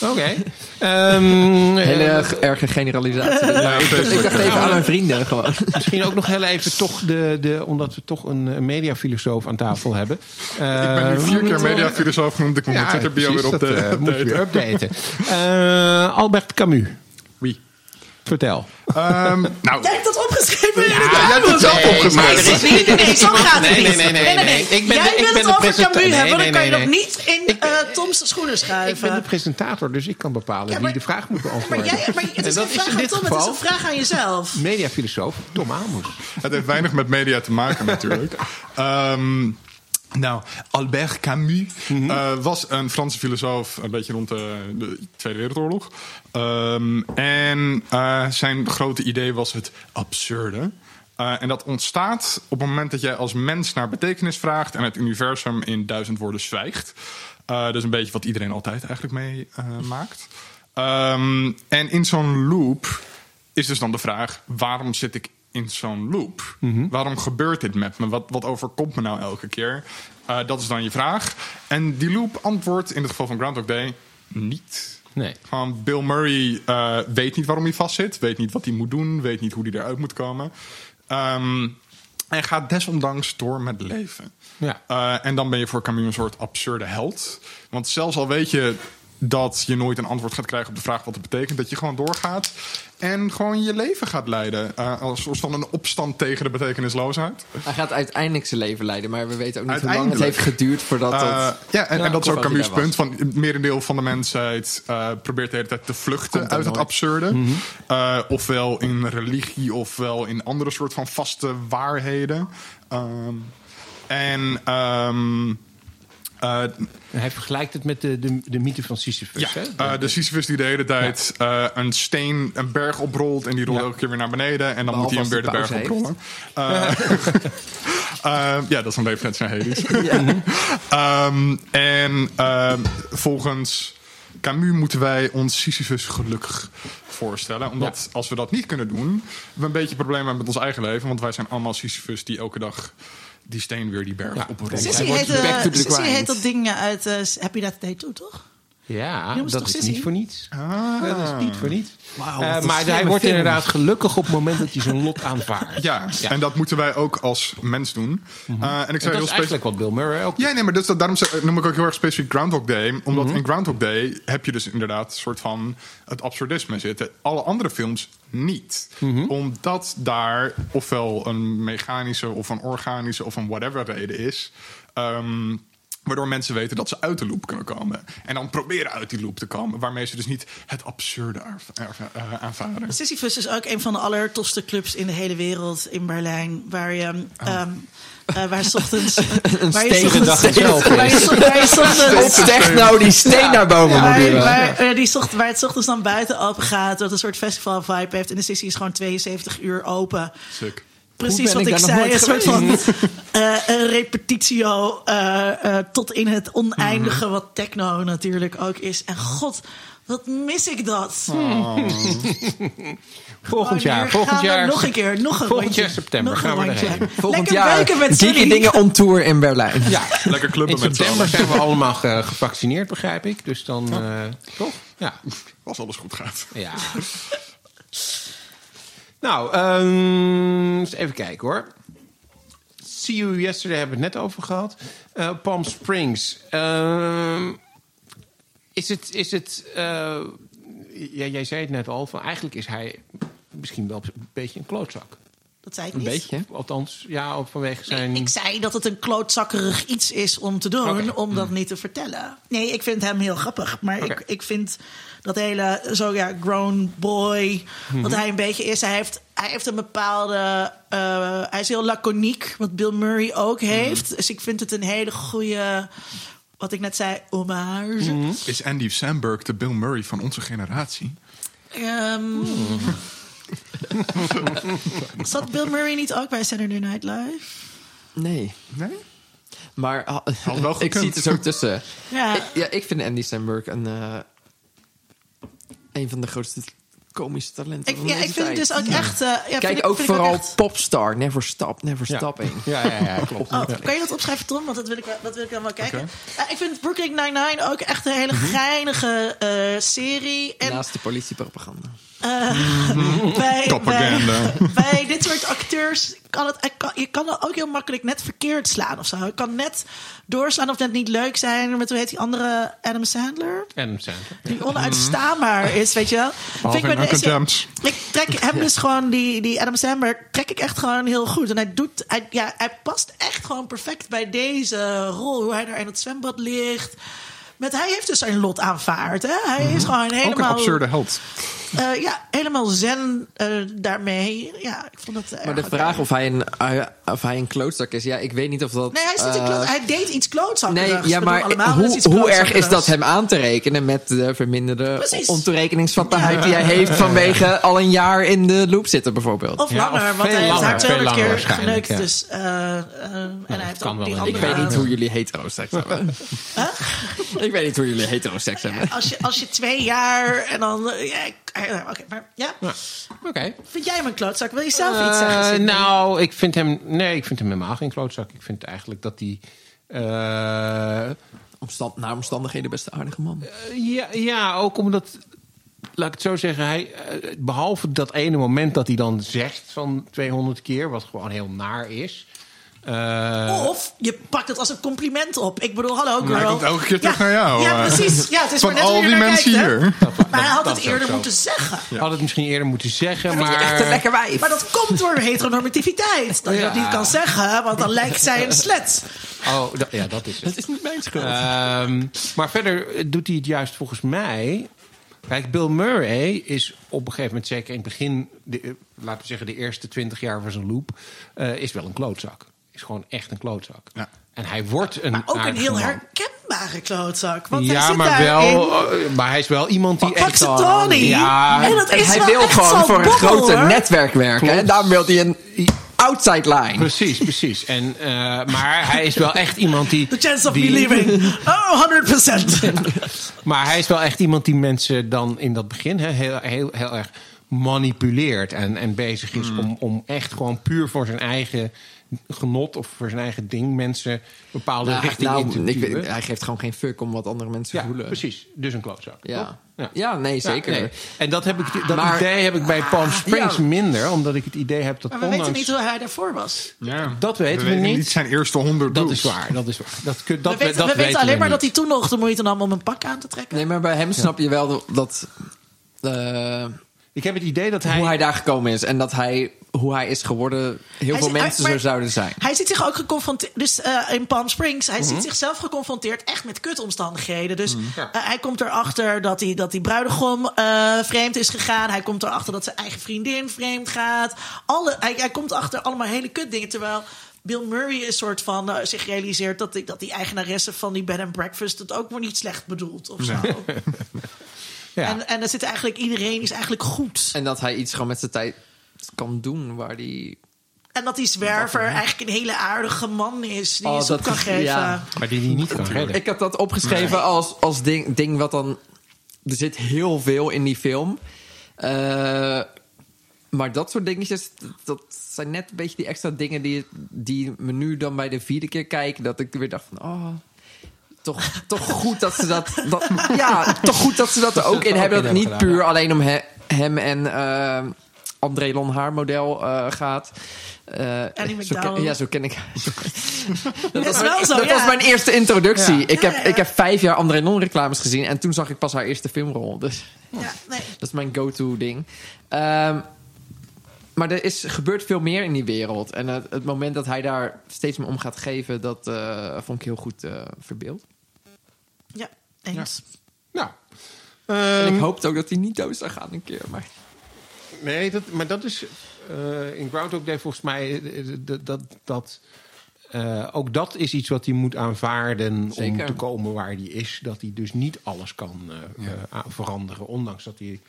Oké. Ehm, Hele eh, erg- erge generalisatie. ik dacht even aan mijn vrienden gewoon. Misschien ook nog heel even toch de, de omdat we toch een, een mediafilosoof aan tafel hebben. Ik ben nu vier keer mediafilosoof genoemd. Ik moet mijn Twitter bio weer op dat de eh, moet je weer updaten. Eh, Albert Camus? Vertel. Ehm, nou, Jij hebt dat opgeschreven. ja, jij hebt het zelf opgeschreven. Nee, nee, nee, nee, zo gaat het Nee, niet. nee, nee, nee, nee. Ik ben Jij ik wil ben het de over Camus nee, hebben, nee, dan kan je nog niet in eh, Toms schoenen Ik ben schuiven. de presentator, dus ik kan bepalen Ja, wie maar- de vraag moet Maar, beantwoorden. jij, maar het is dat geen vraag aan Tom, het is een vraag aan jezelf. mediafilosoof Tom Aalmoes. Het heeft weinig met media te maken natuurlijk. Ehm, nou, Albert Camus eh, was een Franse filosoof, een beetje rond de, de Tweede Wereldoorlog. Ehm, en eh, zijn grote idee was het absurde. Eh, en dat ontstaat op het moment dat jij als mens naar betekenis vraagt en het universum in duizend woorden zwijgt. Dat is een beetje wat iedereen altijd eigenlijk mee eh, maakt. Ehm, en in zo'n loop is dus dan de vraag: waarom zit ik in zo'n loop? Waarom gebeurt dit met me? Wat, wat overkomt me nou elke keer? Eh, dat is dan je vraag. En die loop antwoordt in het geval van Groundhog Day niet. Nee. Gewoon Bill Murray eh, weet niet waarom hij vastzit, weet niet wat hij moet doen, weet niet hoe hij eruit moet komen. Ehm, en gaat desondanks door met leven. Ja. Eh, en dan ben je voor Camus een soort absurde held. Want zelfs al weet je dat je nooit een antwoord gaat krijgen op de vraag wat het betekent. Dat je gewoon doorgaat en gewoon je leven gaat leiden. Eh, als soort van een opstand tegen de betekenisloosheid. Hij gaat uiteindelijk zijn leven leiden, maar we weten ook niet hoe lang het heeft geduurd voordat Eh, dat... ja, en, en dat is ook Camus' punt. Van, het merendeel van de mensheid eh, probeert de hele tijd te vluchten uit het absurde. Eh, ofwel in religie, ofwel in andere soort van vaste waarheden. Ehm, en ehm, eh, Hij vergelijkt het met de, de, de mythe van Sisyphus. ja, hè? eh, de Sisyphus die de hele tijd eh, een steen, een berg oprolt... en die rolt Ja. elke keer weer naar beneden... en dan Behalve moet hij hem weer de berg oprollen. Ja, dat is een referentie naar Hades. Ehm, en ehm, volgens Camus moeten wij ons Sisyphus gelukkig voorstellen. Omdat als we dat niet kunnen doen, we een beetje problemen hebben met ons eigen leven. Want wij zijn allemaal Sisyphus die elke dag die steen weer die berg. Sissy heet, back eh, Sissy grind. heet dat ding eh, uit eh, Happy Death Day 2, toch? Ja, Jongens, dat is Sissy? niet voor niets. Ah. Dat is niet voor niets. Eh, maar hij wordt film. inderdaad gelukkig op het moment dat hij zijn lot aanvaardt. Ja, Ja. en dat moeten wij ook als mens doen. Eh, en ik En zei dat heel is specifiek. eigenlijk wat Bill Murray ook Ja, nee, maar dus dat, daarom zeg- noem ik ook heel erg specifiek Groundhog Day. Omdat Mhm. in Groundhog Day heb je dus inderdaad een soort van het absurdisme zitten. Alle andere films niet. Mhm. Omdat daar ofwel een mechanische of een organische of een whatever reden is. ehm, waardoor mensen weten dat ze uit de loop kunnen komen. En dan proberen uit die loop te komen. Waarmee ze dus niet het absurde eh, aanvaarden. Sisyphus is ook een van de allertofste clubs in de hele wereld in Berlijn. Waar je, ehm, eh, waar 's ochtends... waar je 's ochtends- zelf is. waar je 's- waar je 's ochtends- Opsteeg nou die steen naar boven, Waar, Modiba. waar, die zocht, waar het ochtends dan buiten open gaat. Dat een soort festival vibe heeft. En de Sissy is gewoon 72 uur open. Sick. Precies wat ik zei. Een soort van eh, een repetitio eh, eh, tot in het oneindige. Wat techno natuurlijk ook is. En god, wat mis ik dat. Volgend Oh, jaar. Volgend gaan we jaar. nog een keer. Nog een Volgend jaar september Nog gaan we erheen. Volgend Lekker jaar met Sonny. dingen on tour in Berlijn. Ja, Lekker clubben in met z'n september zijn we allemaal ge- gevaccineerd, begrijp ik. Dus dan, eh, toch? Ja. Als alles goed gaat. ja. nou, ehm, eens even kijken hoor. See You Yesterday hebben we het net over gehad. Eh, Palm Springs. Ehm, is het... Is het eh, ja, jij zei het net al. Van, eigenlijk is hij misschien wel een beetje een klootzak. Dat zei ik Een niet. beetje. Althans, ja, ook vanwege zijn... Ik zei dat het een klootzakkerig iets is om te doen, om dat niet te vertellen. Nee, ik vind hem heel grappig. Maar ik, ik vind dat hele, zo ja, grown boy, wat hij een beetje is. Hij heeft, hij heeft een bepaalde, eh, hij is heel laconiek, wat Bill Murray ook heeft. Dus ik vind het een hele goede, wat ik net zei, hommage. Is Andy Samberg de Bill Murray van onze generatie? Ehm, Zat Bill Murray niet ook bij Saturday Night Live? Nee. Nee? Maar wel ik zie het er zo tussen. Ja. Ik, ja, ik vind Andy Samberg een, eh, een van de grootste komische talenten Ik, van ja, deze ik vind het tijd. dus ook echt... eh, ja, vind Kijk ik- ook vind ik vooral echt- popstar. Never stop, never Ja. stopping. Ja, ja, ja, klopt. Oh, kan je dat opschrijven, Tom? Want dat wil ik, wel- dat wil ik dan wel kijken. Eh, ik vind Brooklyn Nine-Nine ook echt een hele geinige eh, serie. En Naast de politiepropaganda. bij, bij, Propaganda. bij dit soort acteurs kan het, je kan het ook heel makkelijk net verkeerd slaan of zo. Het kan net doorslaan of net niet leuk zijn. Met hoe heet die andere Adam Sandler? Adam Sandler. Die onuitstaanbaar is, weet je wel. Vind ik. Ik trek hem dus gewoon, die, die Adam Sandler, trek ik echt gewoon heel goed. En hij doet, hij, ja, hij past echt gewoon perfect bij deze rol. Hoe hij daar in het zwembad ligt. Met, hij heeft dus zijn lot aanvaard. Hè? Hij is gewoon Ook een helemaal, absurde held. Eh, ja, helemaal zen eh, daarmee. Ja, ik vond dat Maar de vraag of hij, een, eh, of hij een klootzak is, ja, ik weet niet of dat... Nee, hij, is eh, hij deed iets klootzakkerigs. Nee, ja, maar allemaal hoe, hoe erg is dat hem aan te rekenen met de verminderde Precies. ontoerekeningsvatbaarheid die hij heeft vanwege al een jaar in de loop zitten, bijvoorbeeld? Of Ja, langer, of want hij heeft langer, haar veel 200 langer keer geneukt. ja. Dus, eh, eh, en hij heeft ook die andere... ik weet niet hoe jullie hetero-seks hebben. ik weet niet hoe jullie hetero-seks hebben. Als je, als je twee jaar en dan... eh, ja, eh, Oké, maar ja. Oké. Vind jij hem een klootzak? Wil je zelf iets zeggen? Eh, nou, ik vind hem. Nee, ik vind hem helemaal geen klootzak. Ik vind eigenlijk dat hij. eh, Omstand, naar omstandigheden beste aardige man. ja, ja, ook omdat. Laat ik het zo zeggen. Hij, eh, behalve dat ene moment dat hij dan zegt van 200 keer, wat gewoon heel naar is. Eh, Of je pakt het als een compliment op. Ik bedoel, hallo girl. hij komt elke keer terug naar jou, Ja, eh. precies. Ja, het is Van maar net al die mensen kijkt, hier. Maar hij had dat het eerder zo. moeten zeggen. Had het misschien eerder moeten zeggen, Maar maar... echt een lekker wijf. Maar dat komt door heteronormativiteit. Dat je dat Ja. niet kan zeggen, want dan lijkt zij een slet. Oh, da- ja, dat is het. Het is niet mijn schuld. Ehm, maar verder eh, doet hij het juist volgens mij. Kijk, Bill Murray is op een gegeven moment, zeker in het begin, de, laten we zeggen de eerste twintig jaar van zijn loop, eh, is wel een klootzak. Is gewoon echt een klootzak. Ja. En hij wordt een. Maar ook een heel man. herkenbare klootzak. Want hij Ja, zit maar wel. eh, maar hij is wel iemand die echt. Paxatoni. Ja, en dat En is hij wel wil echt gewoon voor een hoor. netwerk werken. En daarom wil hij een outside line. Precies, precies. En, eh, maar hij is wel echt iemand die. The chance of die- me leaving. Oh, 100%. Maar hij is wel echt iemand die mensen dan in dat begin hè, heel, heel, heel erg manipuleert. En, en bezig is Hmm. om, om echt gewoon puur voor zijn eigen genot of voor zijn eigen ding mensen bepaalde Nou, richting in te nou, ik weet- hij geeft gewoon geen fuck om wat andere mensen ja, voelen. precies. Dus een klootzak. Ja. toch? Ja. nee, zeker. nee. En dat, heb ik, dat Maar- idee heb ik bij Palm Springs Ja. minder. Omdat ik het idee heb dat Maar we ondanks... weten niet hoe hij daarvoor was. Ja. Dat weten we niet. zijn eerste honderd Dat doels. is waar, dat is waar. Dat, kun- dat, we weten, dat we weten alleen we maar dat hij toen nog de moeite nam om een pak aan te trekken. Nee, maar bij hem snap je wel dat... eh, Ik heb het idee dat hij... hoe hij daar gekomen is. En dat hij, hoe hij is geworden, heel Hij veel zit- mensen maar- zo zouden zijn. Hij ziet zich ook geconfronteerd, dus eh, in Palm Springs, hij Mhm. ziet zichzelf geconfronteerd echt met kutomstandigheden. Dus Ja. eh, hij komt erachter dat die, dat die bruidegom eh, vreemd is gegaan. Hij komt erachter dat zijn eigen vriendin vreemd gaat. Alle, hij, hij komt achter allemaal hele kutdingen. Terwijl Bill Murray een soort van zich realiseert dat die, dat die eigenaresse van die bed and breakfast het ook maar niet slecht bedoelt of zo. Ja. En, en er zit eigenlijk iedereen is eigenlijk goed. En dat hij iets gewoon met zijn tijd kan doen waar hij... En dat die zwerver eigenlijk een hele aardige man is die Oh, je soep dat kan is- geven. ja. Maar die hij niet kan redden. Ik heb dat opgeschreven als, als ding, ding wat dan... Er zit heel veel in die film. Eh, maar dat soort dingetjes, dat zijn net een beetje die extra dingen die, die me nu dan bij de vierde keer kijken, dat ik weer dacht van, oh, toch, toch goed dat ze dat, dat, ja, toch goed dat ze dat er ook in hebben. Dat het niet puur alleen om he- hem en eh, André Lon haar model eh, gaat. Eh, zo ken- ja, zo ken ik. Dat was is mijn- wel zo, dat ja. was mijn eerste introductie. Ja. Ik, Ja, heb, ja. ik heb vijf jaar André Non reclames gezien. En toen zag ik pas haar eerste filmrol. Dus Ja, nee. dat is mijn go-to ding. Ehm, maar er is, gebeurt veel meer in die wereld. En het, het moment dat hij daar steeds meer om gaat geven... dat eh, vond ik heel goed eh, verbeeld. Eens. Nou. en ehm, ik hoopte ook dat hij niet dood zou gaan een keer. Maar Nee, dat, maar dat is eh, in Groundhog Day volgens mij eh, dat dat, dat eh, ook dat is iets wat hij moet aanvaarden Zeker. om te komen waar hij is. Dat hij dus niet alles kan eh, eh, veranderen, ondanks dat hij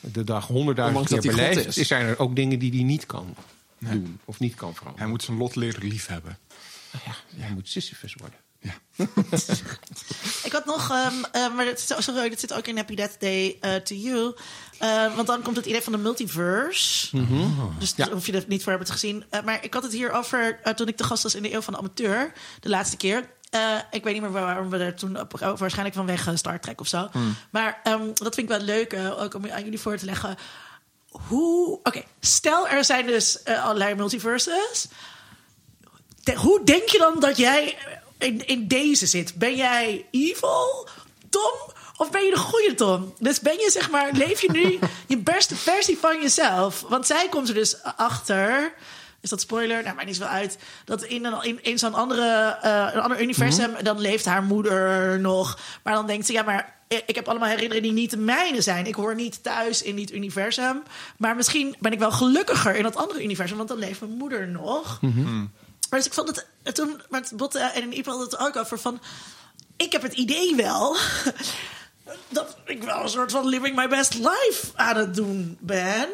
de dag honderdduizend keer dat beleeft. is. Zijn er ook dingen die hij niet kan doen of niet kan veranderen? Hij moet zijn lot leren liefhebben. ja, hij moet Sisyphus worden. Ik had nog, ehm, eh, maar dat zit, sorry, dat zit ook in Happy Death Day eh, to You. Eh, want dan komt het idee van de multiverse. Dus daar hoef je er niet voor hebben te gezien. Eh, maar ik had het hier over toen ik de gast was in de Eeuw van de Amateur. De laatste keer. Eh, ik weet niet meer waarom we er toen op, oh, waarschijnlijk vanwege Star Trek of zo. Maar ehm, dat vind ik wel leuk, ook om aan jullie voor te leggen. Hoe, oké, stel er zijn dus allerlei multiverses. De- hoe denk je dan dat jij in, in deze zit? Ben jij evil, Tom? Of ben je de goede Tom? Dus ben je zeg maar, leef je nu je beste versie van jezelf? Want zij komt er dus achter. Is dat spoiler? Nou, maar niet zo uit. Dat in, een, in, in zo'n andere, eh, een ander universum, dan leeft haar moeder nog. Maar dan denkt ze, ja, maar ik heb allemaal herinneringen die niet de mijne zijn. Ik hoor niet thuis in dit universum. Maar misschien ben ik wel gelukkiger in dat andere universum, want dan leeft mijn moeder nog. Maar dus ik vond het eh, toen met Botte en in Iep had het ook over van. Ik heb het idee wel dat ik wel een soort van living my best life aan het doen ben.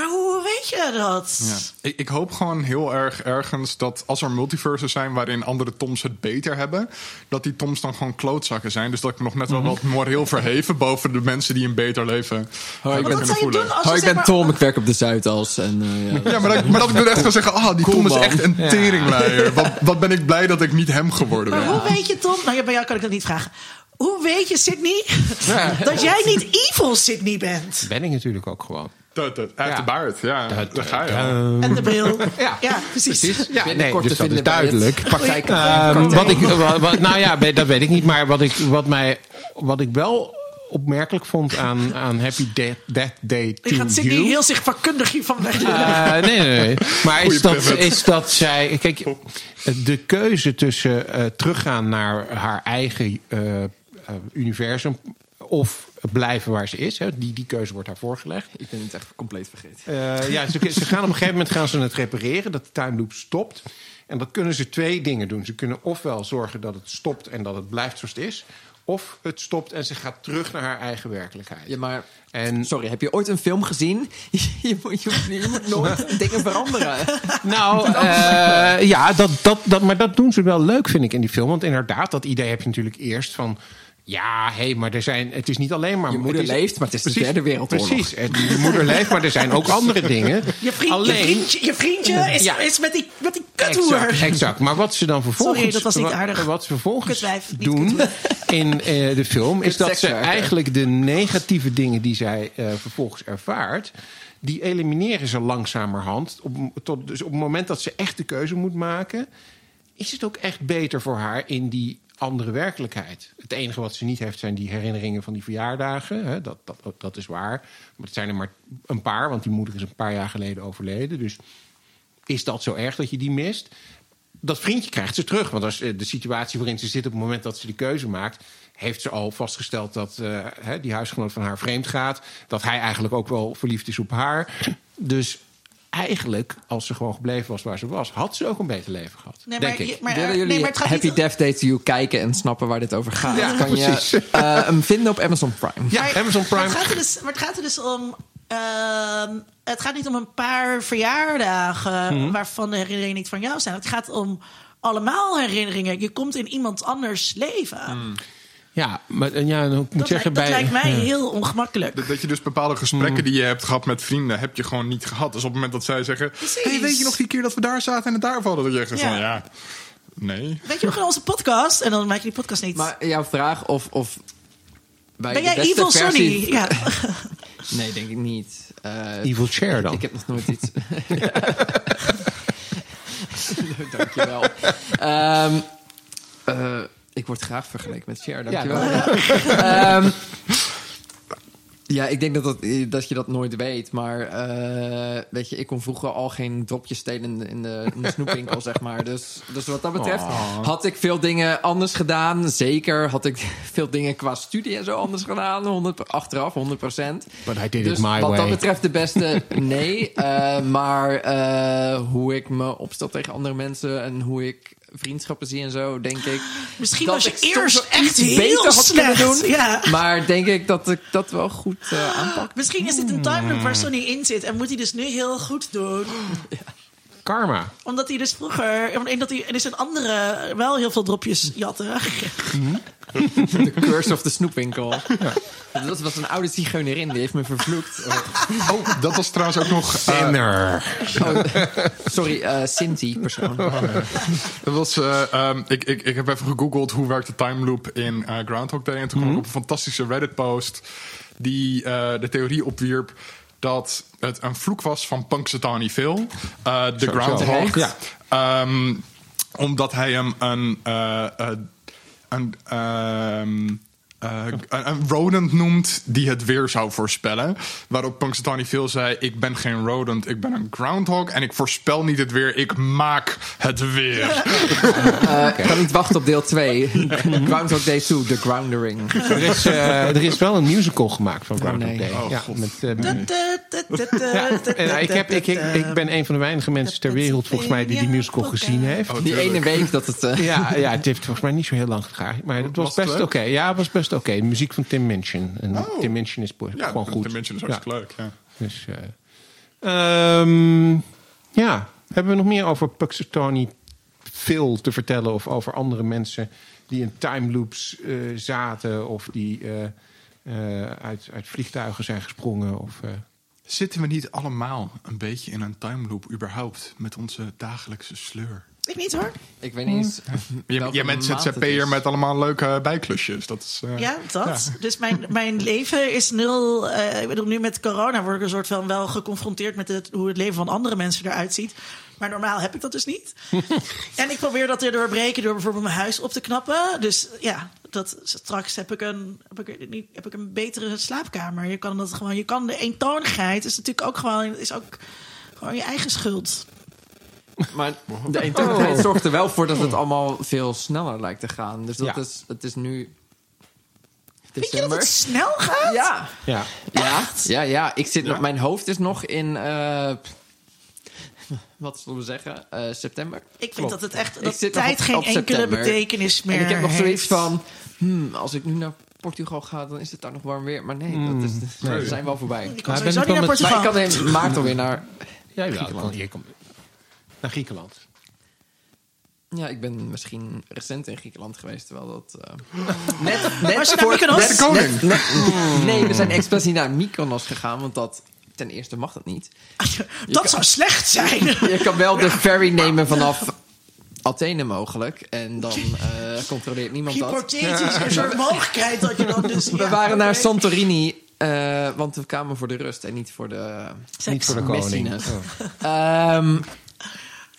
Maar hoe weet je dat? Ja. Ik, ik hoop gewoon heel erg ergens dat als er multiverses zijn waarin andere Toms het beter hebben, dat die Toms dan gewoon klootzakken zijn. Dus dat ik me nog net wel wat moreel verheven boven de mensen die een beter leven Hoi, ik hebben ben, wat zou je doen als je ik ben maar- Tom, ik werk op de Zuidas. En, eh, ja. Ja, maar dat, maar dat ik dan echt kan zeggen, ah, die Cool, Tom is man. echt een teringleier. Wat, wat ben ik blij dat ik niet hem geworden Maar ben. hoe weet je, Tom? Nou, ja, bij jou kan ik dat niet vragen. Hoe weet je, Sydney, dat jij niet evil Sydney bent? Ben ik natuurlijk ook gewoon. Dat, dat, uit Ja. de baard, ja. Daar ga je. al. En de bril. Ja, ja precies. Ja, nee, dus dat is duidelijk. praktijk- Ehm, wat ik, wat, wat- nou ja, dat weet ik niet. Maar wat ik, wat mij, wat ik wel opmerkelijk vond aan, aan Happy Death, Death Day to Je gaat Sydney You. heel zich vakkundig hiervan weg. Eh, nee, nee, nee. Maar is dat, is dat zij. Kijk, de keuze tussen eh, teruggaan naar haar eigen eh, eh, universum. of blijven waar ze is. Hè, die, die keuze wordt haar voorgelegd. Ik ben het echt compleet vergeten. Eh, ja, ze, ze gaan op een gegeven moment gaan ze het repareren, dat de time loop stopt. En dat kunnen ze twee dingen doen. Ze kunnen ofwel zorgen dat het stopt en dat het blijft zoals het is. Of het stopt en ze gaat terug naar haar eigen werkelijkheid. Ja, maar... En Sorry, heb je ooit een film gezien? Je, moet, je, moet- je moet nooit dingen veranderen. Nou, eh, ja, dat, dat, dat, maar dat doen ze wel leuk, vind ik, in die film. Want inderdaad, dat idee heb je natuurlijk eerst van... Ja, hé, maar er zijn, het is niet alleen maar... Je moeder is- leeft, maar het is de derde wereldoorlog. Precies, het- je moeder leeft, maar er zijn ook andere dingen. Je, vriend, alleen, je vriendje, je vriendje is, Ja. is met die, met die kuthoer. Exact, exact. Maar wat ze dan vervolgens, Sorry, dat was niet wat- aardig. Wat ze vervolgens Kutwijf, doen in eh, de film, is dat ze eigenlijk de negatieve dingen die zij eh, vervolgens ervaart, die elimineren ze langzamerhand. Op, tot, dus op het moment dat ze echt de keuze moet maken, is het ook echt beter voor haar in die andere werkelijkheid. Het enige wat ze niet heeft zijn die herinneringen van die verjaardagen. Hè, dat, dat, dat is waar. Maar het zijn er maar een paar, want die moeder is een paar jaar geleden overleden. Dus is dat zo erg dat je die mist? Dat vriendje krijgt ze terug. Want als eh, de situatie waarin ze zit op het moment dat ze die keuze maakt, heeft ze al vastgesteld dat eh, die huisgenoot van haar vreemd gaat. Dat hij eigenlijk ook wel verliefd is op haar. Dus eigenlijk, als ze gewoon gebleven was waar ze was, had ze ook een beter leven gehad. Nee, denk maar, ik. maar, Willen nee, jullie maar het gaat Happy niet... Death Day to You kijken en snappen waar dit over gaat? Ja, kan precies. je eh, hem vinden op Amazon Prime. Ja, Maar- Amazon Maar Prime. het gaat er dus, maar het gaat er dus om. ehm, het gaat niet om een paar verjaardagen Mhm. waarvan de herinneringen niet van jou zijn. Het gaat om allemaal herinneringen. Je komt in iemand anders leven. Ja, maar ja, ik moet Dat, zeggen lijkt, dat bij. lijkt mij ja. heel ongemakkelijk. Dat, dat je dus bepaalde gesprekken die je hebt gehad met vrienden, heb je gewoon niet gehad. Dus op het moment dat zij zeggen: Precies. hey, weet je nog die keer dat we daar zaten en het daar vallen? Dat je echt Ja. van ja. Nee. Weet je nog in onze podcast? En dan maak je die podcast niet. Maar jouw vraag of... of bij ben de jij beste Evil versie- Sonny? Ja. Nee, denk ik niet. Eh, Evil Chair dan. Ik heb nog nooit iets. dankjewel. Ehm eh, ik word graag vergeleken met Cher, dankjewel. Ja, Ehm, ja ik denk dat, dat, dat je dat nooit weet. Maar eh, weet je, ik kon vroeger al geen dropjes stelen in de, in de, in de snoepwinkel, zeg maar. Dus, dus wat dat betreft had ik veel dingen anders gedaan. Zeker had ik veel dingen qua studie en zo anders gedaan. 100, achteraf, 100 procent. Dus it my wat way. dat betreft de beste, nee. Eh, maar eh, hoe ik me opstel tegen andere mensen en hoe ik vriendschappen zie en zo, denk ik. Misschien dat was je eerst echt heel beter had slecht. doen. Ja. Maar denk ik dat ik dat wel goed eh aanpak. Misschien is dit een time loop waar Sonny in zit. En moet hij dus nu heel goed doen. Karma. Omdat hij dus vroeger... Omdat hij, er is een andere wel heel veel dropjes jatten. De curse of de snoepwinkel. Dat was een oude zigeunerin, die heeft me vervloekt. Oh, Oh, dat was trouwens ook nog. eh, Sinner. sorry, eh Sinti persoon. dat was, eh, ehm, ik, ik, ik heb even gegoogeld hoe werkt de time loop in eh, Groundhog Day. En toen kwam ik op een fantastische Reddit-post die eh, de theorie opwierp dat het een vloek was van Punxsutawney Phil, eh, de zo. Groundhog. Ja. Ehm, omdat hij hem een, eh, eh, een, ehm, eh, een, rodent noemt die het weer zou voorspellen. Waarop Punxsutawney Phil zei: Ik ben geen rodent, ik ben een groundhog en ik voorspel niet het weer, ik maak het weer. Eh, Ik kan niet wachten op deel 2. Groundhog Day 2, The Groundering. Er is, eh, er is wel een musical gemaakt van Groundhog. Day. Oh, ja, met, en ik, heb, ik, ik, ik ben een van de weinige mensen ter wereld volgens mij die die musical gezien heeft. Die ene week dat het... Ja, ja, het heeft volgens mij niet zo heel lang gedragen. Maar het was, best oké. Ja, het was best oké. Muziek van Tim Minchin. En Oh. Tim Minchin is Ja, gewoon goed. Dimension is Ja. hartstikke leuk. Ja. Dus, eh, ehm, ja, hebben we nog meer over Puxatony Phil te vertellen? Of over andere mensen die in time loops eh, zaten? Of die eh, uit, uit vliegtuigen zijn gesprongen? Of, Zitten we niet allemaal een beetje in een time loop überhaupt met onze dagelijkse sleur? Ik niet hoor. Ik weet niet eens. Je, je bent ZZP'er met allemaal leuke bijklusjes. Dat is, eh, Ja, dat. Dus mijn, mijn leven is nul. eh, ik bedoel, nu met corona word ik een soort van wel geconfronteerd met het, hoe het leven van andere mensen eruit ziet. Maar normaal heb ik dat dus niet. en ik probeer dat te doorbreken door bijvoorbeeld mijn huis op te knappen. Dus ja, dat, straks heb ik, een, heb, ik, niet, heb ik een betere slaapkamer. Je kan dat gewoon. Je kan de eentonigheid is natuurlijk ook gewoon, is ook gewoon je eigen schuld. Maar de eentonigheid zorgt er wel voor dat het allemaal veel sneller lijkt te gaan. Dus dat Ja. is, het is nu Weet je dat december. het snel gaat? Ja, Ja. ja, ja, ja. Ik zit, nog- Mijn hoofd is nog in... eh, wat zullen we zeggen? Eh, september. Ik vind dat het echt Ik dat zit nog tijd op- geen op enkele september. betekenis meer En ik heb nog zoiets heeft. van... Hmm, als ik nu naar Portugal ga, dan is het daar nog warm weer. Maar nee, dat is, we zijn wel voorbij. Ik kan Maar ben sowieso ik niet wel naar Maar Portugal. ik kan in maart alweer naar... Ja, ja, Griekenland. je komt naar Griekenland. Ja, ik ben misschien recent in Griekenland geweest, terwijl dat... eh, net, net Was je naar voor- Mykonos? net- nee, we zijn expres niet naar Mykonos gegaan, want dat... Ten eerste mag dat niet. Dat zou slecht zijn. Je kan wel de ferry nemen vanaf Athene mogelijk. En dan eh, controleert niemand dat. Hypothetisch, een soort mogelijkheid dat je dan dus... We waren naar Santorini, eh, want we kwamen voor de rust en niet voor de... Niet voor de koning. Ehm,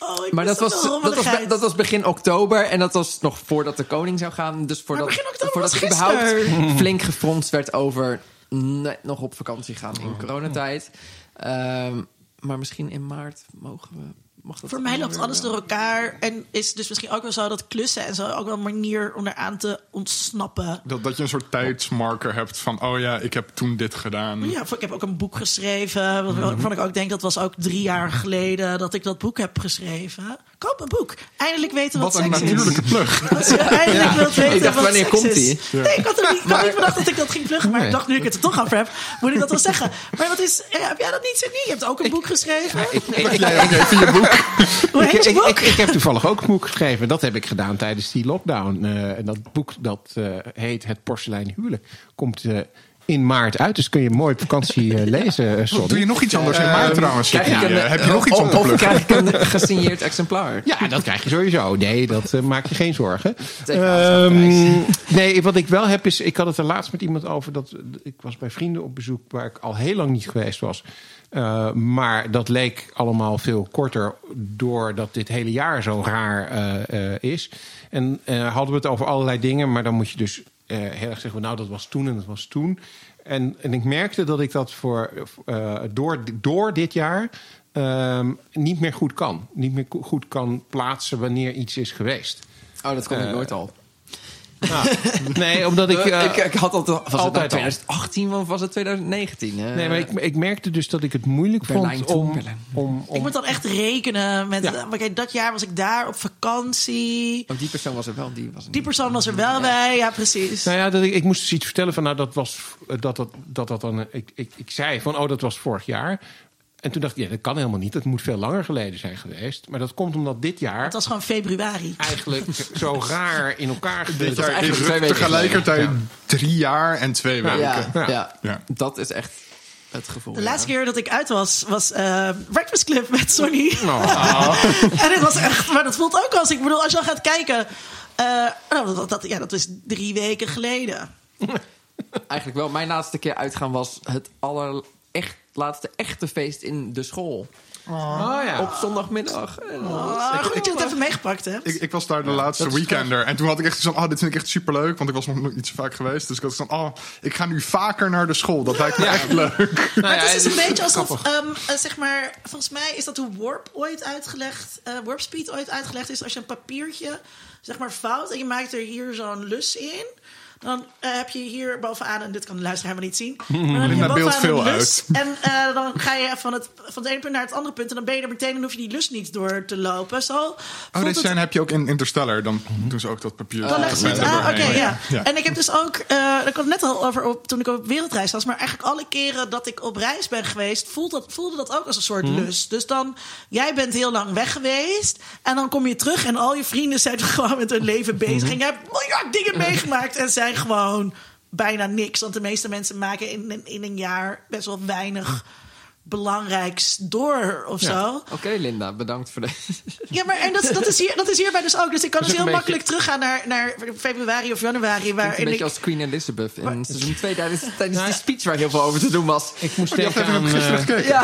Oh, maar dat was, dat, was, dat was begin oktober en dat was nog voordat de koning zou gaan. Dus voordat, begin oktober voordat was überhaupt gisteren. flink gefronst werd over net nog op vakantie gaan in coronatijd. Ehm, maar misschien in maart mogen we... Mag dat Voor mij loopt weer alles wel? door elkaar. En is dus misschien ook wel zo dat klussen en zo ook wel een manier om eraan te ontsnappen. Dat, dat je een soort tijdsmarker hebt van... oh ja, ik heb toen dit gedaan. Ja, ik heb ook een boek geschreven. Waarvan ik ook denk dat was ook drie jaar geleden dat ik dat boek heb geschreven. Koop een boek. Eindelijk weten wat, Wat een seks is. natuurlijke plug. Als je eindelijk wilt weten Ik dacht, wat wanneer seks komt is. die? Nee, ik had, er niet, ik had niet bedacht dat ik dat ging pluggen. Maar Nee. ik dacht, nu ik het er toch over heb, moet ik dat wel zeggen. Maar wat is, ja, heb jij dat niet, Sidney? Je hebt ook een boek geschreven. Ik, ik, ik, Jij ook even je boek. Hoe heet je ik, boek? ik, ik heb toevallig ook een boek geschreven. Dat heb ik gedaan tijdens die lockdown. Eh, en dat boek dat eh, heet Het Porselein Huwelijk. Komt eh, in maart uit. Dus kun je mooi op vakantie eh, lezen, eh, Sonny. Doe je nog iets anders in maart trouwens? Krijg ik Sidney? een, Eh, heb je nog iets om te Of krijg ik een gesigneerd exemplaar? Ja, dat krijg je sowieso. Nee, dat eh, maak je geen zorgen. Ehm, nee, wat ik wel heb is... Ik had het er laatst met iemand over. Dat, ik was bij vrienden op bezoek waar ik al heel lang niet geweest was. Eh, maar dat leek allemaal veel korter doordat dit hele jaar zo raar eh, eh, is. En eh, hadden we het over allerlei dingen. Maar dan moet je dus eh, heel erg zeggen... Nou, dat was toen en dat was toen. En, en ik merkte dat ik dat voor, eh, door, door dit jaar ehm, niet meer goed kan. Niet meer goed kan plaatsen wanneer iets is geweest. Oh, dat kon ik Eh, nooit al. Nou, nee, omdat ik... eh, ik, ik had altijd, was het altijd al. 2018 of was het 2019? Eh, nee, maar ik, ik merkte dus dat ik het moeilijk Berlijn vond om, om, om... Ik moet dan echt rekenen met. Ja. Maar kijk, dat jaar was ik daar op vakantie. Die persoon was er wel, die was er Die persoon was er wel bij. Ja, precies. Nou ja, dat ik, ik moest dus iets vertellen van, nou, dat was, dat dat, dat, dat dan, ik, ik, ik zei van, oh, dat was vorig jaar. En toen dacht ik, ja, dat kan helemaal niet. Dat moet veel langer geleden zijn geweest. Maar dat komt omdat dit jaar Het was gewoon februari. eigenlijk zo raar in elkaar Dit gezet jaar is eigenlijk twee het weken tegelijkertijd geleden. drie jaar en twee weken. Ja, ja. Ja. Ja. dat is echt het gevoel. De laatste ja. keer dat ik uit was, was eh, Breakfast Club met Sonny. Oh. en het was echt, maar dat voelt ook als, ik bedoel, als je dan gaat kijken. eh, nou, dat, dat, ja, dat is drie weken geleden. Eigenlijk wel. Mijn laatste keer uitgaan was het aller echt, laatste echte feest in de school. Oh, ja. Op zondagmiddag. En, Ah, goed dat je het even meegepakt hebt. Ik, ik was daar de laatste weekender. En toen had ik echt zo van, oh, dit vind ik echt superleuk. Want ik was nog niet zo vaak geweest. Dus ik had van, oh, ik ga nu vaker naar de school. Dat lijkt me echt leuk. Maar het is dus een is beetje alsof, ehm, eh, zeg maar, volgens mij is dat hoe Warp ooit uitgelegd, eh Warp Speed ooit uitgelegd is. Als je een papiertje, zeg maar, vouwt en je maakt er hier zo'n lus in. Dan eh, heb je hier bovenaan, en dit kan de luisteraar helemaal niet zien. Maar dan heb je bovenaan veel een lus. En eh, dan ga je van het, van het ene punt naar het andere punt. En dan ben je er meteen, dan hoef je die lus niet door te lopen. Zo Oh, deze scène heb je ook in Interstellar. Dan doen ze ook dat papier. dan leggen ze het aan. Oké, ja. Ja. En ik heb dus ook, eh daar kwam het net al over op, toen ik op wereldreis was, maar eigenlijk alle keren dat ik op reis ben geweest, voelde dat, voelde dat ook als een soort lust. Dus dan, jij bent heel lang weg geweest en dan kom je terug en al je vrienden zijn gewoon met hun leven bezig. En jij hebt miljard dingen meegemaakt en zijn gewoon bijna niks. Want de meeste mensen maken in, in, in een jaar best wel weinig belangrijks door of zo. Oké, Linda, bedankt voor de... Ja, maar en dat, dat, is hier, dat is hierbij dus ook. Dus ik kan dus heel een makkelijk teruggaan naar, naar februari of januari. een Waarin beetje ik, als Queen Elizabeth in seizoen 2 tijdens, tijdens die speech waar heel veel over te doen was. Ik moest Je had denken even aan... gisteren eh. Ja.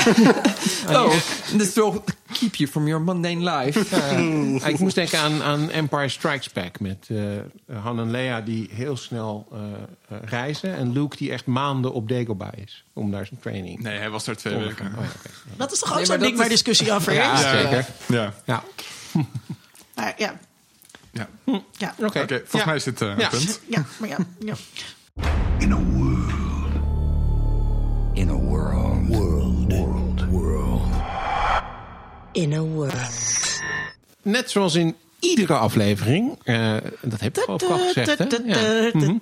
oh, this will keep you from your mundane life. ik moest denken aan, aan Empire Strikes Back met eh, Han en Leia die heel snel eh, eh, reizen. En Luke die echt maanden op Dagobah is om daar zijn training Nee, hij was daar twee weken. Oh, ja, oké. dat is toch ook Nee, zo'n maar ding waar is- discussie over Ja, is? zeker. Ja. Ja, Maar ja, ja. ja. oké. Volgens Ja. mij is dit eh, een Ja. punt. Ja, maar ja, ja. In a world. Net zoals in iedere aflevering, eh, dat heb ik al gezegd, hè? Ja. Mhm.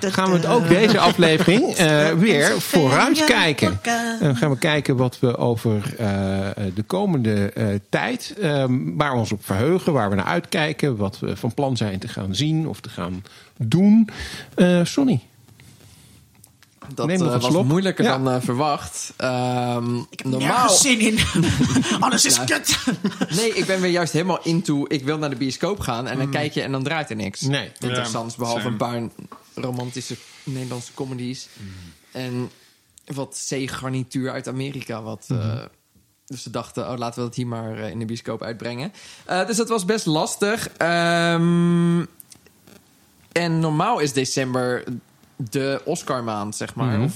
gaan we het ook deze aflevering eh, weer vooruitkijken. En dan gaan we kijken wat we over eh, de komende eh, tijd, eh, waar we ons op verheugen, waar we naar uitkijken, wat we van plan zijn te gaan zien of te gaan doen. Eh Sonny, Dat een was slok. moeilijker Ja. dan eh, verwacht. Ehm, Ik heb normaal... nergens zin in. Alles is Nou. kut. Nee, ik ben weer juist helemaal into. Ik wil naar de bioscoop gaan en dan kijk je en dan draait er niks. Nee. Interessants, Ja, behalve same. een paar romantische Nederlandse comedies. En wat zeegarnituur uit Amerika. Wat, eh, dus ze dachten, oh, laten we dat hier maar in de bioscoop uitbrengen. Eh, dus dat was best lastig. Ehm, en normaal is december de Oscar-maand, zeg maar. Of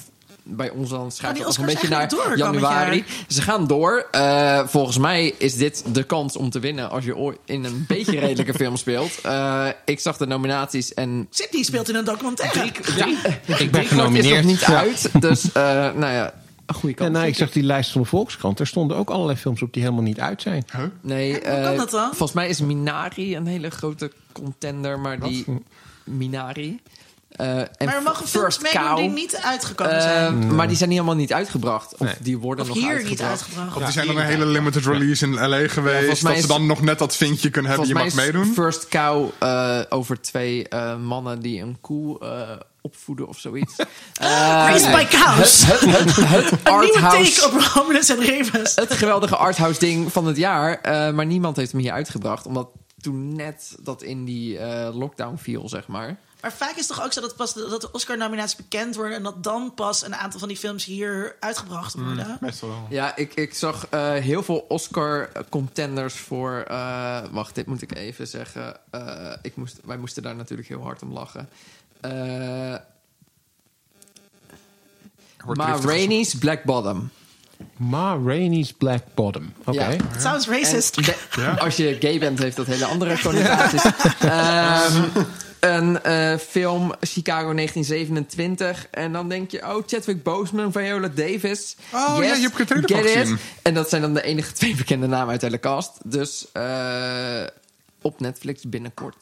bij ons dan schrijft die het nog een beetje naar door januari. Ze gaan door. Eh, volgens mij is dit de kans om te winnen als je ooit in een beetje redelijke film speelt. Eh, ik zag de nominaties en Sydney speelt in een documentaire. ik ben driekwart is nog genomineerd. niet Ja. uit. Dus eh, nou ja, een goede kans. En nou, ik zag die lijst van de Volkskrant. Er stonden ook allerlei films op die helemaal niet uit zijn. Huh? Nee, Hoe kan eh, dat dan? Volgens mij is Minari een hele grote contender, maar die Minari. Eh, en Maar er mogen films First meedoen Cow, die niet uitgekomen eh, zijn. Maar die zijn niet helemaal niet uitgebracht. Of Nee. die worden Of nog hier uitgebracht. niet uitgebracht. Of die zijn dan hier een hele limited release in LA volgens geweest. mij dat ze dan nog net dat vinkje kunnen hebben. Je mag Volgens mij is meedoen. First Cow eh, over twee eh, mannen die een koe eh, opvoeden of zoiets. Eh, Raised by cows. Het, het, het Een nieuwe arthouse take op Romulus en Remus. het geweldige arthouse ding van het jaar. eh, maar niemand heeft hem hier uitgebracht. Omdat toen net dat in die eh, lockdown viel, zeg maar. Maar vaak is het toch ook zo dat, pas de, dat de Oscar-nominaties bekend worden... en dat dan pas een aantal van die films hier uitgebracht worden. Meestal wel. Ja, ik, ik zag eh, heel veel Oscar-contenders voor... eh, wacht, dit moet ik even zeggen. Eh, ik moest, wij moesten daar natuurlijk heel hard om lachen. Eh Ma Rainey's Black Bottom. Ma Rainey's Black Bottom. Oké. Ja. Sounds racist. En de- Ja? Als je gay bent, heeft dat hele andere connotaties. Ehm, een eh, film, Chicago 1927. En dan denk je, oh, Chadwick Boseman, Viola Davis. Oh, ja, je hebt trailer gezien. En dat zijn dan de enige twee bekende namen uit de hele cast. Dus eh, op Netflix binnenkort.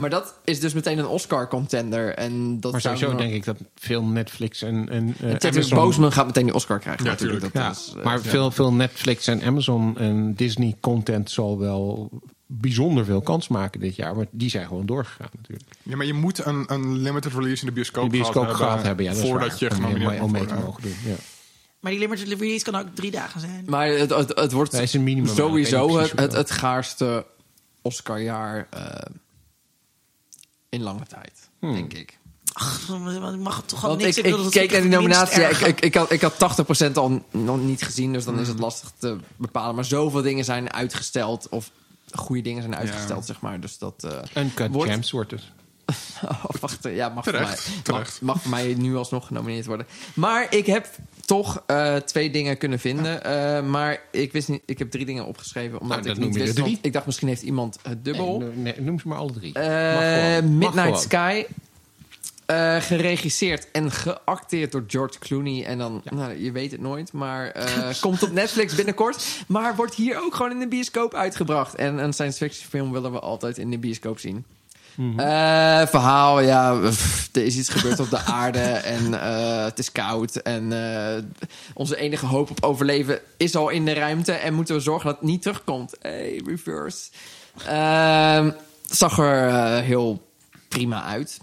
Maar dat is dus meteen een Oscar-contender. En dat Maar zou sowieso nog- denk ik dat veel Netflix en, en eh, Chadwick Amazon... Boseman gaat meteen die Oscar krijgen. Ja, natuurlijk. tuurlijk. Dat Ja, is, maar veel, veel Netflix en Amazon en Disney content zal wel bijzonder veel kans maken dit jaar. Maar die zijn gewoon doorgegaan natuurlijk. Ja, maar je moet een, een limited release in de bioscoop, gehad hebben, ja, dat is voordat je Om- genomineerd om, mee mag te mogen doen. Ja. Maar die limited release kan ook drie dagen zijn. Maar het, het, het wordt is een minimum, ik sowieso het, het, gaarste Oscarjaar eh, in lange tijd, Hmm. denk ik. Ach, ik mag het toch al Want niks. ik, ik dat keek naar die nominatie. Ja, ik, ik, ik, had, ik had 80% al nog niet gezien, dus dan is het lastig te bepalen. Maar zoveel dingen zijn uitgesteld, of goede dingen zijn uitgesteld, zeg maar. Dus dat eh, Uncut Wordt- Gems wordt het. Oh, wacht, ja, mag, Terecht, voor mij, terecht. Mag, mag voor mij nu alsnog genomineerd worden. Maar ik heb toch eh, twee dingen kunnen vinden. Eh, maar ik wist niet, ik heb drie dingen opgeschreven. Omdat Nou, ik niet wist. Ik dacht misschien heeft iemand het dubbel. Nee, nee, noem ze maar alle drie. Eh, Midnight. Sky. Eh, geregisseerd en geacteerd door George Clooney. En dan, nou, je weet het nooit, maar eh, komt op Netflix binnenkort. Maar wordt hier ook gewoon in de bioscoop uitgebracht. En een science fiction film willen we altijd in de bioscoop zien. Eh, verhaal, ja, pff, er is iets gebeurd op de aarde en het is koud. En onze enige hoop op overleven is al in de ruimte. En moeten we zorgen dat het niet terugkomt. Hey, reverse. Ehm, zag er heel prima uit.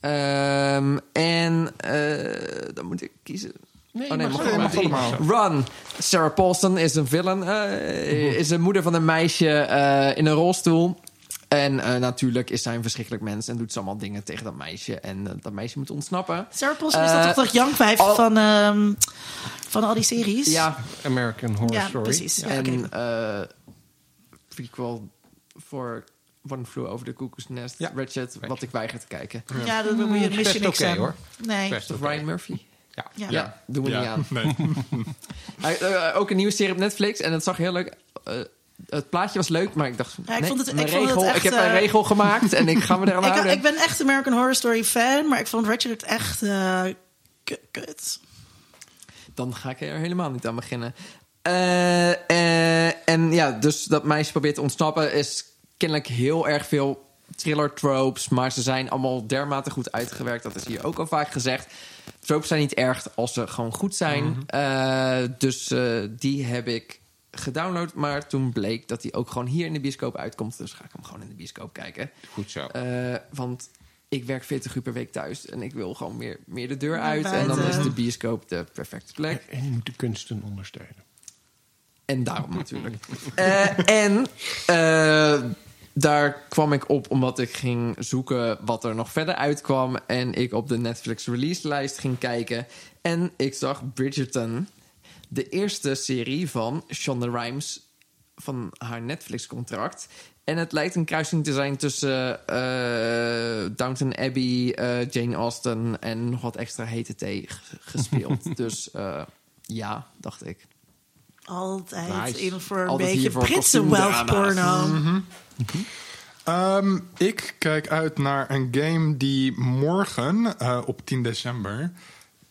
Ehm, en eh, dan moet ik kiezen. Nee, Oh nee, mag mag zo. allemaal mag allemaal. Run. Sarah Paulson is een villain. eh, is een moeder van een meisje eh, in een rolstoel. En eh, natuurlijk is zij een verschrikkelijk mens en doet ze allemaal dingen tegen dat meisje. En dat meisje moet ontsnappen. Sarah Paulson is dat toch dat Young Vijf al- van, ehm, van al die series? Ja, American Horror Ja, Story. precies. Ja, en eh prequel voor One Flew Over the Cuckoo's Nest. Ja. Ratchet, wat ik weiger te kijken. Ja, dat moet je Best mis je niks oké, hoor. Nee. Best Of oké. Ryan Murphy. Ja. Ja. Ja, doen we niet aan. nee. Hij- eh, ook een nieuwe serie op Netflix en het zag heel leuk. eh, het plaatje was leuk, maar ik dacht, Ja, ik nee, vond het- ik vond het regel, echt, ik heb eh, een regel gemaakt en ik ga me eraan Ik, houden. ik ben echt American Horror Story fan, maar ik vond Ratchet echt eh, kut. Dan ga ik er helemaal niet aan beginnen. Eh, eh, en ja, dus dat meisje probeert te ontsnappen is kennelijk heel erg veel thriller tropes, maar ze zijn allemaal dermate goed uitgewerkt. Dat is hier ook al vaak gezegd. Tropes zijn niet erg als ze gewoon goed zijn. Eh, dus eh, die heb ik gedownload, maar toen bleek dat die ook gewoon hier in de bioscoop uitkomt. Dus ga ik hem gewoon in de bioscoop kijken. Goed zo. Eh, want ik werk 40 uur per week thuis en ik wil gewoon meer, meer de deur uit. En dan is de bioscoop de perfecte plek. En je moet de kunsten ondersteunen. En daarom natuurlijk. Eh, en eh, daar kwam ik op omdat ik ging zoeken wat er nog verder uitkwam. En ik op de Netflix release lijst ging kijken. En ik zag Bridgerton, de eerste serie van Shonda Rhimes van haar Netflix-contract. En het lijkt een kruising te zijn tussen eh, Downton Abbey, eh, Jane Austen en nog wat extra hete thee gespeeld. dus eh, ja, dacht ik. Altijd Nice. in voor een Altijd beetje Britse wealth porno. Ehm, ik kijk uit naar een game die morgen, eh, op 10 december,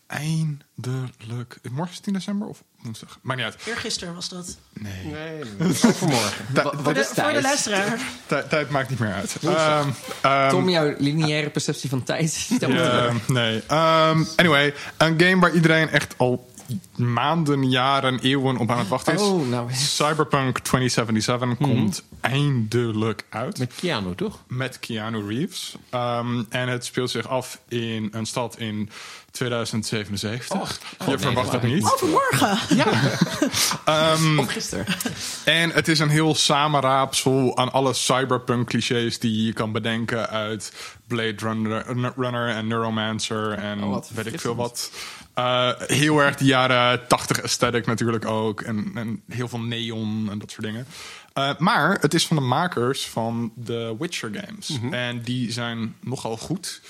eindelijk... Morgen is 10 december of woensdag? Maakt niet uit. Eergisteren was dat. Nee. Nee, overmorgen. Wat, Voor de, voor de tijd? luisteraar. tij- tijd maakt niet meer uit. Ehm, ehm, Tom, jouw lineaire perceptie van tijd. Ja, nee. Ehm, anyway, een game waar iedereen echt al maanden, jaren, eeuwen op aan het wachten is. Oh, nou. Cyberpunk 2077 komt eindelijk uit. Met Keanu, toch? met Keanu Reeves. Ehm, en het speelt zich af in een stad in 2077. Je verwacht het niet. Overmorgen. Of gisteren. En het is een heel samenraapsel aan alle cyberpunk clichés die je kan bedenken uit Blade Runner, Runner en Neuromancer en Oh, wat weet ik veel wat. Uh, heel erg de jaren 80 aesthetic natuurlijk ook. En, en heel veel neon en dat soort dingen. Uh, maar het is van de makers van de Witcher games. En die zijn nogal goed.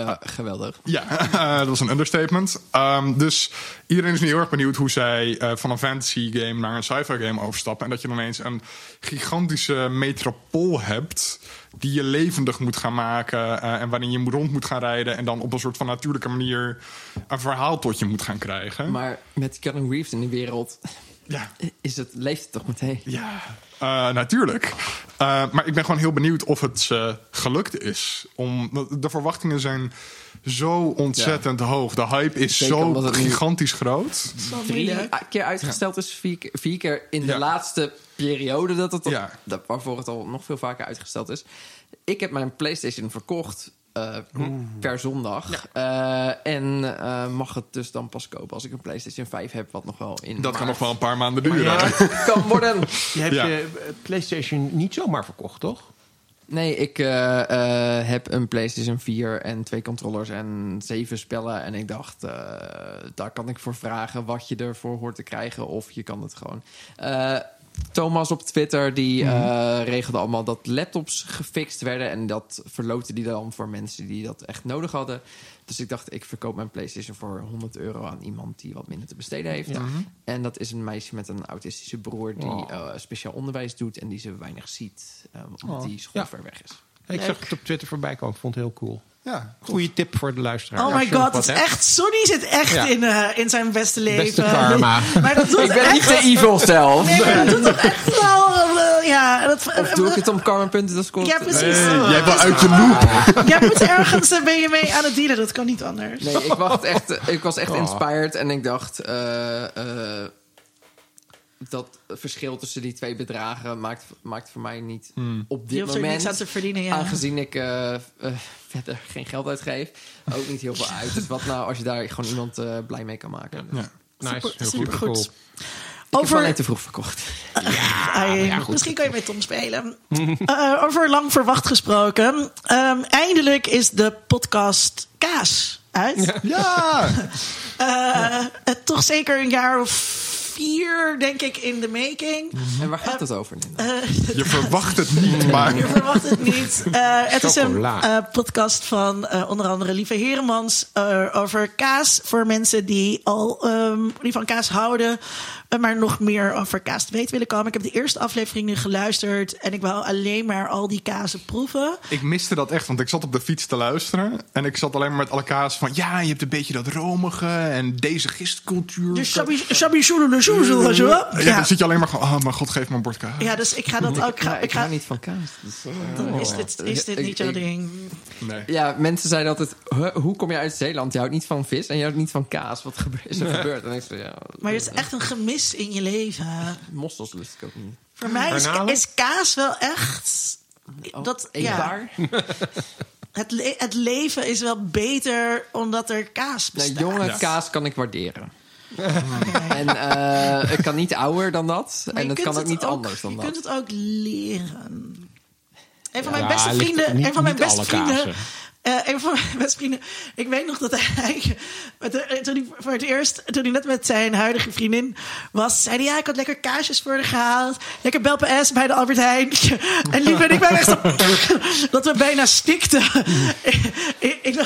Eh, geweldig. Ja, eh, dat was een understatement. Um, dus iedereen is nu heel erg benieuwd hoe zij uh, van een fantasy game naar een sci-fi game overstappen. En dat je dan ineens een gigantische metropool hebt die je levendig moet gaan maken. Uh, en waarin je rond moet gaan rijden. En dan op een soort van natuurlijke manier een verhaal tot je moet gaan krijgen. Maar met Keanu Reeves in die wereld ja. is het, leeft het toch meteen? Ja, uh, natuurlijk. Uh, maar ik ben gewoon heel benieuwd of het uh, gelukt is. Om, de verwachtingen zijn zo ontzettend ja. hoog. De hype is Zeker zo gigantisch groot. Drie keer uitgesteld is, vier, keer- vier keer in de Ja. laatste periode dat het, Ja. dat, waarvoor het al nog veel vaker uitgesteld is. Ik heb mijn PlayStation verkocht eh, per zondag. Eh, en eh, mag het dus dan pas kopen als ik een PlayStation 5 heb, wat nog wel in Dat kan nog wel een paar maanden duren. Ja. kan worden. Je hebt Ja. je PlayStation niet zomaar verkocht, toch? Nee, ik heb een PlayStation 4 en twee controllers en zeven spellen. En ik dacht, eh, daar kan ik voor vragen wat je ervoor hoort te krijgen. Of je kan het gewoon. Thomas op Twitter die eh, regelde allemaal dat laptops gefixt werden. En dat verloten die dan voor mensen die dat echt nodig hadden. Dus ik dacht, ik verkoop mijn PlayStation voor 100 euro aan iemand die wat minder te besteden heeft. En dat is een meisje met een autistische broer die Oh. eh, speciaal onderwijs doet en die ze weinig ziet, eh, omdat die school Ja. ver weg is. Ik zag het op Twitter voorbij komen. Ik vond het heel cool. Ja. Goeie tip voor de luisteraar. Oh my god, het is echt. Sonny zit echt Ja. in, eh, in zijn beste leven. Beste karma. Maar dat doet Ik ben echt, niet de evil zelf. Nee, maar dat doet echt wel. eh, ja, dat, Of doe ik het om karma-punten te scoren? Ja, precies. Hey, jij wil uit je loop. Jij moet ergens eh, ben je mee aan het dealen. Dat kan niet anders. Nee, ik, wacht echt, ik was echt inspired en ik dacht... eh, eh, dat verschil tussen die twee bedragen maakt, maakt voor mij niet Hmm. op Je dit er moment. niks aan te verdienen, ja. Aangezien ik eh, eh, verder geen geld uitgeef, ook niet heel veel uit. Dus wat nou als je daar gewoon iemand eh, blij mee kan maken? Ja. Nice, Super, heel super goed. goed. Ik heb Over, alleen te vroeg verkocht. Ja, goed. misschien kan je met Tom spelen. Eh, over lang verwacht gesproken. Ehm, eindelijk is de podcast Kaas uit. Ja! Eh, eh, toch zeker een jaar of vier, denk ik, in de making. En waar gaat het over? Eh, Je verwacht het niet, maar... Je verwacht het niet. Eh, het is een eh, podcast van eh, onder andere Lieve Heremans eh, over kaas. Voor mensen die al ehm, die van kaas houden, maar nog meer over kaas te weten willen komen. Ik heb de eerste aflevering nu geluisterd en ik wou alleen maar al die kazen proeven. Ik miste dat echt, want ik zat op de fiets te luisteren. En ik zat alleen maar met alle kaas van... Ja, je hebt een beetje dat romige en deze gistcultuur. Dus shoedele shoezel, weet je wel? Ja, Ja. dan zit je alleen maar van... Oh, mijn god, geef me een bord kaas. Ja, dus ik ga dat ook. ik, Ga, ik, ik ga, niet van kaas. dus, eh, dan is dit, is dit niet jouw ding. Nee. Ja, mensen zeiden altijd, "Huh, hoe kom je uit Zeeland? Je houdt niet van vis en je houdt niet van kaas. Wat gebe- is er gebeurd? En ik zei, ja, Maar het is echt een in je leven. Mossels lust ik ook niet. Voor mij is, kaas wel echt. Dat, ja, het, le- het leven is wel beter omdat er kaas bestaat. jonge Ja. kaas kan ik waarderen. En eh het kan niet ouder dan dat. Maar en je het kunt kan ook niet anders dan Je dat. kunt het ook leren. Een van mijn Ja, beste ligt- vrienden. niet- een van mijn niet beste alle vrienden. kazen. Eh, een van mijn beste vrienden. Ik weet nog dat hij. met de- toen hij voor het eerst. Toen hij net met zijn huidige vriendin was. zei hij: Ja, ik had lekker kaasjes voor haar gehaald. Lekker Belpe S bij de Albert Heijn. en Lief en ik waren echt dat we bijna stikten. in, in,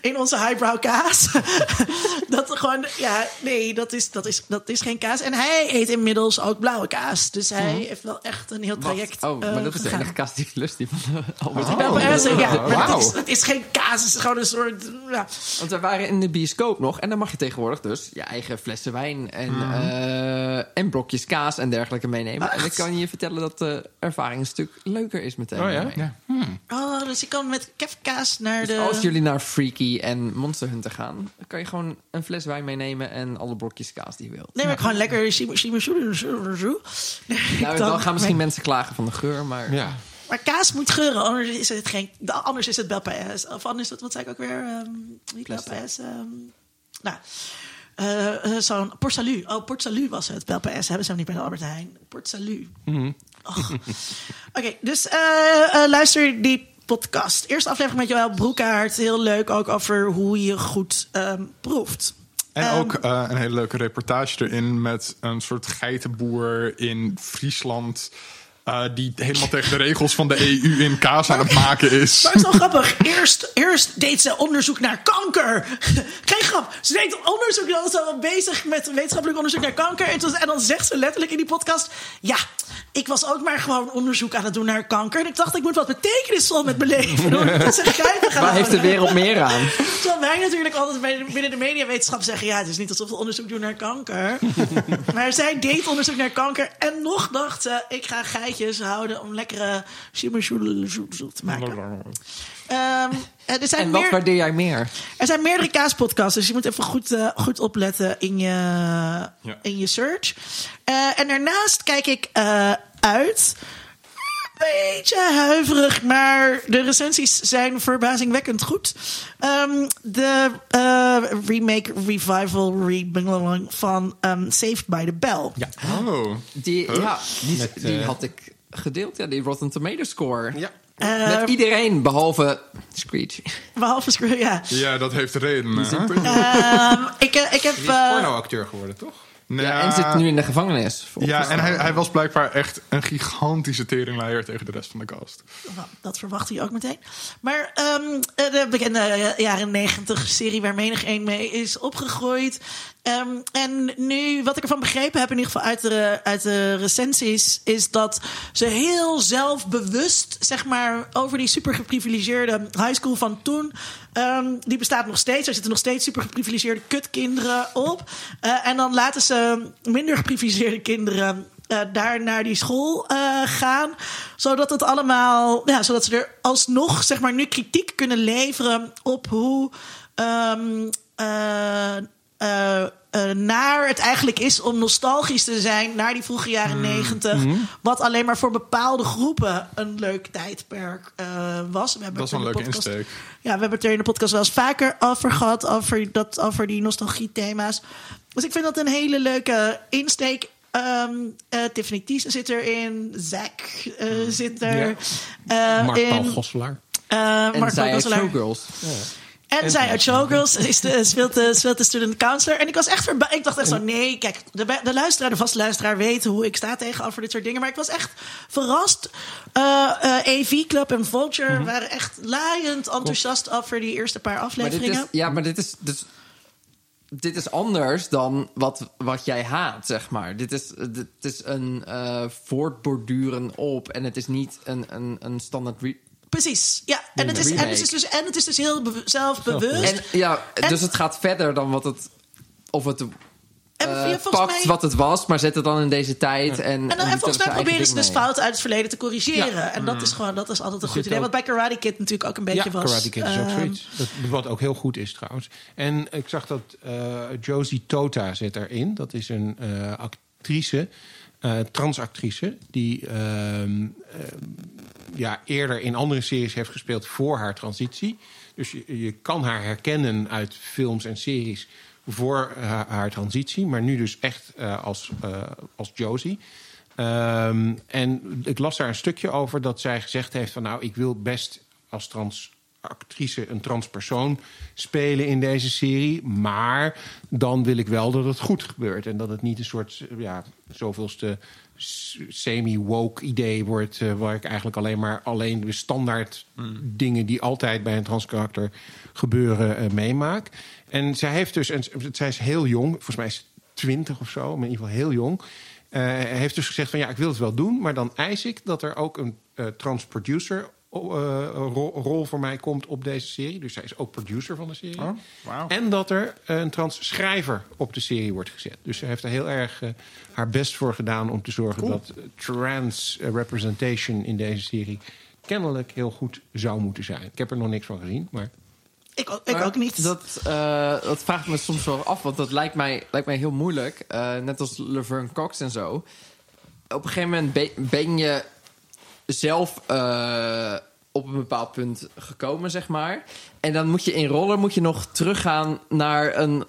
in onze highbrow kaas. dat gewoon. Ja, nee, dat is, dat, is, dat is geen kaas. En hij eet inmiddels ook blauwe kaas. Dus hij heeft wel echt een heel traject. Oh, maar eh, dat is de gegaan. enige kaas die ik lust. Die van eh, Albert Oh. Heijn. S, ja. Maar het, is, het is geen kaas. Is gewoon een soort. Ja. Want we waren in de bioscoop nog. En dan mag je tegenwoordig dus je eigen flessen wijn en, Mhm. eh, en blokjes kaas en dergelijke meenemen. En ik kan je vertellen dat de ervaring een stuk leuker is meteen. Oh ja? Ja. Oh, dus je kan met kefkaas naar Dus de. als jullie naar Freaky en Monster Hunter gaan, dan kan je gewoon een fles wijn meenemen en alle blokjes kaas die je wilt. Nee, maar gewoon lekker. Nou, dan gaan misschien mensen klagen van de geur, maar Ja. Maar kaas moet geuren, anders is het geen. Anders is het Belpaes. Of anders is het, wat zei ik ook weer? ehm niet Plastic. Belpaes. ehm nou, eh, eh, zo'n Port Salut. Oh, Port Salut was het. Belpaes hebben ze hem niet bij de Albert Heijn. Port Salut. Och. Oké, dus eh, luister die podcast. Eerste aflevering met Joël Broekaert. Heel leuk ook over hoe je goed ehm, proeft. En ook een hele leuke reportage erin met een soort geitenboer in Friesland. Eh, die helemaal tegen de regels van de EU in kaas aan het maken is. Maar het is wel grappig. Eerst, eerst deed ze onderzoek naar kanker. Geen grap. Ze deed onderzoek. Ze was al bezig met wetenschappelijk onderzoek naar kanker. En, toen, en dan zegt ze letterlijk in die podcast: Ja, ik was ook maar gewoon onderzoek aan het doen naar kanker. En ik dacht, ik moet wat betekenisvol met mijn leven doen. Dat geiten gaan waar heeft de wereld meer aan? Terwijl wij natuurlijk altijd binnen de mediawetenschap zeggen... ja, het is niet alsof we onderzoek doen naar kanker. maar zij deed onderzoek naar kanker. En nog dacht ze, ik ga houden... om lekkere shimmershoedelzoezel te maken. Ehm, er, zijn En wat meer, waardeer jij meer? er zijn meerdere kaaspodcasts... dus je moet even goed, eh, goed opletten in je, in je search. Eh, en daarnaast kijk ik eh, uit... Een beetje huiverig, maar de recensies zijn verbazingwekkend goed. Ehm, de eh, remake, revival, rebangling van ehm, Saved by the Bell. Ja. Oh. Die, ja, die, Met, die eh, had ik gedeeld, ja, die Rotten Tomato score. Ja. Eh, Met iedereen, behalve Screech. behalve Screw, ja. Ja, dat heeft reden. Ehm, ik, eh, ik heb... Die is eh, pornoacteur geworden, toch? Nou, Ja, en zit nu in de gevangenis. Ja, en hij, hij was blijkbaar echt een gigantische teringleier tegen de rest van de cast. Nou, dat verwacht hij ook meteen. Maar ehm, eh, de bekende eh, jaren negentig serie waar menig een mee is opgegroeid. Ehm, en nu, wat ik ervan begrepen heb, in ieder geval uit de, uit de recensies, is dat ze heel zelfbewust, zeg maar, over die super geprivilegeerde high school van toen. Ehm, die bestaat nog steeds. Er zitten nog steeds super geprivilegeerde kutkinderen op. Eh, en dan laten ze minder geprivilegeerde kinderen eh, daar naar die school eh, gaan. Zodat het allemaal. Ja, zodat ze er alsnog, zeg maar, nu kritiek kunnen leveren op hoe. eh, eh, naar het eigenlijk is om nostalgisch te zijn naar die vroege jaren negentig. Wat alleen maar voor bepaalde groepen een leuk tijdperk eh, was. We hebben Dat is wel een leuke podcast- insteek. Ja, we hebben het er in de podcast wel eens vaker over gehad. Over, dat, over die nostalgie-thema's. Dus ik vind dat een hele leuke insteek. Ehm, eh, Tiffany Thiessen zit erin. Zack eh, zit er. Ja. eh, Mark Paul in. Gosselaar. eh, En Mark zij Gosselaar. Showgirls. En zij uit Showgirls is de, speelt, de, speelt de student counselor. En ik was echt verba- Ik dacht echt zo, nee, kijk, de, de luisteraar, de vaste luisteraar weet hoe ik sta tegenover dit soort dingen. Maar ik was echt verrast. AV Club en Vulture waren echt laaiend enthousiast over die eerste paar Maar afleveringen. is, ja, maar dit is, dus, dit is anders dan wat, wat jij haat, zeg maar. Dit is, dit is een eh, voortborduren op en het is niet een, een, een standaard... re- Precies, ja. En het, is, en, het is dus, en het is dus heel be- zelfbewust. En, ja, En- dus het gaat verder dan wat het... Of het En eh, ja, volgens pakt mij- wat het was, maar zet het dan in deze tijd. En, En, dan, en doet volgens mij proberen ze dus fouten uit het verleden te corrigeren. En dat is gewoon, dat is altijd een goed idee. Wat bij Karate Kid natuurlijk ook een beetje ja, was. Karate Kid is ook Ehm, zoiets. Dat, wat ook heel goed is trouwens. En ik zag dat eh, Josie Tota zit erin. Dat is een eh, actrice, eh, transactrice... die ehm, eh, ja, eerder in andere series heeft gespeeld voor haar transitie. Dus je, je kan haar herkennen uit films en series voor haar, transitie. Maar nu dus echt eh, als, eh, als Josie. Ehm, en ik las daar een stukje over dat zij gezegd heeft van... nou, ik wil best als transactrice een transpersoon spelen in deze serie... maar dan wil ik wel dat het goed gebeurt. En dat het niet een soort, ja, zoveelste semi-woke idee wordt... eh, waar ik eigenlijk alleen maar alleen de standaard dingen... die altijd bij een transkarakter gebeuren, eh, meemaak. En zij heeft dus, en zij is heel jong, volgens mij is ze twintig of zo... maar in ieder geval heel jong... Eh, heeft dus gezegd van ja, ik wil het wel doen, maar dan eis ik dat er ook een trans producer eh, rol, rol voor mij komt op deze serie. Dus zij is ook producer van de serie. Oh, wauw. En dat er een trans schrijver op de serie wordt gezet. Dus ze heeft er heel erg eh, haar best voor gedaan om te zorgen dat eh, trans eh, representation in deze serie kennelijk heel goed zou moeten zijn. Ik heb er nog niks van gezien, maar Ik, ook- ik Maar ook niet. Dat, eh, dat vraagt me soms wel af, want dat lijkt mij, lijkt mij heel moeilijk. Eh, net als Laverne Cox en zo. Op een gegeven moment be- ben je zelf eh, op een bepaald punt gekomen, zeg maar. En dan moet je in Roller moet je nog teruggaan naar een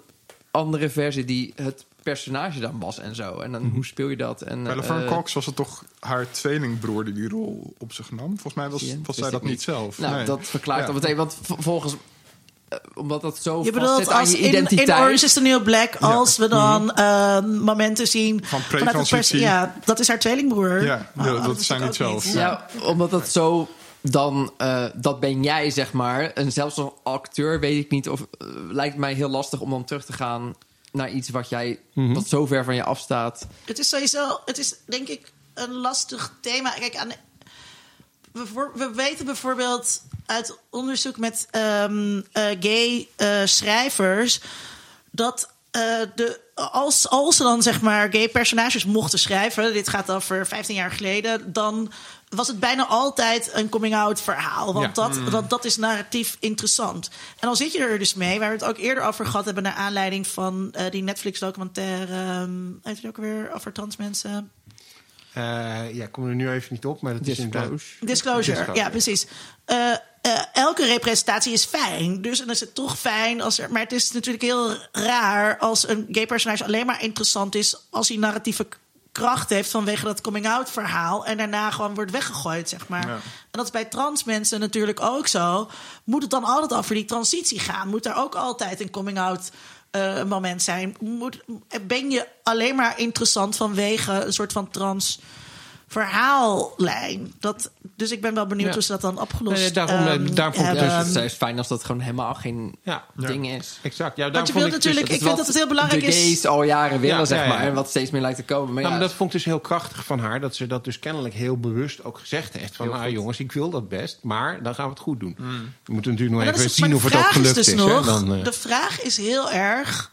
andere versie die het personage dan was en zo. En dan hoe speel je dat? En, Bij Laverne eh, Cox was het toch haar tweelingbroer die die rol op zich nam? Volgens mij was, was zij dat niet zelf. Nou, Nee. dat verklaart Ja. dat meteen. Want volgens... eh, omdat dat zo Je bedoelt als je in, identiteit. in Orange is the New Black, als we dan eh, momenten zien Van pre-transitie. Ja, dat is haar tweelingbroer. Ja, Oh, dat- zijn niet zelf. Ja, omdat dat zo dan, eh, dat ben jij, zeg maar. En zelfs als acteur weet ik niet of, eh, lijkt mij heel lastig om dan terug te gaan naar iets wat jij, wat zo ver van je afstaat. Het is sowieso, het is denk ik een lastig thema. Kijk, aan, we, voor- we weten bijvoorbeeld uit onderzoek met ehm, eh, gay eh, schrijvers dat eh, de, als, als ze dan zeg maar gay personages mochten schrijven, dit gaat over 15 jaar geleden, dan was het bijna altijd een coming-out verhaal. Want Ja. dat, dat, dat is narratief interessant. En dan zit je er dus mee, waar we het ook eerder over gehad hebben, naar aanleiding van die Netflix-documentaire, um, heet het ook weer over trans mensen? Eh, ja, ik kom er nu even niet op. Maar dat is inderdaad... Disclose. Disclosure, Disclosure. ja, precies. Eh, eh, elke representatie is fijn. Dus dan is het toch fijn als er. Maar het is natuurlijk heel raar als een gay personage alleen maar interessant is als hij narratieve kracht heeft vanwege dat coming-out verhaal. En daarna gewoon wordt weggegooid, zeg maar. Ja. En dat is bij trans mensen natuurlijk ook zo. Moet het dan altijd over die transitie gaan? Moet er ook altijd een coming-out eh, moment zijn? Moet, ben je alleen maar interessant vanwege een soort van trans verhaallijn? Dat, dus ik ben wel benieuwd Ja. hoe ze dat dan opgelost Nee, daarom, ehm, daarom vond ik dus het is fijn als dat gewoon helemaal geen Ja, ding is. exact. Ja, Want daarom je wilt ik dus- natuurlijk, ik is vind dat het heel belangrijk de is. al jaren willen, Ja, zeg ja, ja. maar. En wat steeds meer lijkt te komen. Maar Nou, ja, maar dat vond ik dus heel krachtig van haar. Dat ze dat dus kennelijk heel bewust ook gezegd heeft. Van, nou jongens, ik wil dat best. Maar dan gaan we het goed doen. We moeten natuurlijk nog even is- zien of het ook gelukt is is. dus Dan, eh, De vraag is heel erg.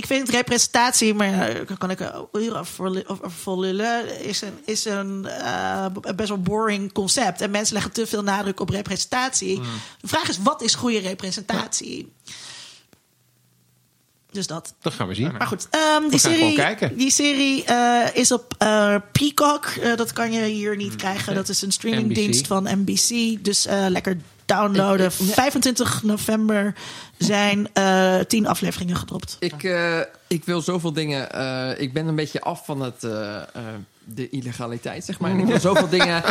Ik vind representatie, maar daar kan ik uren vol lullen, is een, is een eh, best wel boring concept. En mensen leggen te veel nadruk op representatie. Mm. De vraag is, wat is goede representatie? Dus dat. Dat gaan we zien. Maar goed, ehm, die, serie, die serie eh, is op eh, Peacock. Dat kan je hier niet krijgen. Dat is een streamingdienst van NBC. Dus lekker downloaden. 25 november zijn eh, tien afleveringen gedropt. Ik, eh, ik wil zoveel dingen. eh, ik ben een beetje af van het, eh, eh, de illegaliteit, zeg maar. En ik wil zoveel dingen.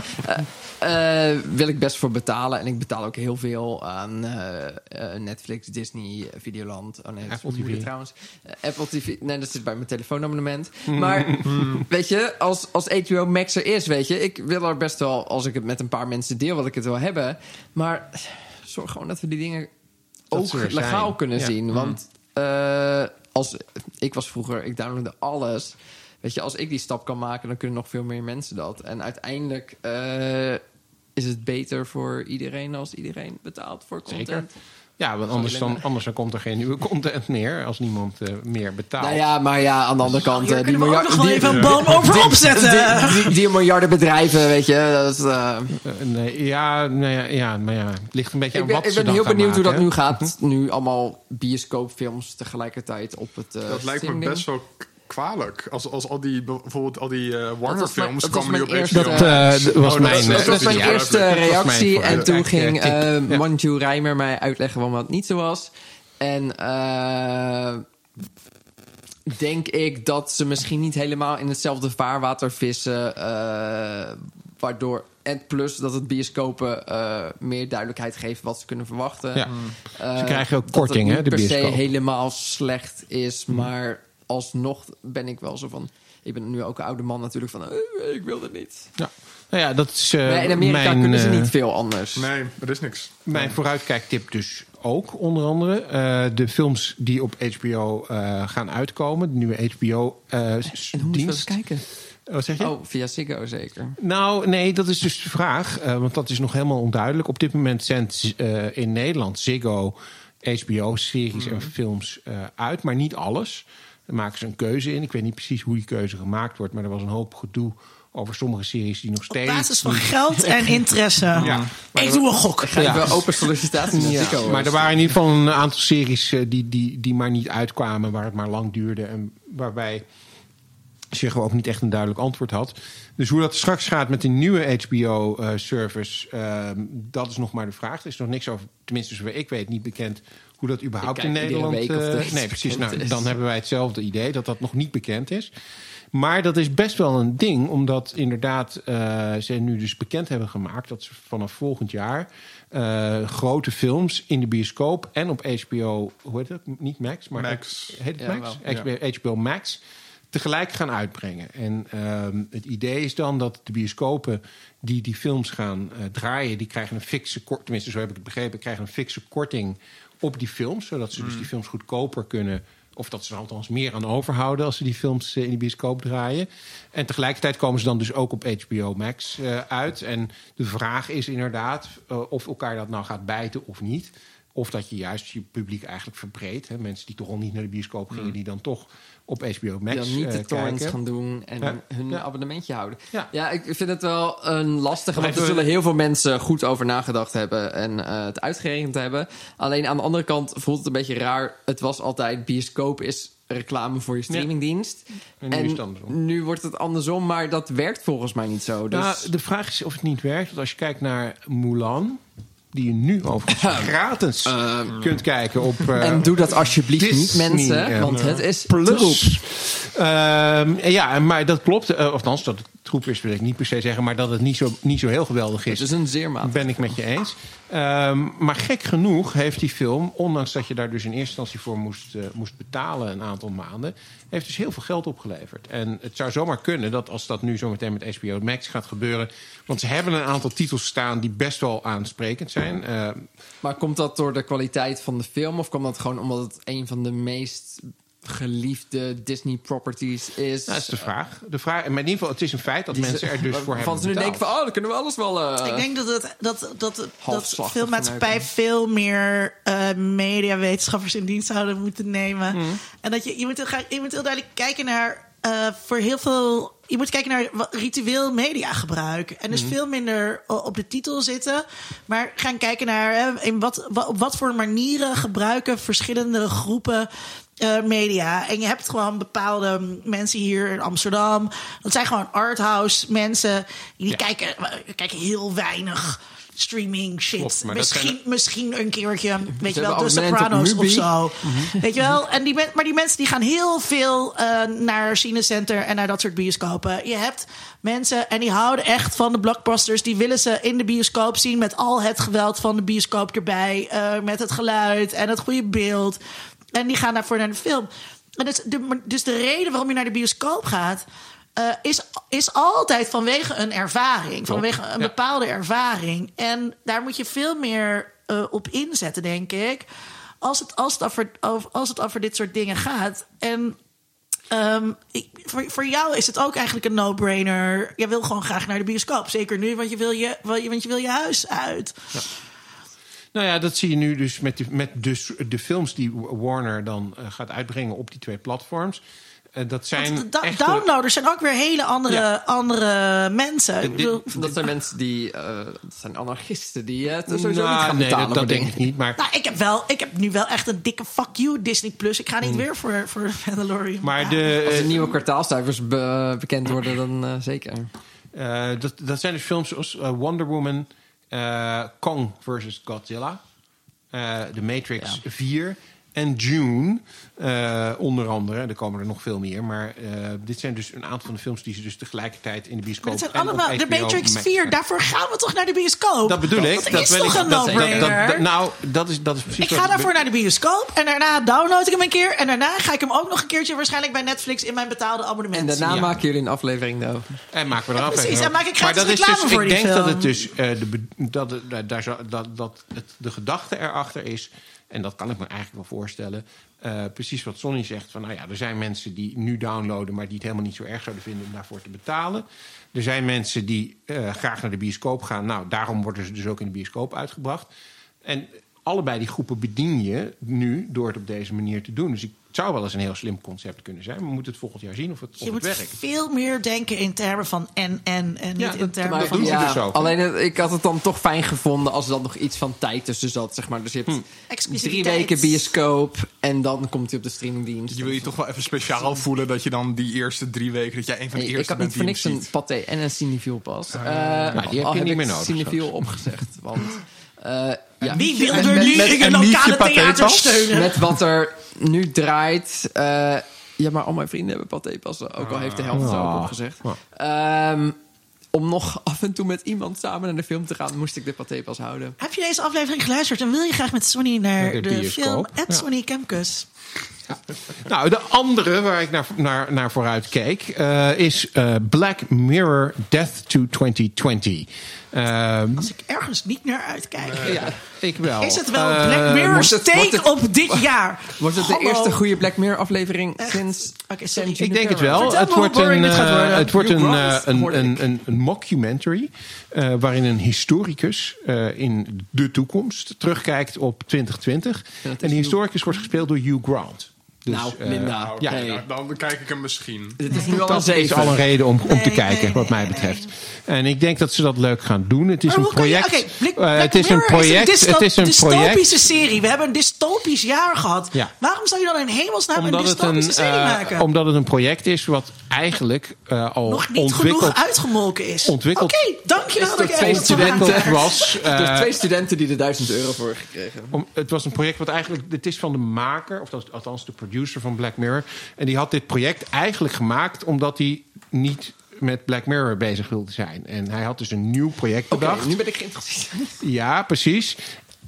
eh, eh, wil ik best voor betalen. En ik betaal ook heel veel aan eh, eh, Netflix, Disney, Videoland. Oh nee, dat Apple TV. trouwens. Apple TV. Nee, dat zit bij mijn telefoonabonnement. Maar weet je, als, als HBO Max er is, weet je, ik wil er best wel, als ik het met een paar mensen deel, wil ik het wel hebben. Maar zorg gewoon dat we die dingen Dat ook legaal zijn. kunnen Ja. zien. Want eh, als ik was vroeger, ik downloadde alles. Weet je, als ik die stap kan maken, dan kunnen nog veel meer mensen dat. En uiteindelijk eh, is het beter voor iedereen als iedereen betaalt voor content. Zeker. Ja, want anders dan, anders dan komt er geen nieuwe content meer als niemand eh, meer betaalt. Nou ja, maar ja, aan de andere kant, eh, die, miljard, nog die, even een boom over opzetten. die, die, die miljarden bedrijven, weet je. Dat is, nee, ja, nou ja, ja, maar ja, het ligt een beetje ik aan ben, wat ik ze ben dan heel gaan benieuwd hoe dat nu gaat. Nu allemaal bioscoopfilms tegelijkertijd op het Dat lijkt me best wel kwalijk. Als, als al die, bijvoorbeeld al die eh, was Warner mijn- films dat was komen nu op mijn HBO. eerste- Dat eh, was Oh, dat mijn, Dat was mijn Ja, eerste mijn reactie. En toen eh, ging eh Ja. Manju Rijmer mij uitleggen waarom dat niet zo was. En eh, denk ik dat ze misschien niet helemaal in hetzelfde vaarwater vissen. eh, waardoor. En plus dat het bioscopen eh, meer duidelijkheid geeft wat ze kunnen verwachten. Ja. Eh, Ze krijgen ook dat korting, het hè, niet de per se bioscoop. helemaal slecht is, maar alsnog ben ik wel zo van. Ik ben nu ook een oude man natuurlijk van. eh, ik wil het niet. Ja. Nou ja, dat is eh, Nee, in Amerika mijn, kunnen ze eh, niet veel anders. Nee, er is niks. Mijn vooruitkijktip dus ook, onder andere. Eh, de films die op HBO eh, gaan uitkomen. De nieuwe HBO-dienst. En hoe moeten we dat kijken? Wat zeg je? Oh, via Ziggo zeker. Nou, nee, dat is dus de vraag. eh, want dat is nog helemaal onduidelijk. Op dit moment zendt eh, in Nederland Ziggo HBO-series en films eh, uit. Maar niet alles. Maken ze een keuze in. Ik weet niet precies hoe die keuze gemaakt wordt. Maar er was een hoop gedoe over sommige series die nog Op steeds... basis van geld en interesse. Ja. Ik doe een gok. Ga Ja. open sollicitatie naar Ja, maar er waren in ieder geval een aantal series eh, die, die, die maar niet uitkwamen, waar het maar lang duurde en waarbij Ziggo ook niet echt een duidelijk antwoord had. Dus hoe dat straks gaat met de nieuwe HBO-service, ehm, dat is nog maar de vraag. Er is nog niks over, tenminste zover ik weet, niet bekend hoe dat überhaupt in Nederland... week of eh, er nee, precies. Nou, is. dan hebben wij hetzelfde idee dat dat nog niet bekend is. Maar dat is best wel een ding, omdat inderdaad eh, ze nu dus bekend hebben gemaakt dat ze vanaf volgend jaar eh, grote films in de bioscoop en op HBO, hoe heet het? Niet Max, maar Max. heet het Ja, Max? HBO, HBO Max tegelijk gaan uitbrengen. En ehm, het idee is dan dat de bioscopen die die films gaan eh, draaien, die krijgen een fikse korting, tenminste zo heb ik het begrepen, krijgen een fikse korting op die films, zodat ze dus die films goedkoper kunnen of dat ze er althans meer aan overhouden als ze die films eh, in de bioscoop draaien. En tegelijkertijd komen ze dan dus ook op HBO Max eh, uit. En de vraag is inderdaad eh, of elkaar dat nou gaat bijten of niet. Of dat je juist je publiek eigenlijk verbreedt. Hè? Mensen die toch al niet naar de bioscoop gingen, die dan toch op HBO Max niet de eh, torrents kijken. gaan doen en Ja. hun Ja. abonnementje houden. Ja. Ja. ik vind het wel een lastige, want er zullen heel veel mensen goed over nagedacht hebben en eh, het uitgerekend hebben. Alleen aan de andere kant voelt het een beetje raar. Het was altijd bioscoop is reclame voor je streamingdienst. En nu is het andersom. nu wordt het andersom, maar dat werkt volgens mij niet zo. Dus... Nou, de vraag is of het niet werkt. Want als je kijkt naar Mulan, die je nu overigens gratis kunt kijken op. eh, en doe dat alsjeblieft niet, mensen, eh, want het is Plus. Ehm, ja, maar dat klopt. Uh, althans, dat troep is, wil ik niet per se zeggen. Maar dat het niet zo, niet zo heel geweldig is. Het is een zeer ben ik met je eens. Ehm, maar gek genoeg heeft die film, ondanks dat je daar dus in eerste instantie voor moest, eh, moest betalen een aantal maanden, heeft dus heel veel geld opgeleverd. En het zou zomaar kunnen dat als dat nu zometeen met HBO Max gaat gebeuren, want ze hebben een aantal titels staan die best wel aansprekend zijn. Ehm, Maar komt dat door de kwaliteit van de film? Of komt dat gewoon omdat het een van de meest geliefde Disney properties is? dat is de vraag. De vraag. Maar in ieder geval, het is een feit dat mensen er dus voor hebben Van ze nu denken van, oh, dan kunnen we alles wel... eh, Ik denk dat, het, dat, dat, dat filmmaatschappij vanuit. veel meer eh mediawetenschappers in dienst zouden moeten nemen. Mhm. En dat je, je, moet heel graag, je moet heel duidelijk kijken naar eh, voor heel veel. Je moet kijken naar wat ritueel mediagebruik. En Mhm. dus veel minder op de titel zitten. Maar gaan kijken naar hè, in wat, wa- op wat voor manieren gebruiken verschillende groepen eh, media. En je hebt gewoon bepaalde mensen hier in Amsterdam. Dat zijn gewoon arthouse mensen. Die Ja. kijken, kijken heel weinig streaming shit. Klopt, misschien, zijn misschien een keertje, weet je wel, de Sopranos of zo. Mhm. Weet je wel? En die, maar die mensen die gaan heel veel eh, naar Cinecenter en naar dat soort bioscopen. Je hebt mensen en die houden echt van de blockbusters. Die willen ze in de bioscoop zien met al het geweld van de bioscoop erbij. eh, met het geluid en het goede beeld. En die gaan daarvoor naar de film. En dus, de, dus de reden waarom je naar de bioscoop gaat... eh, is, is altijd vanwege een ervaring. Vanwege een ja. bepaalde ervaring. En daar moet je veel meer eh, op inzetten, denk ik. Als het, als, het over, als het over dit soort dingen gaat. En ehm, ik, voor, voor jou is het ook eigenlijk een no-brainer. Je wil gewoon graag naar de bioscoop. Zeker nu, want je wil je, want je, want je, wil je huis uit. Nou ja, dat zie je nu dus met de, met dus de films die Warner dan eh, gaat uitbrengen op die twee platforms. Eh, dat zijn Want da- echte- downloaders zijn ook weer hele andere, Ja. andere mensen. Ik bedoel, Dat zijn mensen die... eh, dat zijn anarchisten die het sowieso niet Nou, gaan nee, betalen dat, dat denk ik niet. Maar, nou, ik, heb wel, ik heb nu wel echt een dikke fuck you Disney Plus. Ik ga niet weer voor, voor Mandalorian. maar Ja. de, Als de nieuwe kwartaalcijfers be- bekend worden, dan eh, zeker. eh, dat, dat zijn dus films zoals eh, Wonder Woman, Kong vs. Godzilla, eh The Matrix 4 en June. eh, onder andere, er komen er nog veel meer. Maar eh, dit zijn dus een aantal van de films die ze dus tegelijkertijd in de bioscoop Maar het zijn allemaal de Matrix me- 4. Daarvoor gaan we toch naar de bioscoop? Dat bedoel ik. Dat, is wil toch ik, een dat- Nou, dat is, dat is precies ik ga daarvoor naar de bioscoop en daarna download ik hem een keer. En daarna ga ik hem ook nog een keertje waarschijnlijk bij Netflix in mijn betaalde abonnement En daarna. Ja. maken jullie een aflevering daarover. En maken we eraf. precies, even. en maak ik maar gratis dat is reclame dus, voor ik die denk dat het dus eh, de, dat, dat, daar zo- dat, dat het, de gedachte erachter is, en dat kan ik me eigenlijk wel voorstellen, eh, precies wat Sonny zegt: van nou ja, er zijn mensen die nu downloaden, maar die het helemaal niet zo erg zouden vinden om daarvoor te betalen. Er zijn mensen die eh, graag naar de bioscoop gaan. Nou, daarom worden ze dus ook in de bioscoop uitgebracht. En allebei die groepen bedien je nu door het op deze manier te doen. Dus ik, het zou wel eens een heel slim concept kunnen zijn. Maar we moeten het volgend jaar zien of het, of Je het moet werkt. veel meer denken in termen van en en en niet Ja, in dat- termen maar van doen ze ja, dus ook, alleen het- ik had het dan toch fijn gevonden als er dan nog iets van tijd tussen zat. Zeg maar. Dus je hebt drie weken bioscoop en dan komt hij op de streamingdienst. Je wil je toch wel even speciaal voelen dat je dan die eerste drie weken... dat jij een van de Hey, ik eerste had niet bent voor die niks een paté en een Cineviel pas. Uh, nou, die heb je niet meer nodig Cineviel straks. opgezegd. Want uh, ja, Wie wil Met- er met- nu met een een lokale theater patépas? steunen? met wat er nu draait. eh, ja, maar al mijn vrienden hebben paté passen. Ook al heeft de helft het ook Ah. opgezegd. Ah. Ehm, om nog af en toe met iemand samen naar de film te gaan, moest ik de paté pas houden. Heb je deze aflevering geluisterd en wil je graag met Sonny naar Naar de film Ed Ja. Sonny Kemkus? Nou, de andere waar ik naar, naar, naar vooruit keek eh, is eh, Black Mirror Death to 2020. Ehm, Als ik ergens niet naar uitkijk. ja, ik wel. Is het wel Eh, Black wordt het- op dit jaar? Was het de Hallo. eerste goede Black Mirror aflevering Echt? sinds sorry. Ik denk het wel. Vertel Het wordt een, eh, het wordt een, eh, een, een, een, een mockumentary. eh, waarin een historicus eh, in de toekomst terugkijkt op 2020. dat is En die Hugh- historicus wordt gespeeld door Hugh Grant. Dus, Nou, eh, Linda. Nou, ja. Hey. nou, dan kijk ik hem misschien. Dit is nu al een Dat is zeven. al een reden om, om te kijken, nee, wat mij nee, betreft. En ik denk dat ze dat leuk gaan doen. Het is Maar een je- project. Black- het is een project. dysto- Het is een project. dystopische serie. We hebben een dystopisch jaar gehad. Ja. Waarom zou je dan in hemelsnaam een Omdat het, een, dystopische serie eh, maken? omdat het een project is wat eigenlijk eh, al Nog niet ontwikkeld, genoeg uitgemolken is. ontwikkeld- Oké, dankjewel dat ik twee even studenten. was. Zijn twee studenten die er 1000 euro voor gekregen. Om, het was een project wat eigenlijk. Het is van de maker, of dat is althans de producer van Black Mirror. En die had dit project eigenlijk gemaakt omdat hij niet met Black Mirror bezig wilde zijn. En hij had dus een nieuw project bedacht. nu ben ik geïnteresseerd. Ja, precies.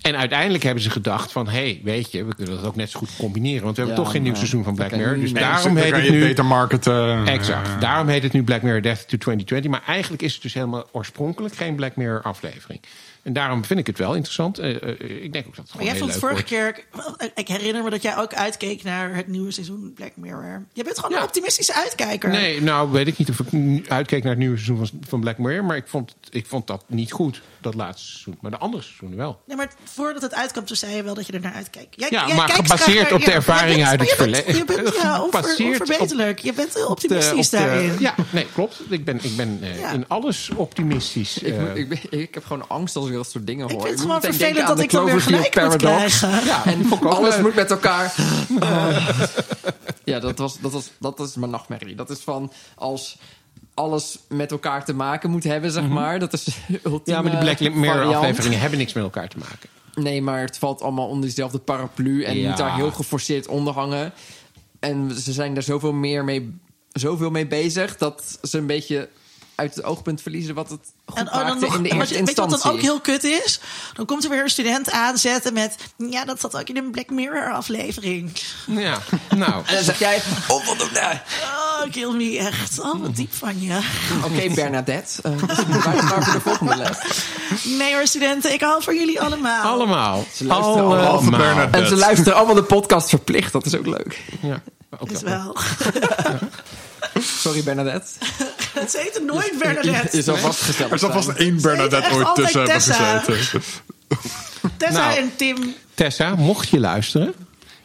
En uiteindelijk hebben ze gedacht van... hé, hey, weet je, we kunnen dat ook net zo goed combineren. Want we hebben toch geen nieuw seizoen van Black Mirror. Dus nee, daarom heet het nu... beter marketen. Exact. Eh, Daarom heet het nu Black Mirror Death to 2020. Maar eigenlijk is het dus helemaal oorspronkelijk geen Black Mirror aflevering. En daarom vind ik het wel interessant. Eh, eh, ik denk ook dat het Maar jij vond vorige wordt. keer... Ik herinner me dat jij ook uitkeek naar het nieuwe seizoen Black Mirror. Je bent gewoon Ja. een optimistische uitkijker. Nee, nou weet ik niet of ik uitkeek naar het nieuwe seizoen van, van Black Mirror. Maar ik vond, ik vond dat niet goed, dat laatste seizoen. Maar de andere seizoenen wel. Nee, maar voordat het uitkwam, toen zei je wel dat je er naar uitkijkt. Jij, Ja, jij maar kijkt gebaseerd naar- op de ervaringen uit het maar je bent- verleden. Je bent ja, onver, Gebaseerd op- onverbeterlijk. Je bent heel De- optimistisch op de- daarin. ja, nee, klopt. Ik ben, ik ben eh, Ja. in alles optimistisch. Ik, eh. moet- ik, ben- ik heb gewoon angst als ik dat soort dingen Ik hoor. vind het moet gewoon vervelend dat ik dan weer gelijk moet Paradox. krijgen. Ja, en ik alles moet met elkaar. ja, dat, was, dat, was, dat is mijn nachtmerrie. Dat is van als alles met elkaar te maken moet hebben, zeg maar. Dat is Mhm. Ja, maar die Black Mirror afleveringen hebben niks met elkaar te maken. Nee, maar het valt allemaal onder dezelfde paraplu. En moet daar heel geforceerd onder hangen. En ze zijn daar zoveel meer mee, zoveel mee bezig... dat ze een beetje uit het oogpunt verliezen... wat het goed En oh, nog, in de wat- eerste weet je wat instantie. dan ook heel kut is? Dan komt er weer een student aanzetten met... Ja, dat zat ook in een Black Mirror aflevering. Ja, nou. En dan zeg jij. Oh, kill me echt. Oh, wat diep van je. Oké, Bernadette. Uh, dus we waren klaar voor de volgende les. Nee hoor, studenten. Ik hou van jullie allemaal. Allemaal. Ze luisteren allemaal. Bernadette. En ze luisteren allemaal de podcast verplicht. Dat is ook leuk. Ja, ook Is dat. wel. Sorry, Bernadette. Het heet nooit Bernadette. zal vastgesteld Er zal vast één Bernadette ooit tussen hebben gezeten. Tessa Nou. en Tim. Tessa, mocht je luisteren,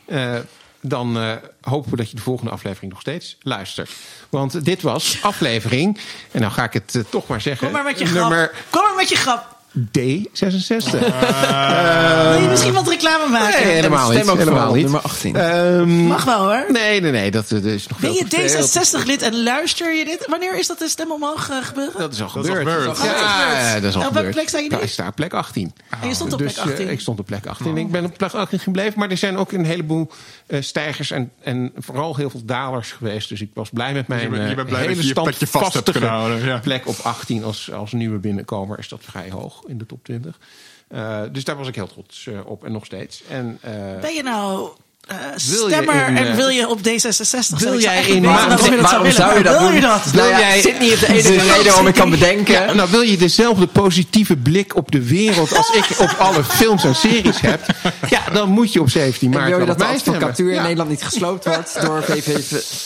eh, dan eh, hopen we dat je de volgende aflevering nog steeds luistert. Want dit was aflevering, en nou ga ik het eh, toch maar zeggen, Kom maar met je grap. Kom maar met je grap. D66. Wil je misschien wat reclame maken? nee, helemaal niet. Stem ook Helemaal niet. nummer 18. Ehm, Mag wel hoor. Nee, nee, nee, dat, dat is nog Ben je te veel. D66-lid en luister je dit? Wanneer is dat de stem omhoog eh, gebeuren? Dat is al Dat is al gebeurd. gebeurd. Dat is Ja, gebeurd. ja, dat is al En op welke gebeurd. plek sta je nu? Ik sta op plek 18. En je stond op dus plek 18. eh, ik stond op plek 18. Ik ben op plek 18 gebleven. Maar er zijn ook een heleboel eh, stijgers en, en vooral heel veel dalers geweest. Dus ik was blij met mijn je bent- je eh, bent blij hele dat je vast hebt standvastige kunnen houden, ja. plek op 18 als, als nieuwe binnenkomer. Is dat vrij hoog in de top 20. Eh, dus daar was ik heel trots eh, op en nog steeds. En, eh, Ben je nou eh, Wil je stemmer in, en wil je op D66 wil jij in waarom je dat zou Waarom zou je dat wil doen? je dat? Nou jij- zit niet op de enige Dus- reden waarom ik kan bedenken. Ja, nou wil je dezelfde positieve blik op de wereld als ik op alle films en series heb. Ja, dan moet je op 17 En maart wil je dat de advocatuur in Ja, Nederland niet gesloopt wordt door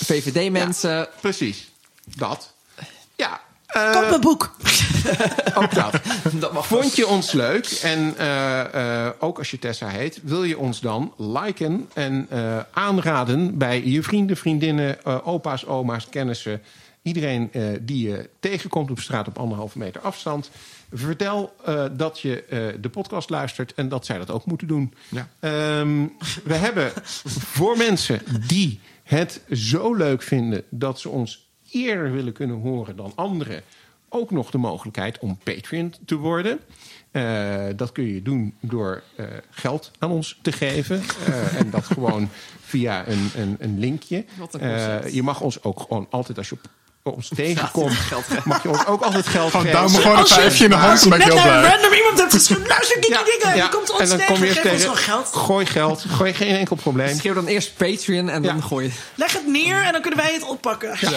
VVD-mensen? Precies. Dat. Koop mijn boek. ook dat. Dat mag Vond je ons leuk? En eh, eh, ook als je Tessa heet, wil je ons dan liken en eh, aanraden bij je vrienden, vriendinnen, opa's, oma's, kennissen. Iedereen eh, die je tegenkomt op straat op anderhalve meter afstand. Vertel eh, dat je eh, de podcast luistert en dat zij dat ook moeten doen. Ja. Ehm, we hebben voor mensen die het zo leuk vinden dat ze ons eerder willen kunnen horen dan anderen, ook nog de mogelijkheid om Patreon te worden. Eh, dat kun je doen door eh, geld aan ons te geven. Eh, en dat gewoon via een, een, een linkje. Wat een concept. je mag ons ook gewoon altijd als je op ons tegenkomt, mag je ons ook altijd geld Gewoon geven. duim gewoon een vijfje in de hand, ben ik heel blij. random iemand hebt geschreven. Luister, die dingen. Ja, Die komt ons en dan tegen. kom je Geef ons wel geld. gooi geld, gooi geen enkel probleem. Schreeuw dan eerst Patreon en dan gooi je... Leg het neer en dan kunnen wij het oppakken.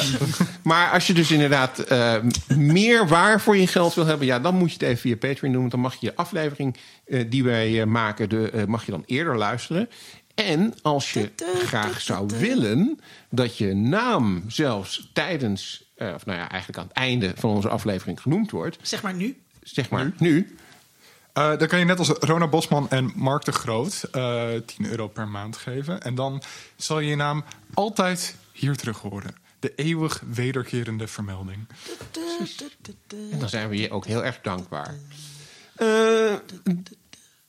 Maar als je dus inderdaad eh, meer waar voor je geld wil hebben, ja, dan moet je het even via Patreon doen. Want dan mag je je aflevering eh, die wij eh, maken, de, eh, mag je dan eerder luisteren. En als je graag zou willen dat je naam zelfs tijdens, eh, of nou ja, eigenlijk aan het einde van onze aflevering genoemd wordt, Zeg maar nu. zeg maar nu. Eh, dan kan je net als Rona Bosman en Mark de Groot eh 10 euro per maand geven. En dan zal je je naam altijd hier terug horen. De eeuwig wederkerende vermelding. En dan zijn we je ook heel erg dankbaar.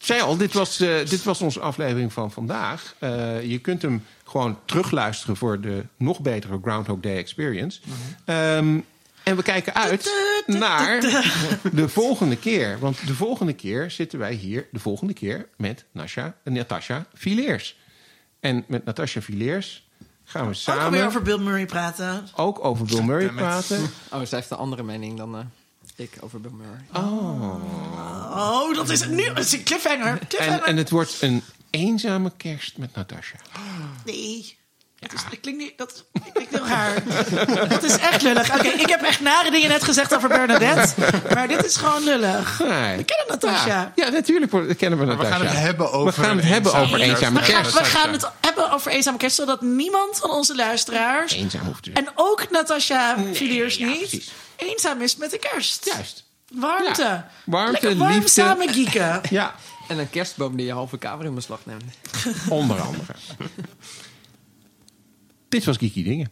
Eh zei al, dit was, eh, dit was onze aflevering van vandaag. Eh, je kunt hem gewoon terugluisteren voor de nog betere Groundhog Day Experience. Ehm, en we kijken uit naar de volgende keer. Want de volgende keer zitten wij hier, de volgende keer, met Nasha, Natasha Fileers. En met Natasha Fileers gaan we Ook samen alweer over Bill Murray praten. ook over Bill Murray praten. Oh, zij heeft een andere mening dan eh, ik over Bill Murray. Oh, dat is het nu. Is een cliffhanger. En, cliffhanger. en het wordt een eenzame kerst met Natasha. Nee. Dat, is, dat klinkt niet... Dat klinkt heel raar. dat is echt lullig. Oké, ik heb echt nare dingen net gezegd over Bernadette. Maar dit is gewoon lullig. Nee. We kennen Natasha. Ja, ja, natuurlijk kennen we we Natasha. gaan het hebben over We gaan het een hebben eenzame over kerst. eenzame We gaan, kerst. we gaan het hebben over eenzame kerst, zodat niemand van onze luisteraars... Eenzaam hoeft. En ook Natasha Filiers ja, niet precies. Eenzaam is met de kerst. Juist. Warmte. Ja. Warmte, Lekker warm liefde. samen geeken. Ja, En een kerstboom die je halve kamer in beslag neemt. onder andere. Dit was Kiki Dingen.